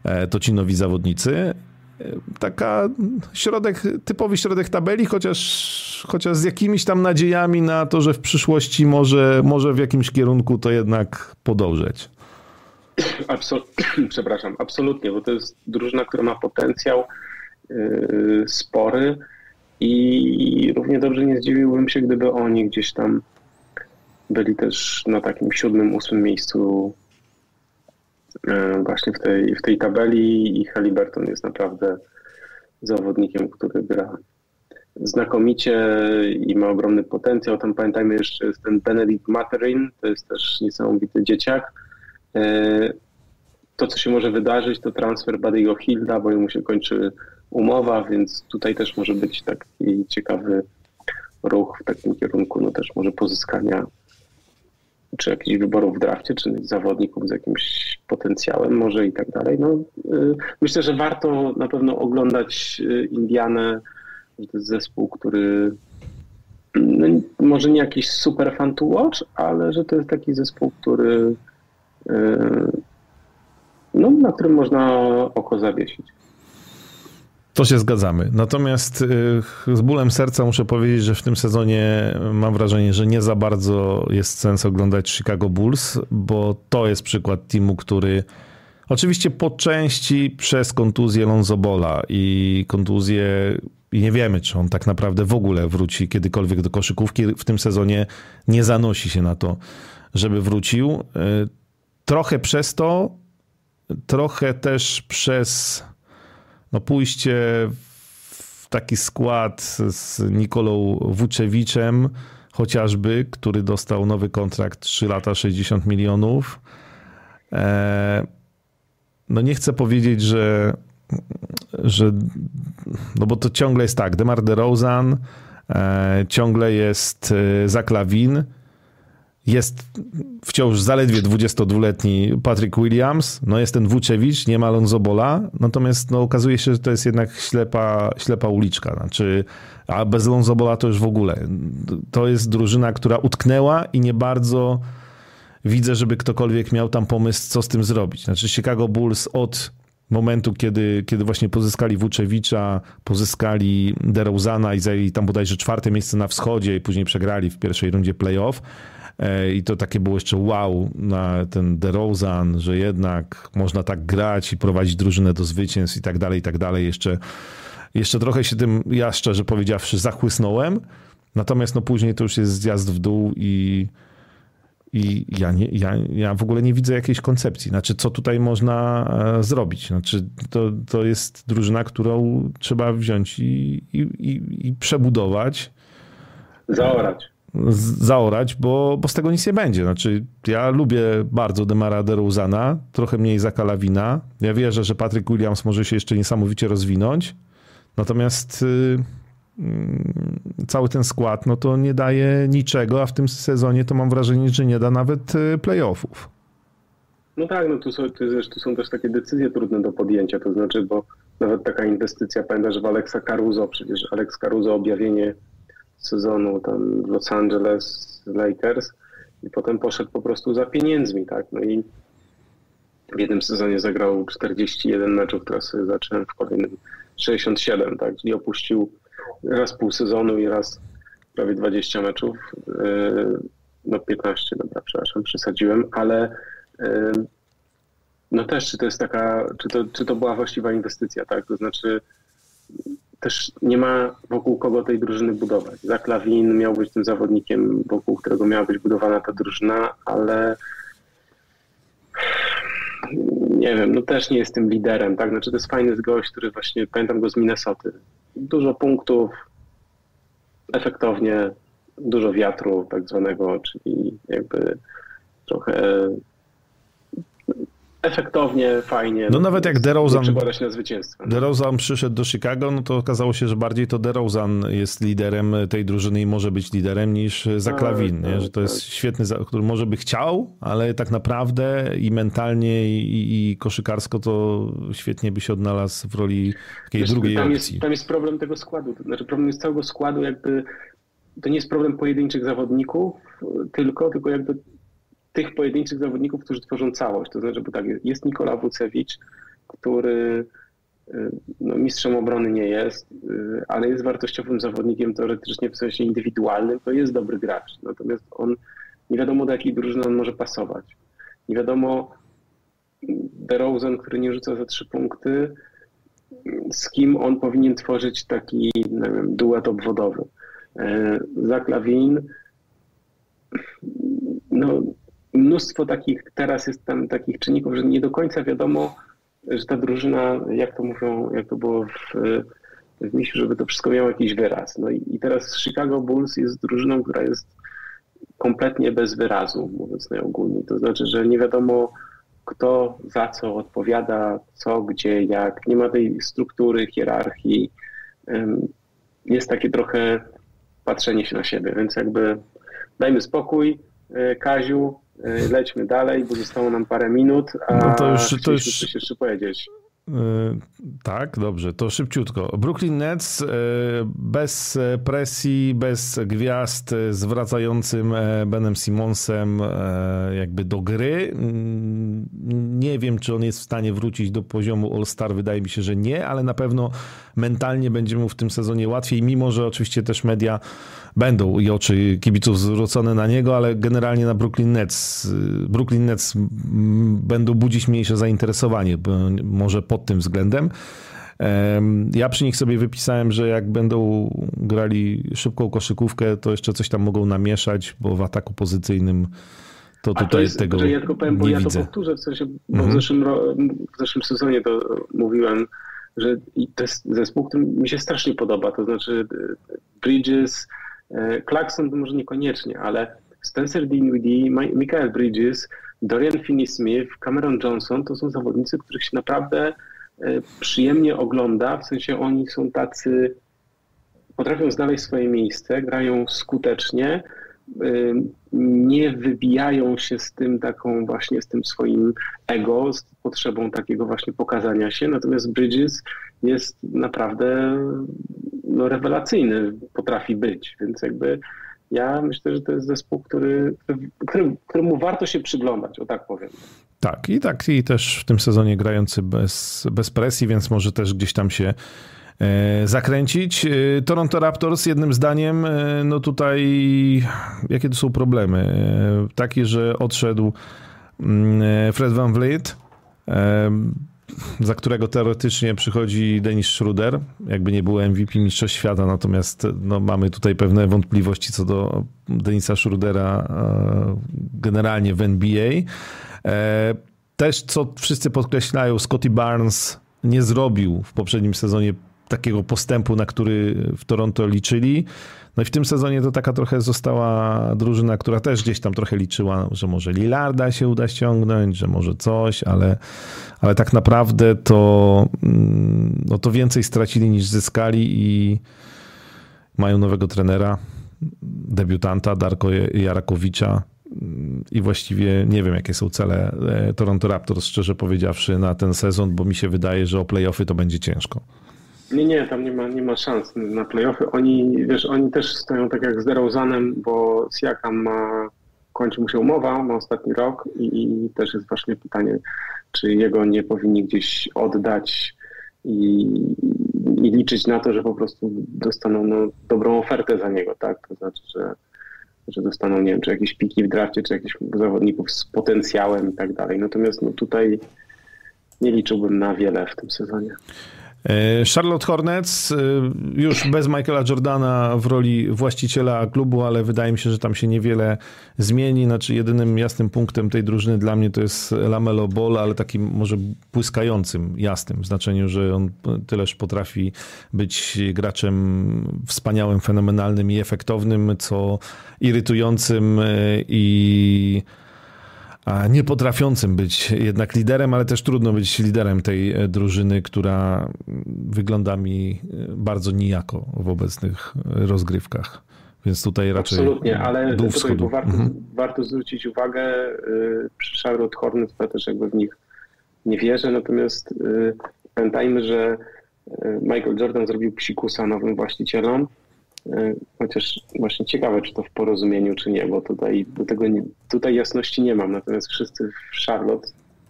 e, to ci nowi zawodnicy. E, taka środek, typowy środek tabeli, chociaż, chociaż z jakimiś tam nadziejami na to, że w przyszłości może, może w jakimś kierunku to jednak podążać. Absol Przepraszam, absolutnie, bo to jest drużyna, która ma potencjał yy, spory i równie dobrze nie zdziwiłbym się, gdyby oni gdzieś tam byli też na takim siódmym, ósmym miejscu właśnie w tej, w tej tabeli i Halliburton jest naprawdę zawodnikiem, który gra znakomicie i ma ogromny potencjał. Tam pamiętajmy jeszcze jest ten Benedict Materin, to jest też niesamowity dzieciak. E, to, co się może wydarzyć, to transfer Buddy'ego Hilda, bo mu się kończy umowa, więc tutaj też może być taki ciekawy ruch w takim kierunku, no też może pozyskania czy jakichś wyborów w drafcie, czy zawodników z jakimś potencjałem może i tak dalej. No, y, myślę, że warto na pewno oglądać y, Indianę, że to jest zespół, który no, może nie jakiś super fan to watch, ale że to jest taki zespół, który y, no, na którym można oko zawiesić. To się zgadzamy. Natomiast y, z bólem serca muszę powiedzieć, że w tym sezonie mam wrażenie, że nie za bardzo jest sens oglądać Chicago Bulls, bo to jest przykład teamu, który oczywiście po części przez kontuzję Lonzo Bola i kontuzję i nie wiemy, czy on tak naprawdę w ogóle wróci kiedykolwiek do koszykówki. W tym sezonie nie zanosi się na to, żeby wrócił. Y, trochę przez to, trochę też przez no, pójście w taki skład z Nikolą Wuczewiczem, chociażby, który dostał nowy kontrakt 3 lata 60 milionów. E, no nie chcę powiedzieć, że, że no bo to ciągle jest tak, Demar DeRozan, e, ciągle jest e, Zaklawin, jest wciąż zaledwie 22-letni Patrick Williams, no jest ten Vucevic, nie ma Lonzo Bola, natomiast no, okazuje się, że to jest jednak ślepa, ślepa uliczka, znaczy, a bez Lonzo Bola to już w ogóle. To jest drużyna, która utknęła i nie bardzo widzę, żeby ktokolwiek miał tam pomysł, co z tym zrobić. Znaczy Chicago Bulls od momentu, kiedy, kiedy właśnie pozyskali Vucevicza, pozyskali DeRozana i zajęli tam bodajże czwarte miejsce na wschodzie i później przegrali w pierwszej rundzie playoff, I to takie było jeszcze wow na ten DeRozan, że jednak można tak grać i prowadzić drużynę do zwycięstw i tak dalej, i tak dalej. Jeszcze, jeszcze trochę się tym, ja szczerze powiedziawszy, zachłysnąłem. Natomiast no później to już jest zjazd w dół i, i ja, nie, ja, ja w ogóle nie widzę jakiejś koncepcji. Znaczy, co tutaj można zrobić? Znaczy, to, to jest drużyna, którą trzeba wziąć i, i, i, i przebudować. Zaorać zaorać, bo, bo z tego nic nie będzie. Znaczy, ja lubię bardzo Demara DeRozana, trochę mniej Zaka Lawina. Ja wierzę, że Patrick Williams może się jeszcze niesamowicie rozwinąć. Natomiast yy, cały ten skład, no to nie daje niczego, a w tym sezonie to mam wrażenie, że nie da nawet y, playoffów. No tak, no tu są, tu są też takie decyzje trudne do podjęcia, to znaczy, bo nawet taka inwestycja, pamiętasz w Alexa Caruso, przecież Alex Caruso objawienie sezonu tam w Los Angeles Lakers i potem poszedł po prostu za pieniędzmi, tak? No i w jednym sezonie zagrał 41 meczów, teraz zacząłem w kolejnym 67, tak? Czyli opuścił raz pół sezonu i raz prawie 20 meczów. Yy, no 15, dobra, przepraszam, przesadziłem, ale yy, no też, czy to jest taka, czy to, czy to była właściwa inwestycja, tak? To znaczy też nie ma wokół kogo tej drużyny budować. Zach Lawin miał być tym zawodnikiem, wokół którego miała być budowana ta drużyna, ale nie wiem, no też nie jest tym liderem, tak? Znaczy to jest fajny gość, który właśnie, pamiętam go z Minnesoty. Dużo punktów, efektownie, dużo wiatru tak zwanego, czyli jakby trochę efektownie, fajnie. No nawet jak DeRozan, się na zwycięstwo. DeRozan przyszedł do Chicago, no to okazało się, że bardziej to DeRozan jest liderem tej drużyny i może być liderem niż Zaklawin, tak, nie? że to jest tak. świetny, który może by chciał, ale tak naprawdę i mentalnie i, i koszykarsko to świetnie by się odnalazł w roli takiej Wiesz, drugiej tam opcji. Jest, tam jest problem tego składu, znaczy problem jest całego składu jakby to nie jest problem pojedynczych zawodników tylko, tylko jakby tych pojedynczych zawodników, którzy tworzą całość. To znaczy, bo tak, jest Nikola Wucewicz, który y, no, mistrzem obrony nie jest, y, ale jest wartościowym zawodnikiem teoretycznie w sensie indywidualnym, to jest dobry gracz. Natomiast on nie wiadomo do jakiej drużyny on może pasować. Nie wiadomo DeRozan, który nie rzuca za trzy punkty, z kim on powinien tworzyć taki wiem, duet obwodowy. E, Zach Lawin, no, mnóstwo takich, teraz jest tam takich czynników, że nie do końca wiadomo, że ta drużyna, jak to mówią, jak to było w, w żeby to wszystko miało jakiś wyraz. No i, i teraz Chicago Bulls jest drużyną, która jest kompletnie bez wyrazu, mówiąc najogólniej. To znaczy, że nie wiadomo, kto za co odpowiada, co, gdzie, jak. Nie ma tej struktury, hierarchii. Jest takie trochę patrzenie się na siebie, więc jakby dajmy spokój. E, Kaziu, lećmy dalej, bo zostało nam parę minut, a no to już, to już... coś jeszcze powiedzieć. Yy, tak, dobrze, to szybciutko. Brooklyn Nets yy, bez presji, bez gwiazd, yy, z wracającym Benem Simonsem jakby do gry. Mm, nie wiem, czy on jest w stanie wrócić do poziomu All-Star, wydaje mi się, że nie, ale na pewno mentalnie będzie mu w tym sezonie łatwiej, mimo że oczywiście też media będą i oczy kibiców zwrócone na niego, ale generalnie na Brooklyn Nets. Brooklyn Nets będą budzić mniejsze zainteresowanie, może pod tym względem. Ja przy nich sobie wypisałem, że jak będą grali szybką koszykówkę, to jeszcze coś tam mogą namieszać, bo w ataku pozycyjnym to tutaj to jest, tego ja tylko powiem, bo ja widzę. to powtórzę, w sensie, bo mhm. w, zeszłym, w zeszłym sezonie to mówiłem, że to jest zespół, który mi się strasznie podoba, to znaczy e, Bridges, Clarkson to może niekoniecznie, ale Spencer Dinwiddie, Michael Bridges, Dorian Finney-Smith, Cameron Johnson to są zawodnicy, których się naprawdę e, przyjemnie ogląda, w sensie oni są tacy, potrafią znaleźć swoje miejsce, grają skutecznie, nie wybijają się z tym taką właśnie, z tym swoim ego, z potrzebą takiego właśnie pokazania się, natomiast Bridges jest naprawdę no, rewelacyjny, potrafi być, więc jakby ja myślę, że to jest zespół, który, który, któremu warto się przyglądać, o tak powiem. Tak, i tak, i też w tym sezonie grający bez, bez presji, więc może też gdzieś tam się e, zakręcić. E, Toronto Raptors jednym zdaniem, e, no tutaj jakie to są problemy? Takie, że odszedł mm, Fred Van Vliet, za którego teoretycznie przychodzi Denis Schruder, jakby nie był MVP Mistrzostw Świata, natomiast no, mamy tutaj pewne wątpliwości co do Denisa Schrudera e, generalnie w NBA. E, też, co wszyscy podkreślają, Scotty Barnes nie zrobił w poprzednim sezonie takiego postępu, na który w Toronto liczyli. No i w tym sezonie to taka trochę została drużyna, która też gdzieś tam trochę liczyła, że może Lillarda się uda ściągnąć, że może coś, ale, ale tak naprawdę to, mm, no to więcej stracili niż zyskali i mają nowego trenera, debiutanta Darko Jarakowicza i właściwie nie wiem, jakie są cele e, Toronto Raptors, szczerze powiedziawszy, na ten sezon, bo mi się wydaje, że o playoffy to będzie ciężko. Nie, nie, tam nie ma, nie ma szans na playoffy. Oni, wiesz, oni też stoją tak jak z DeRozanem, bo Siakam ma, kończy mu się umowa, ma ostatni rok i, i też jest właśnie pytanie, czy jego nie powinni gdzieś oddać i, i, liczyć na to, że po prostu dostaną no, dobrą ofertę za niego, tak? To znaczy, że, że dostaną, nie wiem, czy jakieś piki w drafcie, czy jakichś zawodników z potencjałem i tak dalej. Natomiast no, tutaj nie liczyłbym na wiele w tym sezonie. E, Charlotte Hornets e, już bez Michaela Jordana w roli właściciela klubu, ale wydaje mi się, że tam się niewiele zmieni. Znaczy jedynym jasnym punktem tej drużyny dla mnie to jest Lamelo Ball, ale takim może błyskającym, jasnym w znaczeniu, że on tyleż potrafi być graczem wspaniałym, fenomenalnym i efektownym, co irytującym e, i nie potrafiącym być jednak liderem, ale też trudno być liderem tej e, drużyny, która wygląda mi e, bardzo nijako w obecnych e, rozgrywkach. Więc tutaj raczej. Absolutnie, ale tutaj, bo warto, mhm. warto zwrócić uwagę przy Charlotte Hornets, ja też jakby w nich nie wierzę, natomiast pamiętajmy, że Michael Jordan zrobił psikusa nowym właścicielom chociaż właśnie ciekawe, czy to w porozumieniu, czy nie, bo tutaj do tego nie, tutaj jasności nie mam. Natomiast wszyscy w Charlotte,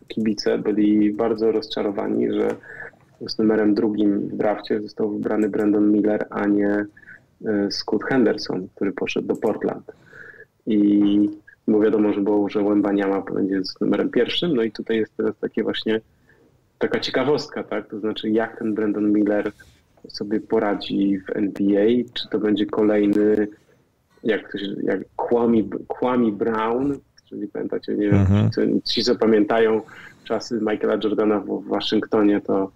kibice, byli bardzo rozczarowani, że z numerem drugim w drafcie został wybrany Brandon Miller, a nie e, Scott Henderson, który poszedł do Portland. I bo wiadomo, że było, że Łębaniama będzie z numerem pierwszym, no i tutaj jest teraz takie właśnie taka ciekawostka, tak? To znaczy, jak ten Brandon Miller sobie poradzi w NBA, czy to będzie kolejny, jak to się, jak Kwame, Kwame Brown, czyli pamiętacie, nie wiem, ci, ci, co pamiętają czasy Michaela Jordana w, w Waszyngtonie, to,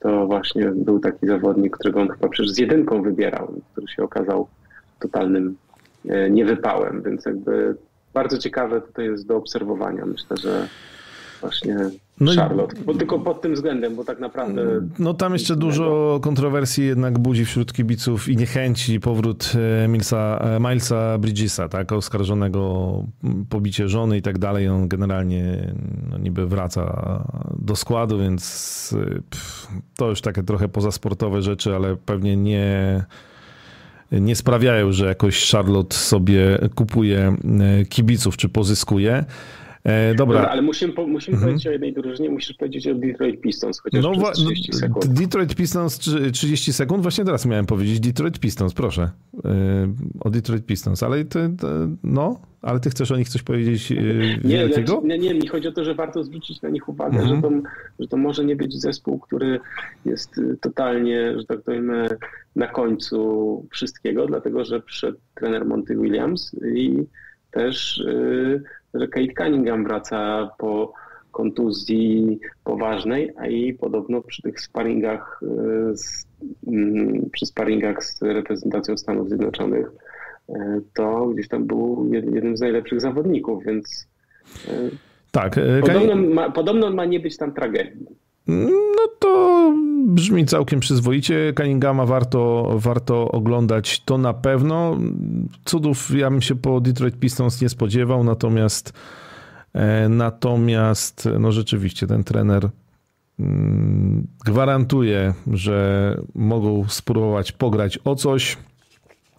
to właśnie był taki zawodnik, którego on chyba przecież z jedynką wybierał, który się okazał totalnym e, niewypałem, więc jakby bardzo ciekawe tutaj jest do obserwowania. Myślę, że właśnie no Charlotte, bo tylko pod tym względem, bo tak naprawdę... No tam jeszcze dużo kontrowersji jednak budzi wśród kibiców i niechęci powrót e, Milsa, e, Milesa Bridgesa, tak, oskarżonego pobicie żony i tak dalej. On generalnie no, niby wraca do składu, więc e, pff, to już takie trochę pozasportowe rzeczy, ale pewnie nie nie sprawiają, że jakoś Charlotte sobie kupuje kibiców czy pozyskuje. E, dobra. dobra. ale musimy, musimy mhm. powiedzieć o jednej drużynie, musisz powiedzieć o Detroit Pistons, chociaż no, przez 30 sekund. Detroit Pistons 30 sekund, właśnie teraz miałem powiedzieć Detroit Pistons, proszę. E, o Detroit Pistons, ale ty, no, ale ty chcesz o nich coś powiedzieć e, nie, wielkiego? Nie, nie, mi chodzi o to, że warto zwrócić na nich uwagę, mhm. że, to, że to może nie być zespół, który jest y, totalnie, że tak powiem, na końcu wszystkiego, dlatego że przed trener Monty Williams i też y, że Kate Cunningham wraca po kontuzji poważnej, a i podobno przy tych sparingach, y, z, mm, przy sparingach z reprezentacją Stanów Zjednoczonych y, to gdzieś tam był jednym z najlepszych zawodników, więc tak. Podobno ma, podobno ma nie być tam tragedii. No to brzmi całkiem przyzwoicie. Cunninghama warto, warto oglądać, to na pewno. Cudów ja bym się po Detroit Pistons nie spodziewał, natomiast e, natomiast no rzeczywiście ten trener mm, gwarantuje, że mogą spróbować pograć o coś.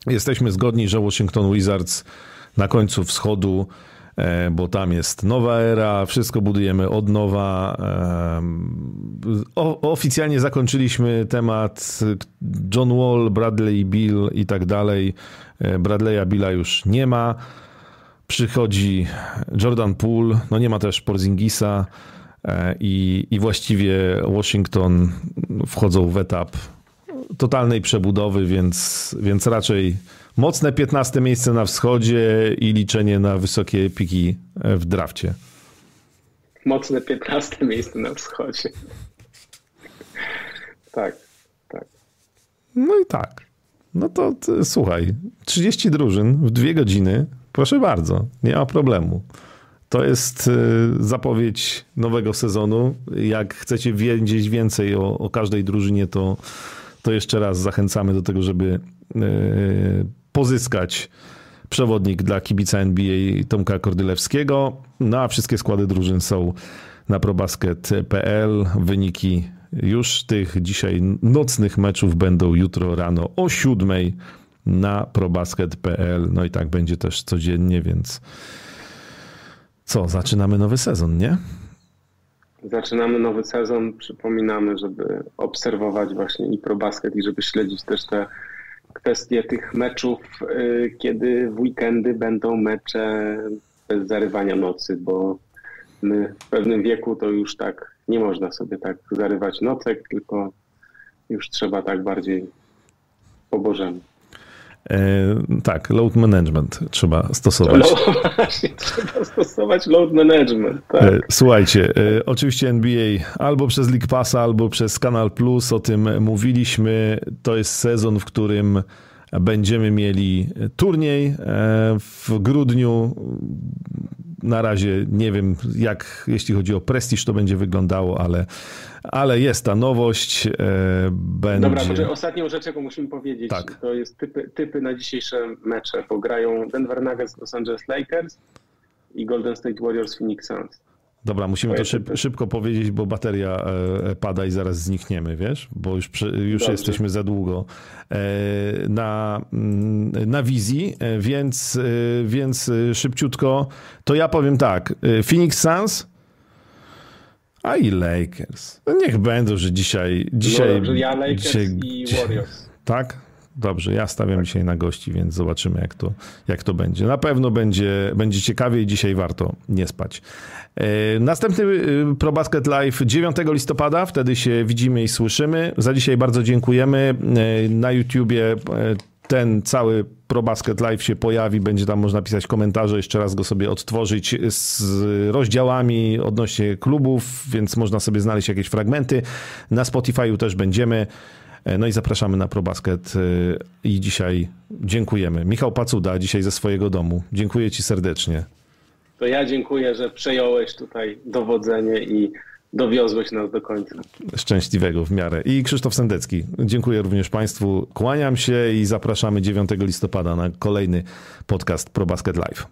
Jesteśmy zgodni, że Washington Wizards na końcu wschodu bo tam jest nowa era, wszystko budujemy od nowa. O, oficjalnie zakończyliśmy temat John Wall, Bradley Bill i tak dalej. E, Bradley'a Billa już nie ma. Przychodzi Jordan Poole, no nie ma też Porzingisa e, i, i właściwie Washington wchodzą w etap totalnej przebudowy, więc, więc raczej Mocne 15 miejsce na wschodzie i liczenie na wysokie piki w drafcie. Mocne 15 miejsce na wschodzie. tak, tak. No i tak. No to, to słuchaj, 30 drużyn w dwie godziny, proszę bardzo, nie ma problemu. To jest y, zapowiedź nowego sezonu. Jak chcecie wiedzieć więcej o, o każdej drużynie, to, to jeszcze raz zachęcamy do tego, żeby y, pozyskać przewodnik dla kibica NBA Tomka Kordylewskiego. No a wszystkie składy drużyn są na probasket.pl. Wyniki już tych dzisiaj nocnych meczów będą jutro rano o 7 na probasket.pl. No i tak będzie też codziennie, więc co, zaczynamy nowy sezon, nie? Zaczynamy nowy sezon. Przypominamy, żeby obserwować właśnie i probasket i żeby śledzić też te kwestię tych meczów, y, kiedy w weekendy będą mecze bez zarywania nocy, bo my w pewnym wieku to już tak nie można sobie tak zarywać nocek, tylko już trzeba tak bardziej po Bożemu. E, tak, load management trzeba stosować. No, właśnie, trzeba stosować load management. Tak. E, słuchajcie, e, oczywiście NBA albo przez League Passa, albo przez Kanal Plus o tym mówiliśmy. To jest sezon, w którym będziemy mieli turniej w grudniu. Na razie nie wiem, jak jeśli chodzi o prestiż, to będzie wyglądało, ale ale jest ta nowość. E, będzie... Dobra, może ostatnią rzecz, jaką musimy powiedzieć, tak. to jest typy, typy na dzisiejsze mecze, bo grają Denver Nuggets, Los Angeles Lakers i Golden State Warriors, Phoenix Suns. Dobra, musimy to szyb, szybko powiedzieć, bo bateria e, pada i zaraz znikniemy, wiesz? Bo już, już jesteśmy za długo e, na, mm, na wizji, więc, więc szybciutko. To ja powiem tak. Phoenix Suns a i Lakers. No niech będą, że dzisiaj. dzisiaj no dobrze, ja Lakers dzisiaj, i Warriors. Tak? Dobrze, ja stawiam tak. dzisiaj na gości, więc zobaczymy, jak to, jak to będzie. Na pewno będzie, będzie ciekawie i dzisiaj warto nie spać. E, następny e, ProBasket Live 9 listopada, wtedy się widzimy i słyszymy. Za dzisiaj bardzo dziękujemy. E, na YouTubie ten cały ProBasket Live się pojawi, będzie tam można pisać komentarze, jeszcze raz go sobie odtworzyć z rozdziałami odnośnie klubów, więc można sobie znaleźć jakieś fragmenty. Na Spotify'u też będziemy. No i zapraszamy na ProBasket y, i dzisiaj dziękujemy. Michał Pacuda dzisiaj ze swojego domu. Dziękuję Ci serdecznie. To ja dziękuję, że przejąłeś tutaj dowodzenie i dowiozłeś nas do końca. Szczęśliwego w miarę. I Krzysztof Sendecki. Dziękuję również Państwu. Kłaniam się i zapraszamy 9 listopada na kolejny podcast ProBasket Live.